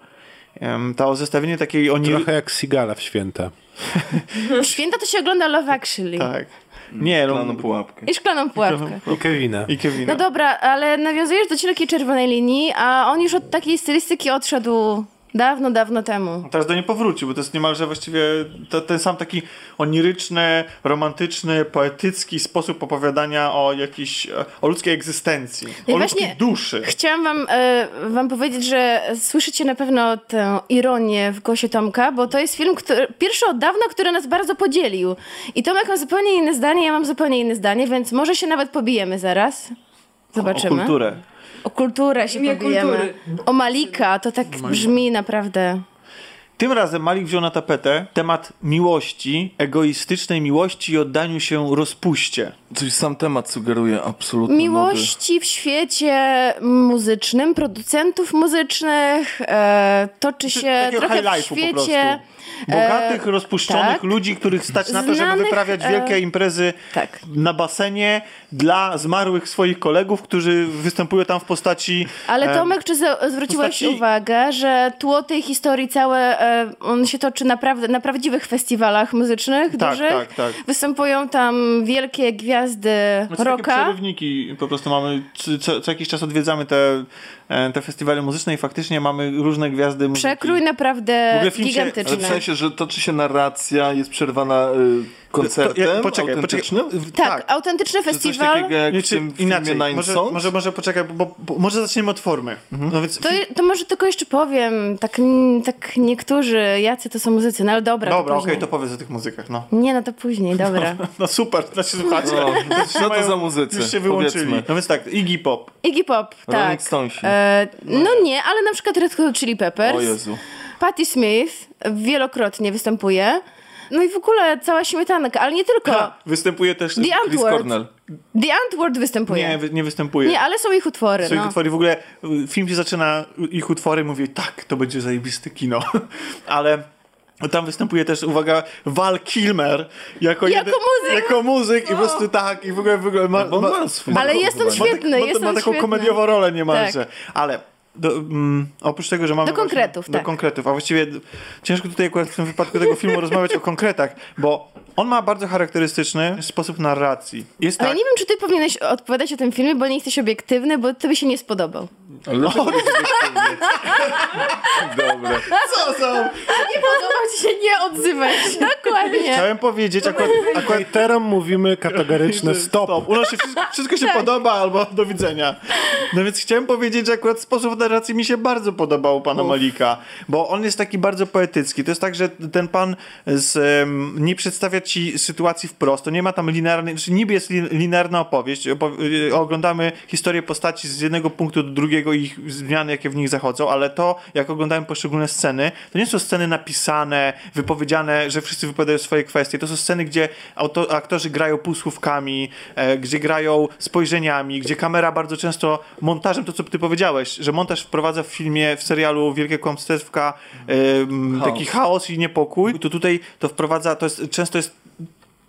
Em, to zestawienie takiej oni... Trochę jak Sigala w święta. W Święta to się ogląda Love Actually. Tak. Nie, no, Planą pułapkę. I szklaną pułapkę. I Kevina. I Kevina. No dobra, ale nawiązujesz do cienkiej czerwonej linii, a on już od takiej stylistyki odszedł dawno, dawno temu. Teraz do niej powrócił, bo to jest niemalże właściwie to, ten sam taki oniryczny, romantyczny, poetycki sposób opowiadania o jakiejś, o ludzkiej egzystencji, No o ludzkiej duszy. Chciałam wam, e, wam powiedzieć, że słyszycie na pewno tę ironię w głosie Tomka, bo to jest film, który, pierwszy od dawna, który nas bardzo podzielił. I Tomek ma zupełnie inne zdanie, ja mam zupełnie inne zdanie, więc może się nawet pobijemy zaraz. Zobaczymy. O kulturę. O kulturę się Imię pobijemy. kultury. O Malika, to tak brzmi naprawdę. Tym razem Malik wziął na tapetę temat miłości, egoistycznej miłości i oddaniu się rozpuście. Coś sam temat sugeruje, absolutnie Miłości w świecie muzycznym, producentów muzycznych, e, toczy się Takiego trochę w świecie... Bogatych, rozpuszczonych tak. ludzi, których stać na to, żeby wyprawiać e, wielkie imprezy tak. na basenie dla zmarłych swoich kolegów, którzy występują tam w postaci... Ale e, Tomek, czy zwróciłeś postaci- uwagę, że tło tej historii całe, e, on się toczy naprawdę na prawdziwych festiwalach muzycznych Tak, dużych? tak, tak. Występują tam wielkie gwiazdy Znaczy, takie rocka. przerywniki po prostu mamy, co, co, jakiś czas odwiedzamy te, e, te festiwale muzyczne i faktycznie mamy różne gwiazdy muzyki. Przekrój naprawdę W ogóle film się- gigantyczny. w sensie, że toczy się narracja, jest przerwana y, koncertem To- ja- poczekaj, autentycznym? poczekaj. Tak, autentyczny Czy coś festiwal. takiego jak w tym inaczej, Nine może, Songs? może, może poczekaj, bo, bo może zaczniemy od formy. No więc To, to może tylko jeszcze powiem, tak, tak niektórzy, jacy to są muzycy, no ale dobra, Dobra, okej, później. to powiedz o tych muzykach, no. Nie, no to później, dobra. No super, znaczy słuchacie. No, co to mają- za muzycy? Już się wyłączyli. Powiedzmy. No więc tak, Iggy Pop. Iggy Pop, tak. E, no nie, ale na przykład Red Hot Chili Peppers. O Jezu. Patti Smith wielokrotnie występuje. No i w ogóle cała śmietanka, ale nie tylko. Ha, występuje też... The Chris Antwoord. Cornell. The Antwoord występuje. Nie, nie występuje. Nie, ale są ich utwory. Swoich No. utwory w ogóle, y, film się zaczyna, y, ich utwory, mówię, tak, to będzie zajebiste kino. Ale tam występuje też, uwaga, Val Kilmer jako, Jako muzyk. Jako muzyk i po prostu tak, i w ogóle, w ogóle ma, Bo on ma swój Ale jest on ma- świetny, ma, jest ma on taką świetny. komediową rolę niemalże. Tak. Ale do, mm, oprócz tego, że mamy... Do konkretów, właśnie, Do tak. konkretów, a właściwie ciężko tutaj akurat w tym wypadku tego filmu rozmawiać o konkretach, bo on ma bardzo charakterystyczny sposób narracji. Jest Ale tak... nie wiem, czy ty powinieneś odpowiadać o tym filmie, bo nie jesteś obiektywny, bo to by się nie spodobał. Ale dlaczego jest Dobra. Co są? Nie podobał ci się, nie odzywaj się. Dokładnie. Chciałem powiedzieć, akurat, akurat Hejterom mówimy kategoryczne stop. U nas się wszystko, wszystko się podoba albo do widzenia. No więc chciałem powiedzieć, że akurat sposób narracji mi się bardzo podobał u pana Malika, bo on jest taki bardzo poetycki. To jest tak, że ten pan z, em, nie przedstawia ci sytuacji wprost. To nie ma tam linearnej, znaczy niby jest li- linearna opowieść. Opo- y, oglądamy historię postaci z jednego punktu do drugiego i ich zmiany, jakie w nich zachodzą, ale to, jak oglądałem poszczególne sceny, to nie są sceny napisane, wypowiedziane, że wszyscy wypowiadają swoje kwestie. To są sceny, gdzie auto, aktorzy grają półsłówkami, e, gdzie grają spojrzeniami, gdzie kamera bardzo często montażem, to co ty powiedziałeś, że montaż wprowadza w filmie, w serialu Wielkie Kłamstewka e, taki chaos i niepokój, to tutaj to wprowadza, to jest, często jest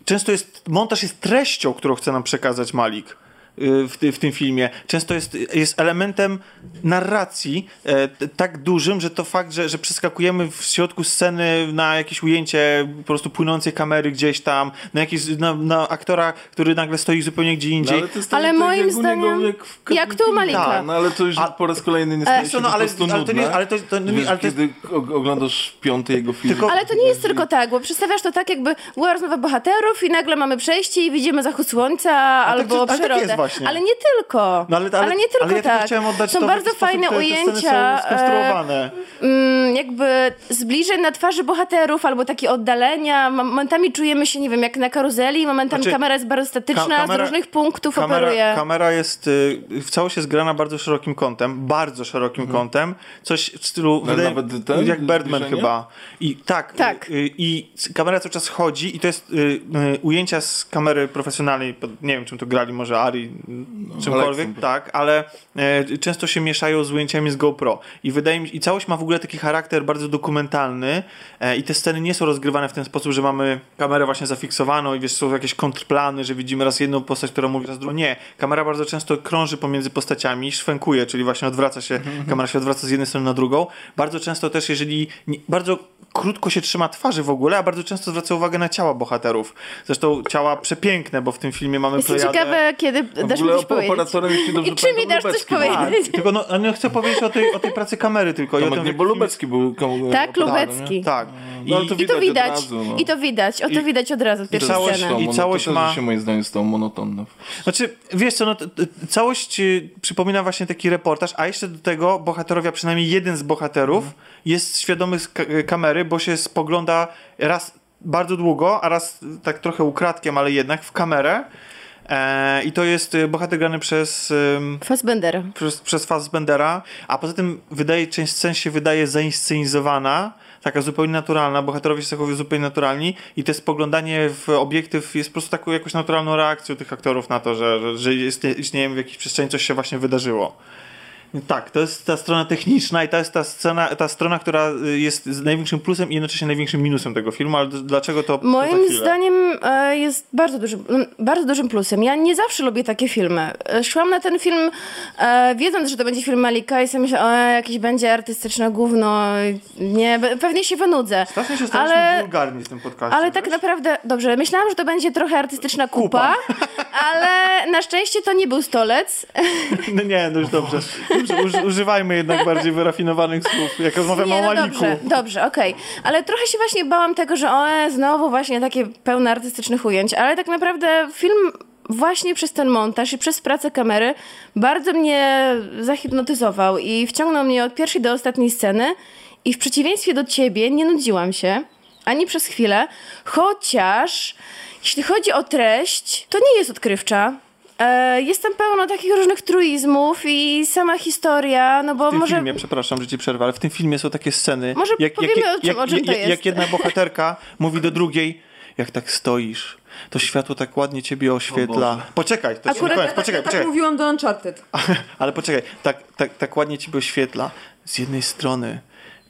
często jest, montaż jest treścią, którą chce nam przekazać Malik. Y, w, ty, w tym filmie. Często jest, jest elementem narracji e, t- tak dużym, że to fakt, że, że przeskakujemy w środku sceny na jakieś ujęcie po prostu płynącej kamery gdzieś tam, na, jakieś, na, na aktora, który nagle stoi zupełnie gdzie No, indziej. ale to jest Ale tak, moim jak u niego, zdaniem- jak, w jak tu. Malika. Tak, no ale to już A- po raz kolejny nie staje się no, po ale- prostu ale to nie- ale to- to nie- Wiesz, ale to jest- kiedy oglądasz piąty jego film. Tylko- Ale to nie jest tylko tak, bo przedstawiasz to tak, jakby była rozmowa bohaterów i nagle mamy przejście i widzimy zachód słońca albo ale tak przyrodę. Właśnie. ale nie tylko. No, ale, ale, ale nie tylko ale ja tylko tak. chciałem oddać Są to, bardzo fajne te, te sceny ujęcia. są skonstruowane. mm, jakby zbliżeń na twarzy bohaterów albo takie oddalenia. Momentami czujemy się, nie wiem, jak na karuzeli, momentami Znaczy, kamera jest bardzo statyczna, ka- kamera- z różnych punktów kamera, operuje. kamera jest, y, w całość jest grana bardzo szerokim kątem, bardzo szerokim kątem, coś w stylu, Ale wydaje, nawet ten jak Birdman zbliżenie? chyba. I tak, Tak. y, y, i kamera cały czas chodzi i to jest y, y, ujęcia z kamery profesjonalnej, nie wiem czym to grali, może Ari, czymkolwiek, Alexem. tak, ale e, często się mieszają z ujęciami z GoPro i wydaje mi i całość ma w ogóle taki charakter bardzo dokumentalny e, i te sceny nie są rozgrywane w ten sposób, że mamy kamerę właśnie zafiksowaną i wiesz, są jakieś kontrplany, że widzimy raz jedną postać, która mówi raz drugą. Nie, kamera bardzo często krąży pomiędzy postaciami, szwenkuje, czyli właśnie odwraca się, kamera się odwraca z jednej strony na drugą. Bardzo często też, jeżeli nie, bardzo krótko się trzyma twarzy w ogóle, a bardzo często zwraca uwagę na ciała bohaterów. Zresztą ciała przepiękne, bo w tym filmie mamy Jestem plejadę... ciekawe, kiedy W dasz mi coś powiedzieć. operatorem, jeśli dobrze I czy mi dasz coś Lubecki był. powiedzieć? Tak, tylko no, no chcę powiedzieć o tej, o tej pracy kamery tylko. i o Tomek, tym, nie, bo Lubecki był komu- Tak, Lubecki. Tak. No, ale to I to widać. od razu, no. I to widać. O to I- widać od razu w pierwszej całość- scenie. i No, całość ma- się moim zdaniem stało monotonne. Znaczy, wiesz co, no, całość y, przypomina właśnie taki reportaż, a jeszcze do tego bohaterowie, a przynajmniej jeden z bohaterów jest świadomy z ka- kamery, bo się spogląda raz bardzo długo, a raz y, tak trochę ukradkiem, ale jednak w kamerę. E, I to jest y, bohater grany przez... Fassbender. przez, przez Fassbendera, a poza tym wydaje, część scen się wydaje zainscenizowana, taka zupełnie naturalna, bohaterowie się zachowują zupełnie naturalni i to spoglądanie w obiektyw jest po prostu taką jakąś naturalną reakcją tych aktorów na to, że, że, że istnie- istniejemy w jakiejś przestrzeni, coś się właśnie wydarzyło. Tak, to jest ta strona techniczna i to jest ta, scena, ta strona, która y, jest największym plusem i jednocześnie największym minusem tego filmu, ale dlaczego to to Moim chwilę. zdaniem e, jest bardzo dużym, bardzo dużym plusem. Ja nie zawsze lubię takie filmy. E, Szłam na ten film e, wiedząc, że to będzie film Malika i sobie myślę, o, jakieś będzie artystyczne gówno. Nie, pewnie się wynudzę. Strasznie się Ale, wulgarni w tym podcastie. ale tak wiesz? naprawdę, dobrze, myślałam, że to będzie trochę artystyczna kupa, ale na szczęście to nie był stolec. No nie, no już dobrze. uż, używajmy jednak bardziej wyrafinowanych słów, jak rozmawiamy Nie, o no Maliku. dobrze, dobrze, okej. Ale trochę się właśnie bałam tego, że o, e, znowu właśnie takie pełne artystycznych ujęć, ale tak naprawdę film właśnie przez ten montaż i przez pracę kamery bardzo mnie zahipnotyzował i wciągnął mnie od pierwszej do ostatniej sceny i w przeciwieństwie do ciebie nie nudziłam się ani przez chwilę, chociaż jeśli chodzi o treść, to nie jest odkrywcza. E, Jest tam pełno takich różnych truizmów i sama historia, no bo W tym może... filmie, przepraszam, że ci przerwę, ale w tym filmie są takie sceny. Może powiemy o czym- o czym to jak, jest. jak jedna bohaterka mówi do drugiej, jak tak stoisz, to światło tak ładnie ciebie oświetla. Poczekaj, to Akurat koniec, ja, poczekaj, tak, ja tak poczekaj. mówiłam do Uncharted. Ale poczekaj, tak, tak, tak ładnie ciebie oświetla. Z jednej strony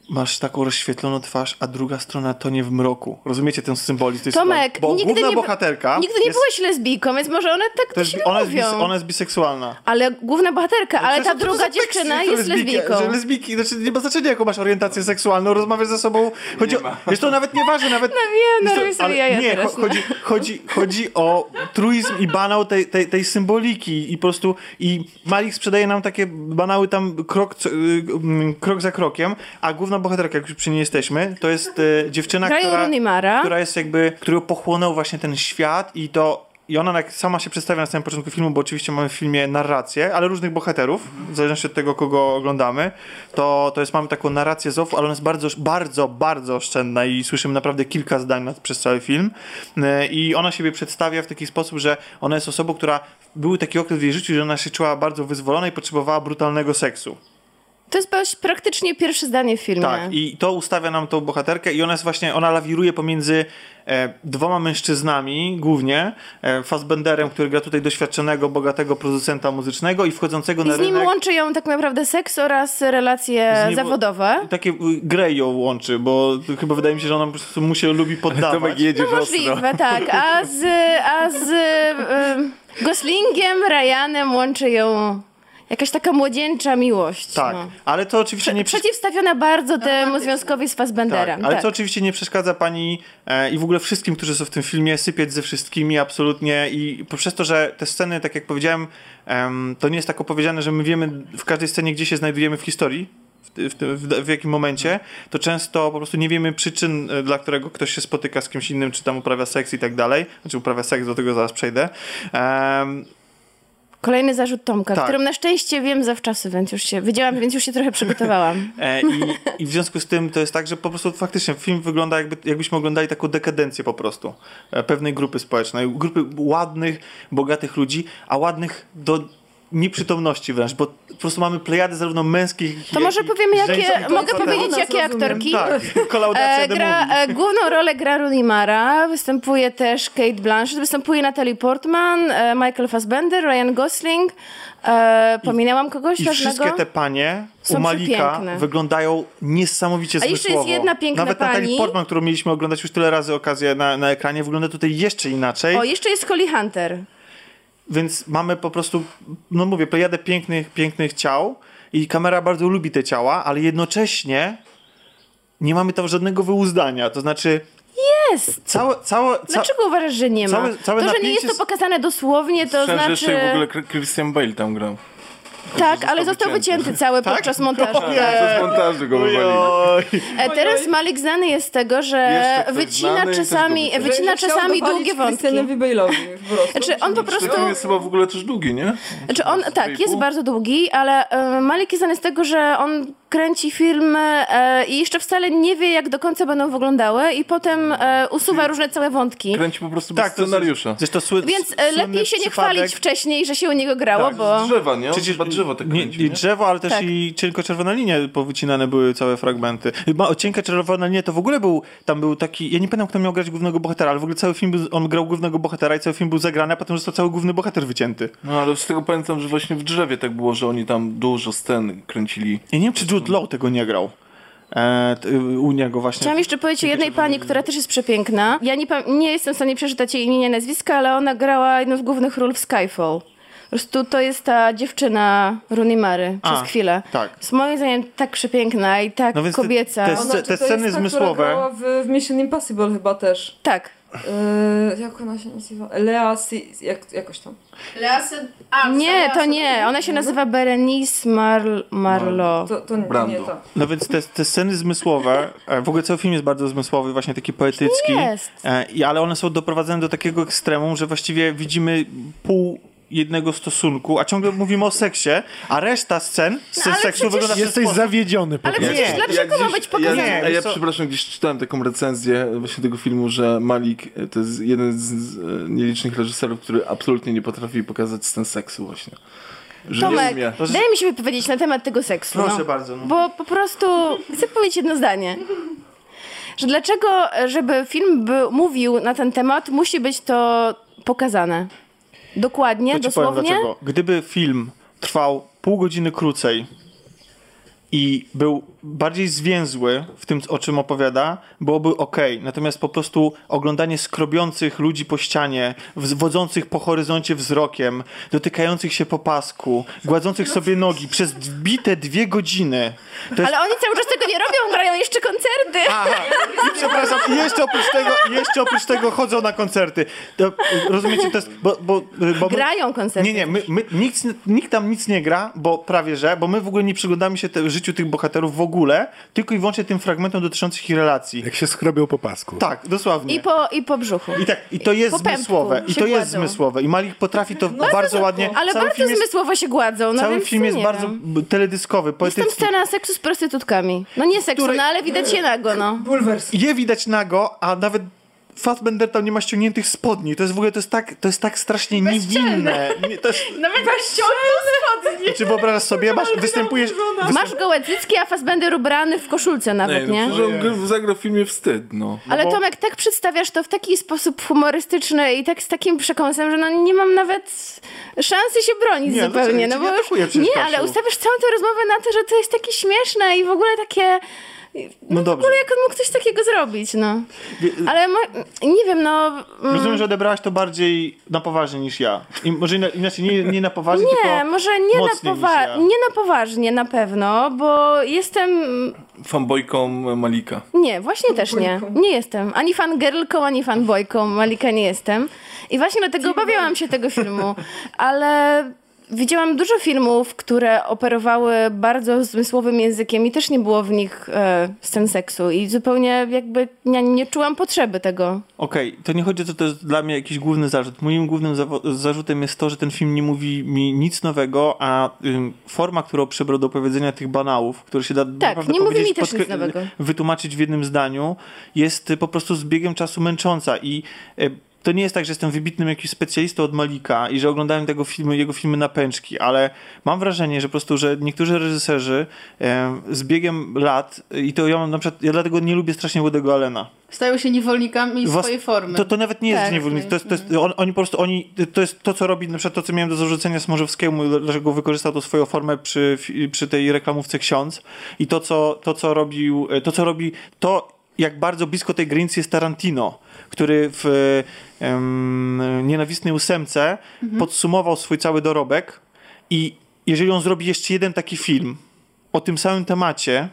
masz taką rozświetloną twarz, a druga strona tonie w mroku. Rozumiecie ten symbolizm tej Tomek, sytuacji? Bo nigdy główna nie, bohaterka nigdy nie jest, byłeś lesbijką, więc może one tak to jest, ona, jest bis, mówią. ona jest biseksualna. Ale główna bohaterka, ale Przecież ta to- to druga dziewczyna jest lesbijką. Że lesbijki, znaczy nie ma znaczenia jaką masz orientację seksualną, rozmawiasz ze sobą. Chodzi o, wiesz, to nawet nie ważne, nawet... No wiem, no sobie ale jaja Nie, teraz, cho- no. chodzi, chodzi, chodzi o truizm i banał tej, tej, tej symboliki i po prostu i Malik sprzedaje nam takie banały tam krok, y, mm, krok za krokiem, a główna bohaterka, jak już przy niej jesteśmy, to jest y, dziewczyna, która, Rooney Mara. która jest jakby, którą pochłonął właśnie ten świat i to i ona jak sama się przedstawia na samym początku filmu, bo oczywiście mamy w filmie narrację, ale różnych bohaterów, w zależności od tego, kogo oglądamy, to, to jest, mamy taką narrację z ale ona jest bardzo, bardzo, bardzo oszczędna i słyszymy naprawdę kilka zdań przez cały film. E, I ona siebie przedstawia w taki sposób, że ona jest osobą, która był taki okres w jej życiu, że ona się czuła bardzo wyzwolona i potrzebowała brutalnego seksu. To jest praktycznie pierwsze zdanie w filmie. Tak, i to ustawia nam tą bohaterkę i ona jest właśnie, ona lawiruje pomiędzy e, dwoma mężczyznami głównie, e, Fassbenderem, który gra tutaj doświadczonego, bogatego producenta muzycznego i wchodzącego I na z nim rynek. łączy ją tak naprawdę seks oraz relacje nim- zawodowe. Takie y, Grey ją łączy, bo chyba wydaje mi się, że ona po prostu mu się lubi poddawać. Tomek jedzie No możliwe, tak. A z, a z y, Goslingiem, Ryanem łączy ją jakaś taka młodzieńcza miłość. Tak, no. ale to oczywiście nie przeszkadza. Przeciwstawiona bardzo temu związkowi z Tak, Fassbenderem. ale tak. to oczywiście nie przeszkadza pani e, i w ogóle wszystkim, którzy są w tym filmie, sypiać ze wszystkimi absolutnie i przez to, że te sceny, tak jak powiedziałem, em, to nie jest tak opowiedziane, że my wiemy w każdej scenie, gdzie się znajdujemy w historii, w, w, w, jakim momencie, to często po prostu nie wiemy przyczyn, e, dla którego ktoś się spotyka z kimś innym, czy tam uprawia seks i tak dalej, znaczy uprawia seks, do tego zaraz przejdę. Em, Kolejny zarzut Tomka, Tak. którym na szczęście wiem zawczasu, więc już się wiedziałam, więc już się trochę przygotowałam. E, i, I w związku z tym to jest tak, że po prostu faktycznie film wygląda jakby, jakbyśmy oglądali taką dekadencję po prostu e, pewnej grupy społecznej. Grupy ładnych, bogatych ludzi, a ładnych do nieprzytomności wręcz, bo po prostu mamy plejady zarówno męskich, To jak może i powiemy, jakie, mogę powiedzieć, jakie aktorki? Tak, kolaudacja E, gra, e, główną rolę gra Rooney Mara, występuje też Kate Blanchett, występuje Natalie Portman, e, Michael Fassbender, Ryan Gosling. E, pominęłam kogoś I ważnego? wszystkie te panie Są u Malika wyglądają niesamowicie A jeszcze jest zmysłowo. jedna piękna Nawet Natalie pani. Portman, którą mieliśmy oglądać już tyle razy okazję na, na ekranie, wygląda tutaj jeszcze inaczej. O, jeszcze jest Holly Hunter. Więc mamy po prostu, no mówię, plejadę pięknych, pięknych ciał i kamera bardzo lubi te ciała, ale jednocześnie nie mamy tam żadnego wyuzdania. To znaczy, Jest! całe, całe, ca... Dlaczego uważasz, że nie ma? całe- całe to, że nie jest to pokazane dosłownie, to jeszcze znaczy... w ogóle Chr- Christian Bale tam grał. Tak, ale został wycięty. cały Tak? podczas montażu. O tak. Przez montażu go wywalili. E, teraz Malik znany jest z tego, że wycina znany czasami, wycina czasami długie wątki. Znaczy on po Ten prostu... film jest chyba w ogóle też długi, nie? Znaczy on, tak, jest bardzo długi, ale e, Malik jest znany z tego, że on kręci filmy e, i jeszcze wcale nie wie, jak do końca będą wyglądały i potem e, usuwa różne całe wątki. Kręci po prostu bez Tak, to scenariusza. Zresztą sły, Więc e, lepiej się nie przypadek- chwalić wcześniej, że się u niego grało, Tak, bo... Z drzewa, nie? Przecież chyba drzewo tak nie, kręci, nie nie? drzewo, ale też Tak. i cienko-czerwona linia powycinane były całe fragmenty. Chyba o cienka czerwona linia to w ogóle był, tam był taki, ja nie pamiętam kto miał grać głównego bohatera, ale w ogóle cały film, był, on grał głównego bohatera i cały film był zagrany, a potem został cały główny bohater wycięty. No ale z tego pamiętam, że właśnie w drzewie tak było, że oni tam dużo scen kręcili. Ja nie wiem, czy Jude Law tego nie grał. E, t, u niego właśnie. Chciałam jeszcze powiedzieć o jednej pani, która też jest przepiękna. Ja nie, nie jestem w stanie przeczytać jej imienia i nazwiska, ale ona grała jedną z głównych ról w Skyfall. Po prostu to jest ta dziewczyna Rooney Mary przez A, chwilę. tak. Jest moim zdaniem tak przepiękna i tak No więc te- kobieca. te- Ona, te sceny jest ta, zmysłowe- która grała w, w Mission Impossible chyba też. Tak. Yy, jak ona się nazywa? Lea si, jak, jakoś tam. Nie, to nie. Ona się nazywa Berenice Mar- Marlowe. To, to nie, Brando. nie to. No więc te, te sceny zmysłowe, e, w ogóle cały film jest bardzo zmysłowy, właśnie taki poetycki. Jest. E, i- ale one są doprowadzone do takiego ekstremum, że właściwie widzimy pół jednego stosunku, a ciągle mówimy o seksie, a reszta scen, scen ale seksu przecież wygląda w ten Jesteś sposób. zawiedziony po Ale prostu. przecież dlaczego ma gdzieś- być pokazane? Ja, Nie, ja co- przepraszam, gdzieś czytałem taką recenzję właśnie tego filmu, że Malik e, to jest jeden z, z e, nielicznych reżyserów, który absolutnie nie potrafi pokazać scen seksu właśnie. Że nie Tomek, daj mi się wypowiedzieć na temat tego seksu. Proszę no. bardzo. No. Bo po prostu chcę powiedzieć jedno zdanie. Że dlaczego, żeby film by mówił na ten temat, musi być to pokazane. Dokładnie, To ci powiem dosłownie. dlaczego. Gdyby film trwał pół godziny krócej i był bardziej zwięzły w tym, o czym opowiada, byłoby ok. Natomiast po prostu oglądanie skrobiących ludzi po ścianie, wodzących po horyzoncie wzrokiem, dotykających się po pasku, gładzących sobie nogi przez bite dwie godziny. Jest Ale oni cały czas tego nie robią, grają jeszcze koncerty. Aha, i przepraszam, jeszcze oprócz tego, jeszcze oprócz tego chodzą na koncerty. To, rozumiecie, to jest, bo, bo, bo my, Grają koncerty. Nie, nie, my, my, nikt, nikt tam nic nie gra, bo prawie że, bo my w ogóle nie przyglądamy się te, życiu tych bohaterów w ogóle, tylko i wyłącznie tym fragmentom dotyczących ich relacji. Jak się skrobią po pasku. Tak, dosłownie. I po, I po brzuchu. I tak, i to jest zmysłowe. I to jest gładzą. zmysłowe. I Malik potrafi to bardzo ładnie. Ale cały bardzo jest, zmysłowo się gładzą. No Cały film no jest bardzo wiem. teledyskowy, Jest tam poetycki. scena seksu z prostytutkami. No nie seksu, no ale widać je nago, no. Bulwers. Je widać nago, a nawet Fassbender tam nie ma ściągniętych spodni. To jest w ogóle, to jest tak, to jest tak strasznie niewinne. Nie, to jest, Nawet ściągnął spodnie. czy wyobrażasz sobie, masz, występujesz... Masz gołe cycki, a Fassbender ubrany w koszulce nawet, Ej, no nie? gr- zagrał w filmie Wstyd, no. Ale bo- Tomek, tak przedstawiasz to w taki sposób humorystyczny i tak z takim przekąsem, że no nie mam nawet szansy się bronić Nie, no zupełnie. No nie bo już, nie, ale ustawiasz całą tę rozmowę na to, że to jest takie śmieszne i w ogóle takie... No W dobrze. ogóle jak on mógł coś takiego zrobić, no. Ale mo- nie wiem, no... mm, Rozumiem, że odebrałaś to bardziej na poważnie niż ja. I może ina- inaczej, nie, nie na poważnie, Nie, tylko może nie na, powa- ja. nie na poważnie na pewno, bo jestem... Fanboyką Malika. Nie, właśnie też nie. Nie jestem. Ani fangirlką, ani fanboyką Malika nie jestem. I właśnie dlatego obawiałam się tego filmu. Ale widziałam dużo filmów, które operowały bardzo zmysłowym językiem i też nie było w nich e, scen seksu. I zupełnie jakby nie, nie czułam potrzeby tego. Okej, to nie chodzi o to, to jest dla mnie jakiś główny zarzut. Moim głównym zarzutem jest to, że ten film nie mówi mi nic nowego, a ym, forma, którą przybrał do opowiedzenia tych banałów, które się da naprawdę nie mówi mi też nic nowego. wytłumaczyć w jednym zdaniu, jest y, po prostu z biegiem czasu męcząca i y, to nie jest tak, że jestem wybitnym jakimś specjalistą od Malika i że oglądałem tego filmy, jego filmy na pęczki, ale mam wrażenie, że po prostu, że niektórzy reżyserzy e, z biegiem lat, i to ja mam na przykład, ja dlatego nie lubię strasznie Woody'ego Allena, Stają się niewolnikami Was- swojej formy. to, to nawet nie jest Tak. niewolnictwo. To jest, to jest, on, oni po prostu, oni, to jest to, co robi, na przykład to, co miałem do zarzucenia Smorzewskiemu, dlaczego wykorzystał to swoją formę przy, przy tej reklamówce ksiądz i to, co, to, co robił, to, co robi, to jak bardzo blisko tej granicy jest Tarantino, który w em, Nienawistnej ósemce podsumował swój cały dorobek i jeżeli on zrobi jeszcze jeden taki film o tym samym temacie,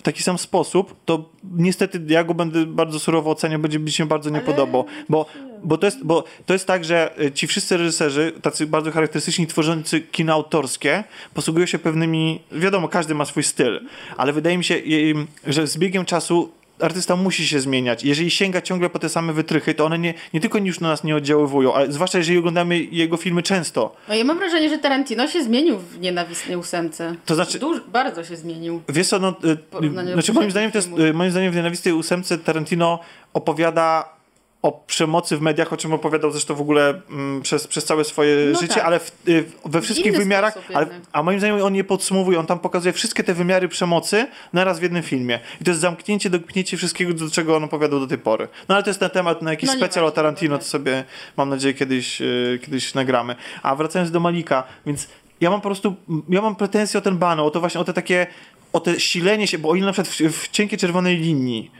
w taki sam sposób, to niestety ja go będę bardzo surowo oceniał, będzie mi się bardzo nie podobał, bo, bo, to jest, bo to jest tak, że y, ci wszyscy reżyserzy, tacy bardzo charakterystyczni, tworzący kino autorskie, posługują się pewnymi, wiadomo, każdy ma swój styl, ale wydaje mi się, y, że z biegiem czasu artysta musi się zmieniać. Jeżeli sięga ciągle po te same wytrychy, to one nie, nie tylko już na nas nie oddziaływują, ale zwłaszcza jeżeli oglądamy jego filmy często. No ja mam wrażenie, że Tarantino się zmienił w nienawistnej ósemce. To znaczy- Duż, bardzo się zmienił. Wiesz co, no, y, znaczy moim zdaniem, to jest, y, moim zdaniem w Nienawistnej ósemce Tarantino opowiada o przemocy w mediach, o czym opowiadał zresztą w ogóle mm, przez, przez całe swoje No życie, tak. ale w, y, we wszystkich wymiarach, ale, a moim zdaniem on je podsumowuje, on tam pokazuje wszystkie te wymiary przemocy naraz w jednym filmie. I to jest zamknięcie, doknięcie wszystkiego, do czego on opowiadał do tej pory. No ale to jest na temat, na jakiś No specjal o Tarantino, to sobie mam nadzieję kiedyś, y, kiedyś nagramy. A wracając do Malika, więc ja mam po prostu, ja mam pretensje o ten banał, o to właśnie, o te takie, o te silenie się, bo o ile na przykład w, w cienkiej czerwonej linii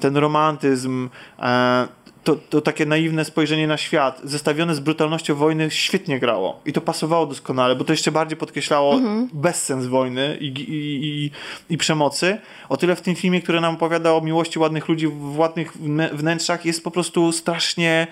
ten romantyzm, e, to, to takie naiwne spojrzenie na świat, zestawione z brutalnością wojny, świetnie grało. I to pasowało doskonale, bo to jeszcze bardziej podkreślało bezsens wojny i, i, i, i przemocy. O tyle w tym filmie, który nam opowiada o miłości ładnych ludzi w ładnych wnę- wnętrzach, jest po prostu strasznie.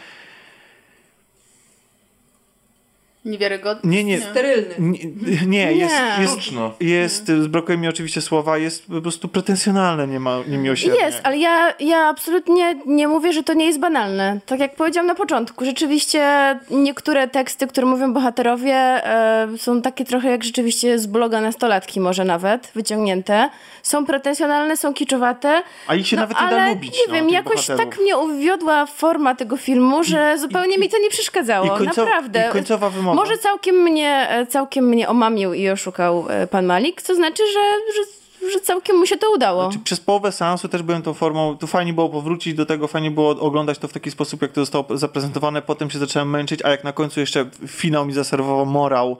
Niewiarygodny. Nie, nie. Sterylny. Nie, nie, jest, Nie. jest, Sztuczno. jest, brakuje mi oczywiście słowa, jest po prostu pretensjonalne, nie ma niemiłosiernie. Jest, ale ja, ja absolutnie nie mówię, że to nie jest banalne. Tak jak powiedziałam na początku, rzeczywiście niektóre teksty, które mówią bohaterowie, e, są takie trochę jak rzeczywiście z bloga nastolatki może nawet, wyciągnięte. Są pretensjonalne, są kiczowate. A ich się no, nawet nie ale da lubić. nie no, wiem, jakoś bohaterów. tak mnie uwiodła forma tego filmu, że zupełnie mi to nie przeszkadzało. i końcow- Naprawdę. i końcowa wymowa. Może całkiem mnie, e, całkiem mnie omamił i oszukał e, pan Malik, co znaczy, że, że, że całkiem mu się to udało. Czy przez połowę seansu też byłem tą formą, tu fajnie było powrócić do tego, fajnie było oglądać to w taki sposób, jak to zostało zaprezentowane, potem się zacząłem męczyć, a jak na końcu jeszcze finał mi zaserwował morał,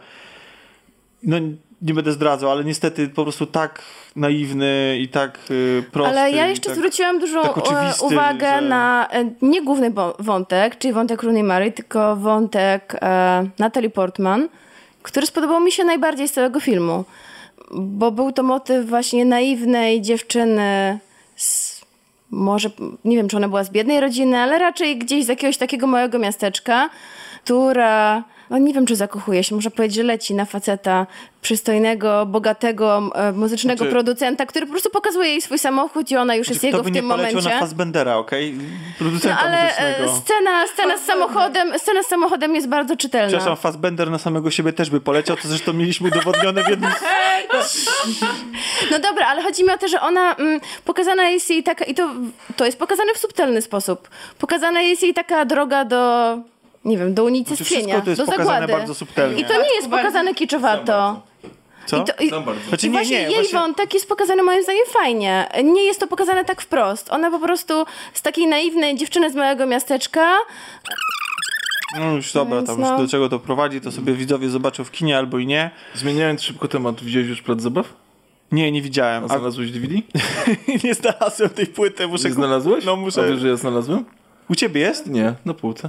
no nie będę zdradzał, ale niestety po prostu tak naiwny i tak y, prosty. Ale ja jeszcze tak... zwróciłam dużą tak uwagę że- na e, nie główny wątek, czyli wątek Rooney Mary, tylko wątek e, Natalie Portman, który spodobał mi się najbardziej z całego filmu. Bo był to motyw właśnie naiwnej dziewczyny z, może, nie wiem, czy ona była z biednej rodziny, ale raczej gdzieś z jakiegoś takiego małego miasteczka, która, no nie wiem, czy zakochuje się, można powiedzieć, że leci na faceta przystojnego, bogatego, e, muzycznego Znaczy- producenta, który po prostu pokazuje jej swój samochód i ona już jest Kto jego by w nie tym momencie. na Fassbendera, okej? No Producenta ale e, muzycznego. scena, scena, z samochodem, scena z samochodem jest bardzo czytelna. Przepraszam, Fassbender na samego siebie też by poleciał, to zresztą mieliśmy udowodnione w jednym. No dobra, ale chodzi mi o to, że ona mm, pokazana jest jej taka, i to, to jest pokazane w subtelny sposób. Pokazana jest jej taka droga do, nie wiem, do Znaczy unicestwienia, jest do zagłady. bardzo subtelnie. I to nie jest pokazane kiczowato. Co? I to, i. Znaczy I nie, właśnie nie, jej właśnie... wątek jest pokazany moim zdaniem fajnie. Nie jest to pokazane tak wprost. Ona po prostu z takiej naiwnej dziewczyny z małego miasteczka No już dobra, tam no. już do czego to prowadzi, to sobie widzowie zobaczą w kinie albo i nie. Zmieniając szybko temat, widziałeś już plac zabaw? Nie, nie widziałem. A znalazłeś DVD? nie znalazłem tej płyty, muszę... Nie znalazłeś? No muszę... A wiesz, że ja znalazłem? U ciebie jest? Nie, na półce.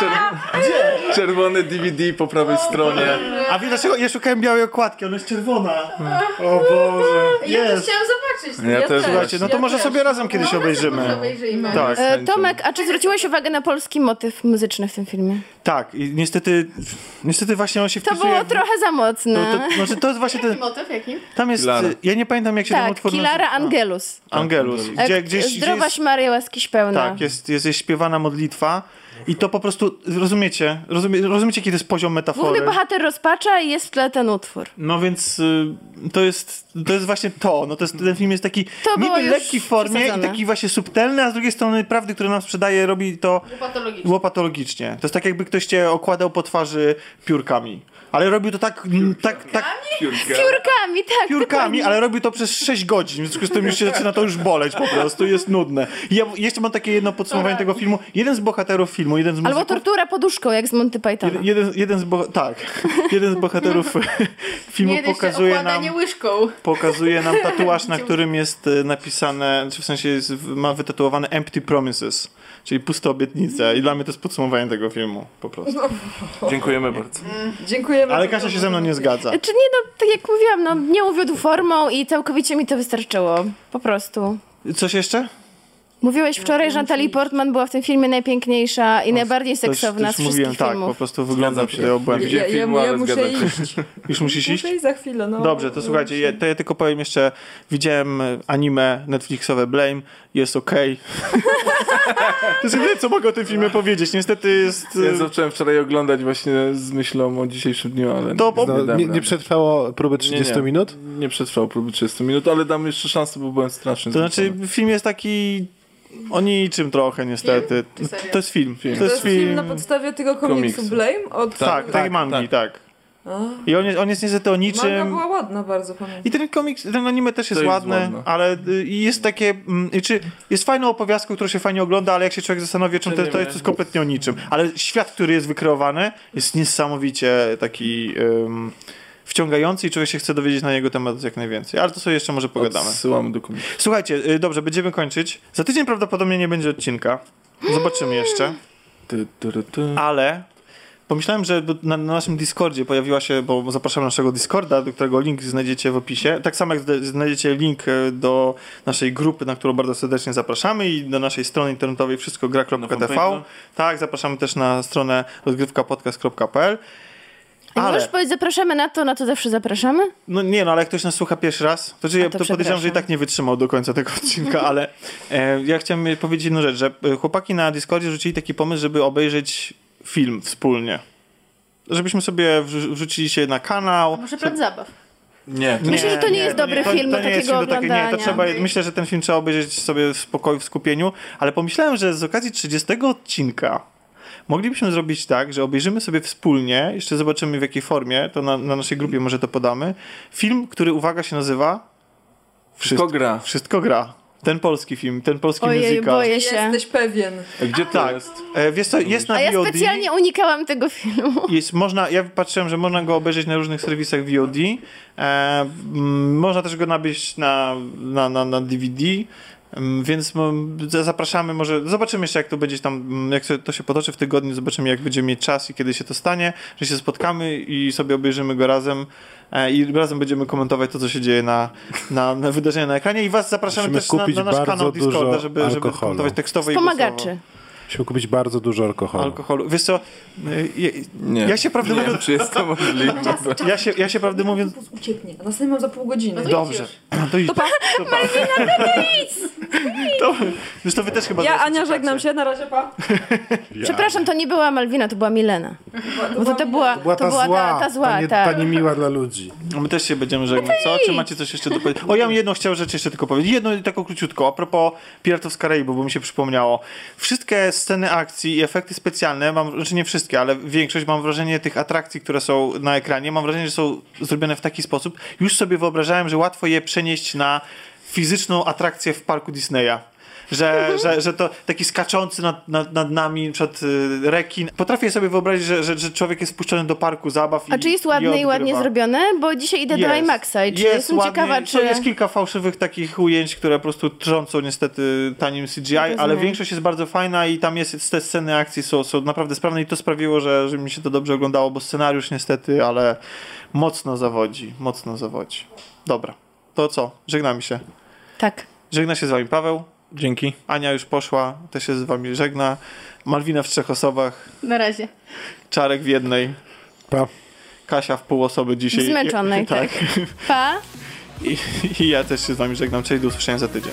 Czer- Czerwone DVD po prawej stronie. A wie dlaczego? Ja szukałem białej okładki, ona jest czerwona. O Boże. Ja też Jest. chciałam zobaczyć. Ja też Słuchajcie, no to Ja może też. sobie razem kiedyś obejrzymy. Obejrzyjmy. Tak, E, chęcią. Tomek, a czy zwróciłeś uwagę na polski motyw muzyczny w tym filmie? tak. I niestety, niestety właśnie on się To wpisuje... było w- trochę za To, mocne. to, znaczy to jest właśnie ten... Motyw jaki? Tam jest... Kilara. Ja nie pamiętam jak się ten tak, utwór Kilara nazywa. Angelus. Angelus. E, Gdzie, gdzieś, Zdrowaś gdzieś, Maria, łaskiś pełna. Tak, jest, jest, jest śpiewana modlitwa i to po prostu, rozumiecie, rozumie, rozumiecie, kiedy jest poziom metafory? Główny bohater rozpacza i jest w tle ten utwór. No więc y, to jest, to jest właśnie to, no to jest, ten film jest taki To niby lekki w formie przesadzone. i taki właśnie subtelny, a z drugiej strony prawdy, które nam sprzedaje, robi to Patologicznie. łopatologicznie. To jest tak jakby ktoś cię okładał po twarzy piórkami. Ale robił to tak, tak, tak Piórka. Piórkami, tak. piórkami, dokładnie. ale robił to przez 6 godzin, w związku z tym już się zaczyna to już boleć po prostu, jest nudne. I ja jeszcze mam takie jedno podsumowanie tego filmu. Jeden z bohaterów filmu, jeden z Albo muzyków, tortura poduszką, jak z Monty Pythona. jeden, jeden, jeden z bo- tak, jeden z bohaterów filmu pokazuje nam łyżką. pokazuje nam tatuaż, na którym jest e, napisane, czy w sensie jest, ma wytatuowane Empty Promises, czyli puste obietnice. I dla mnie to jest podsumowanie tego filmu, po prostu. Dziękujemy bardzo. Dziękujemy. Ale Kasia się ze mną nie zgadza. Czy nie, no, tak jak mówiłam, no, nie uwiódł formą i całkowicie mi to wystarczyło. Po prostu. Coś jeszcze? Mówiłeś wczoraj, że Natalie Portman była w tym filmie najpiękniejsza i najbardziej To już- seksowna to już z wszystkich mówiłem, tak, po filmów. prostu wyglądam Zgadzam przy tej obłędzie. Nie Ja, ja, filmu, ja ale muszę się. iść. Już musisz iść? Muszę iść za chwilę, no. Dobrze, to słuchajcie, je, to ja tylko powiem jeszcze, widziałem anime Netflixowe Blame, jest okej. to jest jedyne, co mogę o tym filmie powiedzieć. Niestety jest... Ja e, zacząłem wczoraj oglądać właśnie z myślą o dzisiejszym dniu, ale To po- nie, No, nie, nie przetrwało próby 30 Nie, nie. minut? Nie przetrwał próby 30 minut, ale dam jeszcze szansę, bo byłem straszny. To znaczy, film jest taki o niczym trochę, niestety. To jest film. Film. To jest film... na podstawie tego komiksu, Komiksu. Blame? Od... Tak, Tak, tak, mangi, tak. I on jest, on jest niestety o Manga niczym. była ładna bardzo, pamiętam. I ten komiks, ten anime też jest jest ładny, ładne. ale y, jest takie, mm, czy jest fajną opowiastką, którą się fajnie ogląda, ale jak się człowiek zastanowi, czym Czy to, nie to jest kompletnie o niczym. Ale świat, który jest wykreowany, jest niesamowicie taki ym, wciągający i człowiek się chce dowiedzieć na jego temat jak najwięcej. Ale to sobie jeszcze może pogadamy. Odsyłamy do komiksu. Słuchajcie, y, dobrze, będziemy kończyć. Za tydzień prawdopodobnie nie będzie odcinka. Zobaczymy jeszcze. Ale pomyślałem, że na, na naszym Discordzie pojawiła się, bo zapraszam naszego Discorda, do którego link znajdziecie w opisie. Tak samo jak znajdziecie link e, do naszej grupy, na którą bardzo serdecznie zapraszamy i do naszej strony internetowej Na wszystkogra.tv. fanpage'a? Tak, zapraszamy też na stronę rozgrywkapodcast.pl. Ale... Ale, Możesz powiedzieć, zapraszamy na to, na to zawsze zapraszamy? no nie no, ale jak ktoś nas słucha pierwszy raz, to, czy ja to to podejrzewam, że i tak nie wytrzymał do końca tego odcinka, ale e, ja chciałem powiedzieć jedną rzecz, że e, chłopaki na Discordzie rzucili taki pomysł, żeby obejrzeć film wspólnie. Żebyśmy sobie wrzu- wrzucili się na kanał. Może plac zabaw. Nie, to Myślę, że to nie jest dobry to, film to do nie jest takiego film do Nie, to trzeba, myślę, że ten film trzeba obejrzeć sobie w spokoju, w skupieniu, ale pomyślałem, że z okazji 30 odcinka moglibyśmy zrobić tak, że obejrzymy sobie wspólnie, jeszcze zobaczymy w jakiej formie, to na, na naszej grupie może to podamy, film, który, uwaga, się nazywa wszystko gra. Wszystko gra. Ten polski film, ten polski Ojej, musical. boję się. Jesteś pewien. Gdzie to Tak. jest? E, wiesz co, jest na A ja VOD. specjalnie unikałam tego filmu. Jest, można, ja patrzyłem, że można go obejrzeć na różnych serwisach VOD. E, mm, można też go nabyć na, na, na, na DVD. Więc za- zapraszamy, może zobaczymy jeszcze jak to będzie tam, jak to się potoczy w tygodniu, zobaczymy jak będziemy mieć czas i kiedy się to stanie, że się spotkamy i sobie obejrzymy go razem e, i razem będziemy komentować to, co się dzieje na, na, na wydarzenia na ekranie. I was zapraszamy Musimy też na, na nasz kanał Discorda, żeby, żeby komentować tekstowo i głosowo. Musimy kupić bardzo dużo alkoholu. alkoholu. Wiesz co, y, je- Nie. ja się prawdę Nie wiem, mówiąc... czy jest to możliwe. Ja się, ja się prawdę mówiąc... Ucieknie, a następny mam za pół godziny. Dobrze. To idź. To pa. To pa. To, wiesz, to wy też chyba Ja, Ania, żegnam się, na razie, pa. Przepraszam, to nie była Malwina, to była Milena. Bo to, to była, Była ta zła, ta, ta zła, nie, tak. ta niemiła dla ludzi. No My też się będziemy żegnać, co? Czy macie coś jeszcze do powiedzenia? O, ja bym jedną chciał rzecz jeszcze tylko powiedzieć. Jedno i taką króciutko. A propos Piratów z Karaibu, bo mi się przypomniało. Wszystkie sceny akcji i efekty specjalne, mam, znaczy nie wszystkie, ale większość, mam wrażenie tych atrakcji, które są na ekranie, mam wrażenie, że są zrobione w taki sposób. Już sobie wyobrażałem, że łatwo je przenieść na fizyczną atrakcję w parku Disneya. Że, że, że to taki skaczący nad, nad, nad nami przed y, rekin. Potrafię sobie wyobrazić, że, że, że człowiek jest wpuszczony do parku zabaw i A czy jest ładne i ładnie odgrywa. zrobione? Bo dzisiaj idę do Jest. IMAXa i czy Jest jestem ładnie. ciekawa, To czy... Jest kilka fałszywych takich ujęć, które po prostu trącą niestety tanim CGI, ale Rozumiem. większość jest bardzo fajna i tam jest te sceny akcji są, są naprawdę sprawne i to sprawiło, że, że mi się to dobrze oglądało, bo scenariusz niestety, ale mocno zawodzi, mocno zawodzi. Dobra, to co? Żegnamy się. Tak. Żegna się z wami Paweł, Dzięki. Ania już poszła, też się z wami żegna, Malwina w trzech osobach, Na razie. Czarek w jednej, Pa. Kasia w pół osoby dzisiaj. Zmęczonej, tak. Pa! I, I ja też się z wami żegnam. Cześć, do usłyszenia za tydzień.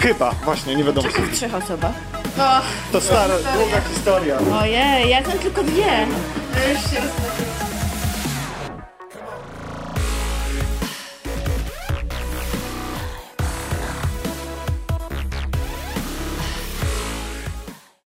Chyba, właśnie, nie wiadomo. W trzech osobach. To stara, długa historia. Ojej, ja znam tylko dwie. To już się.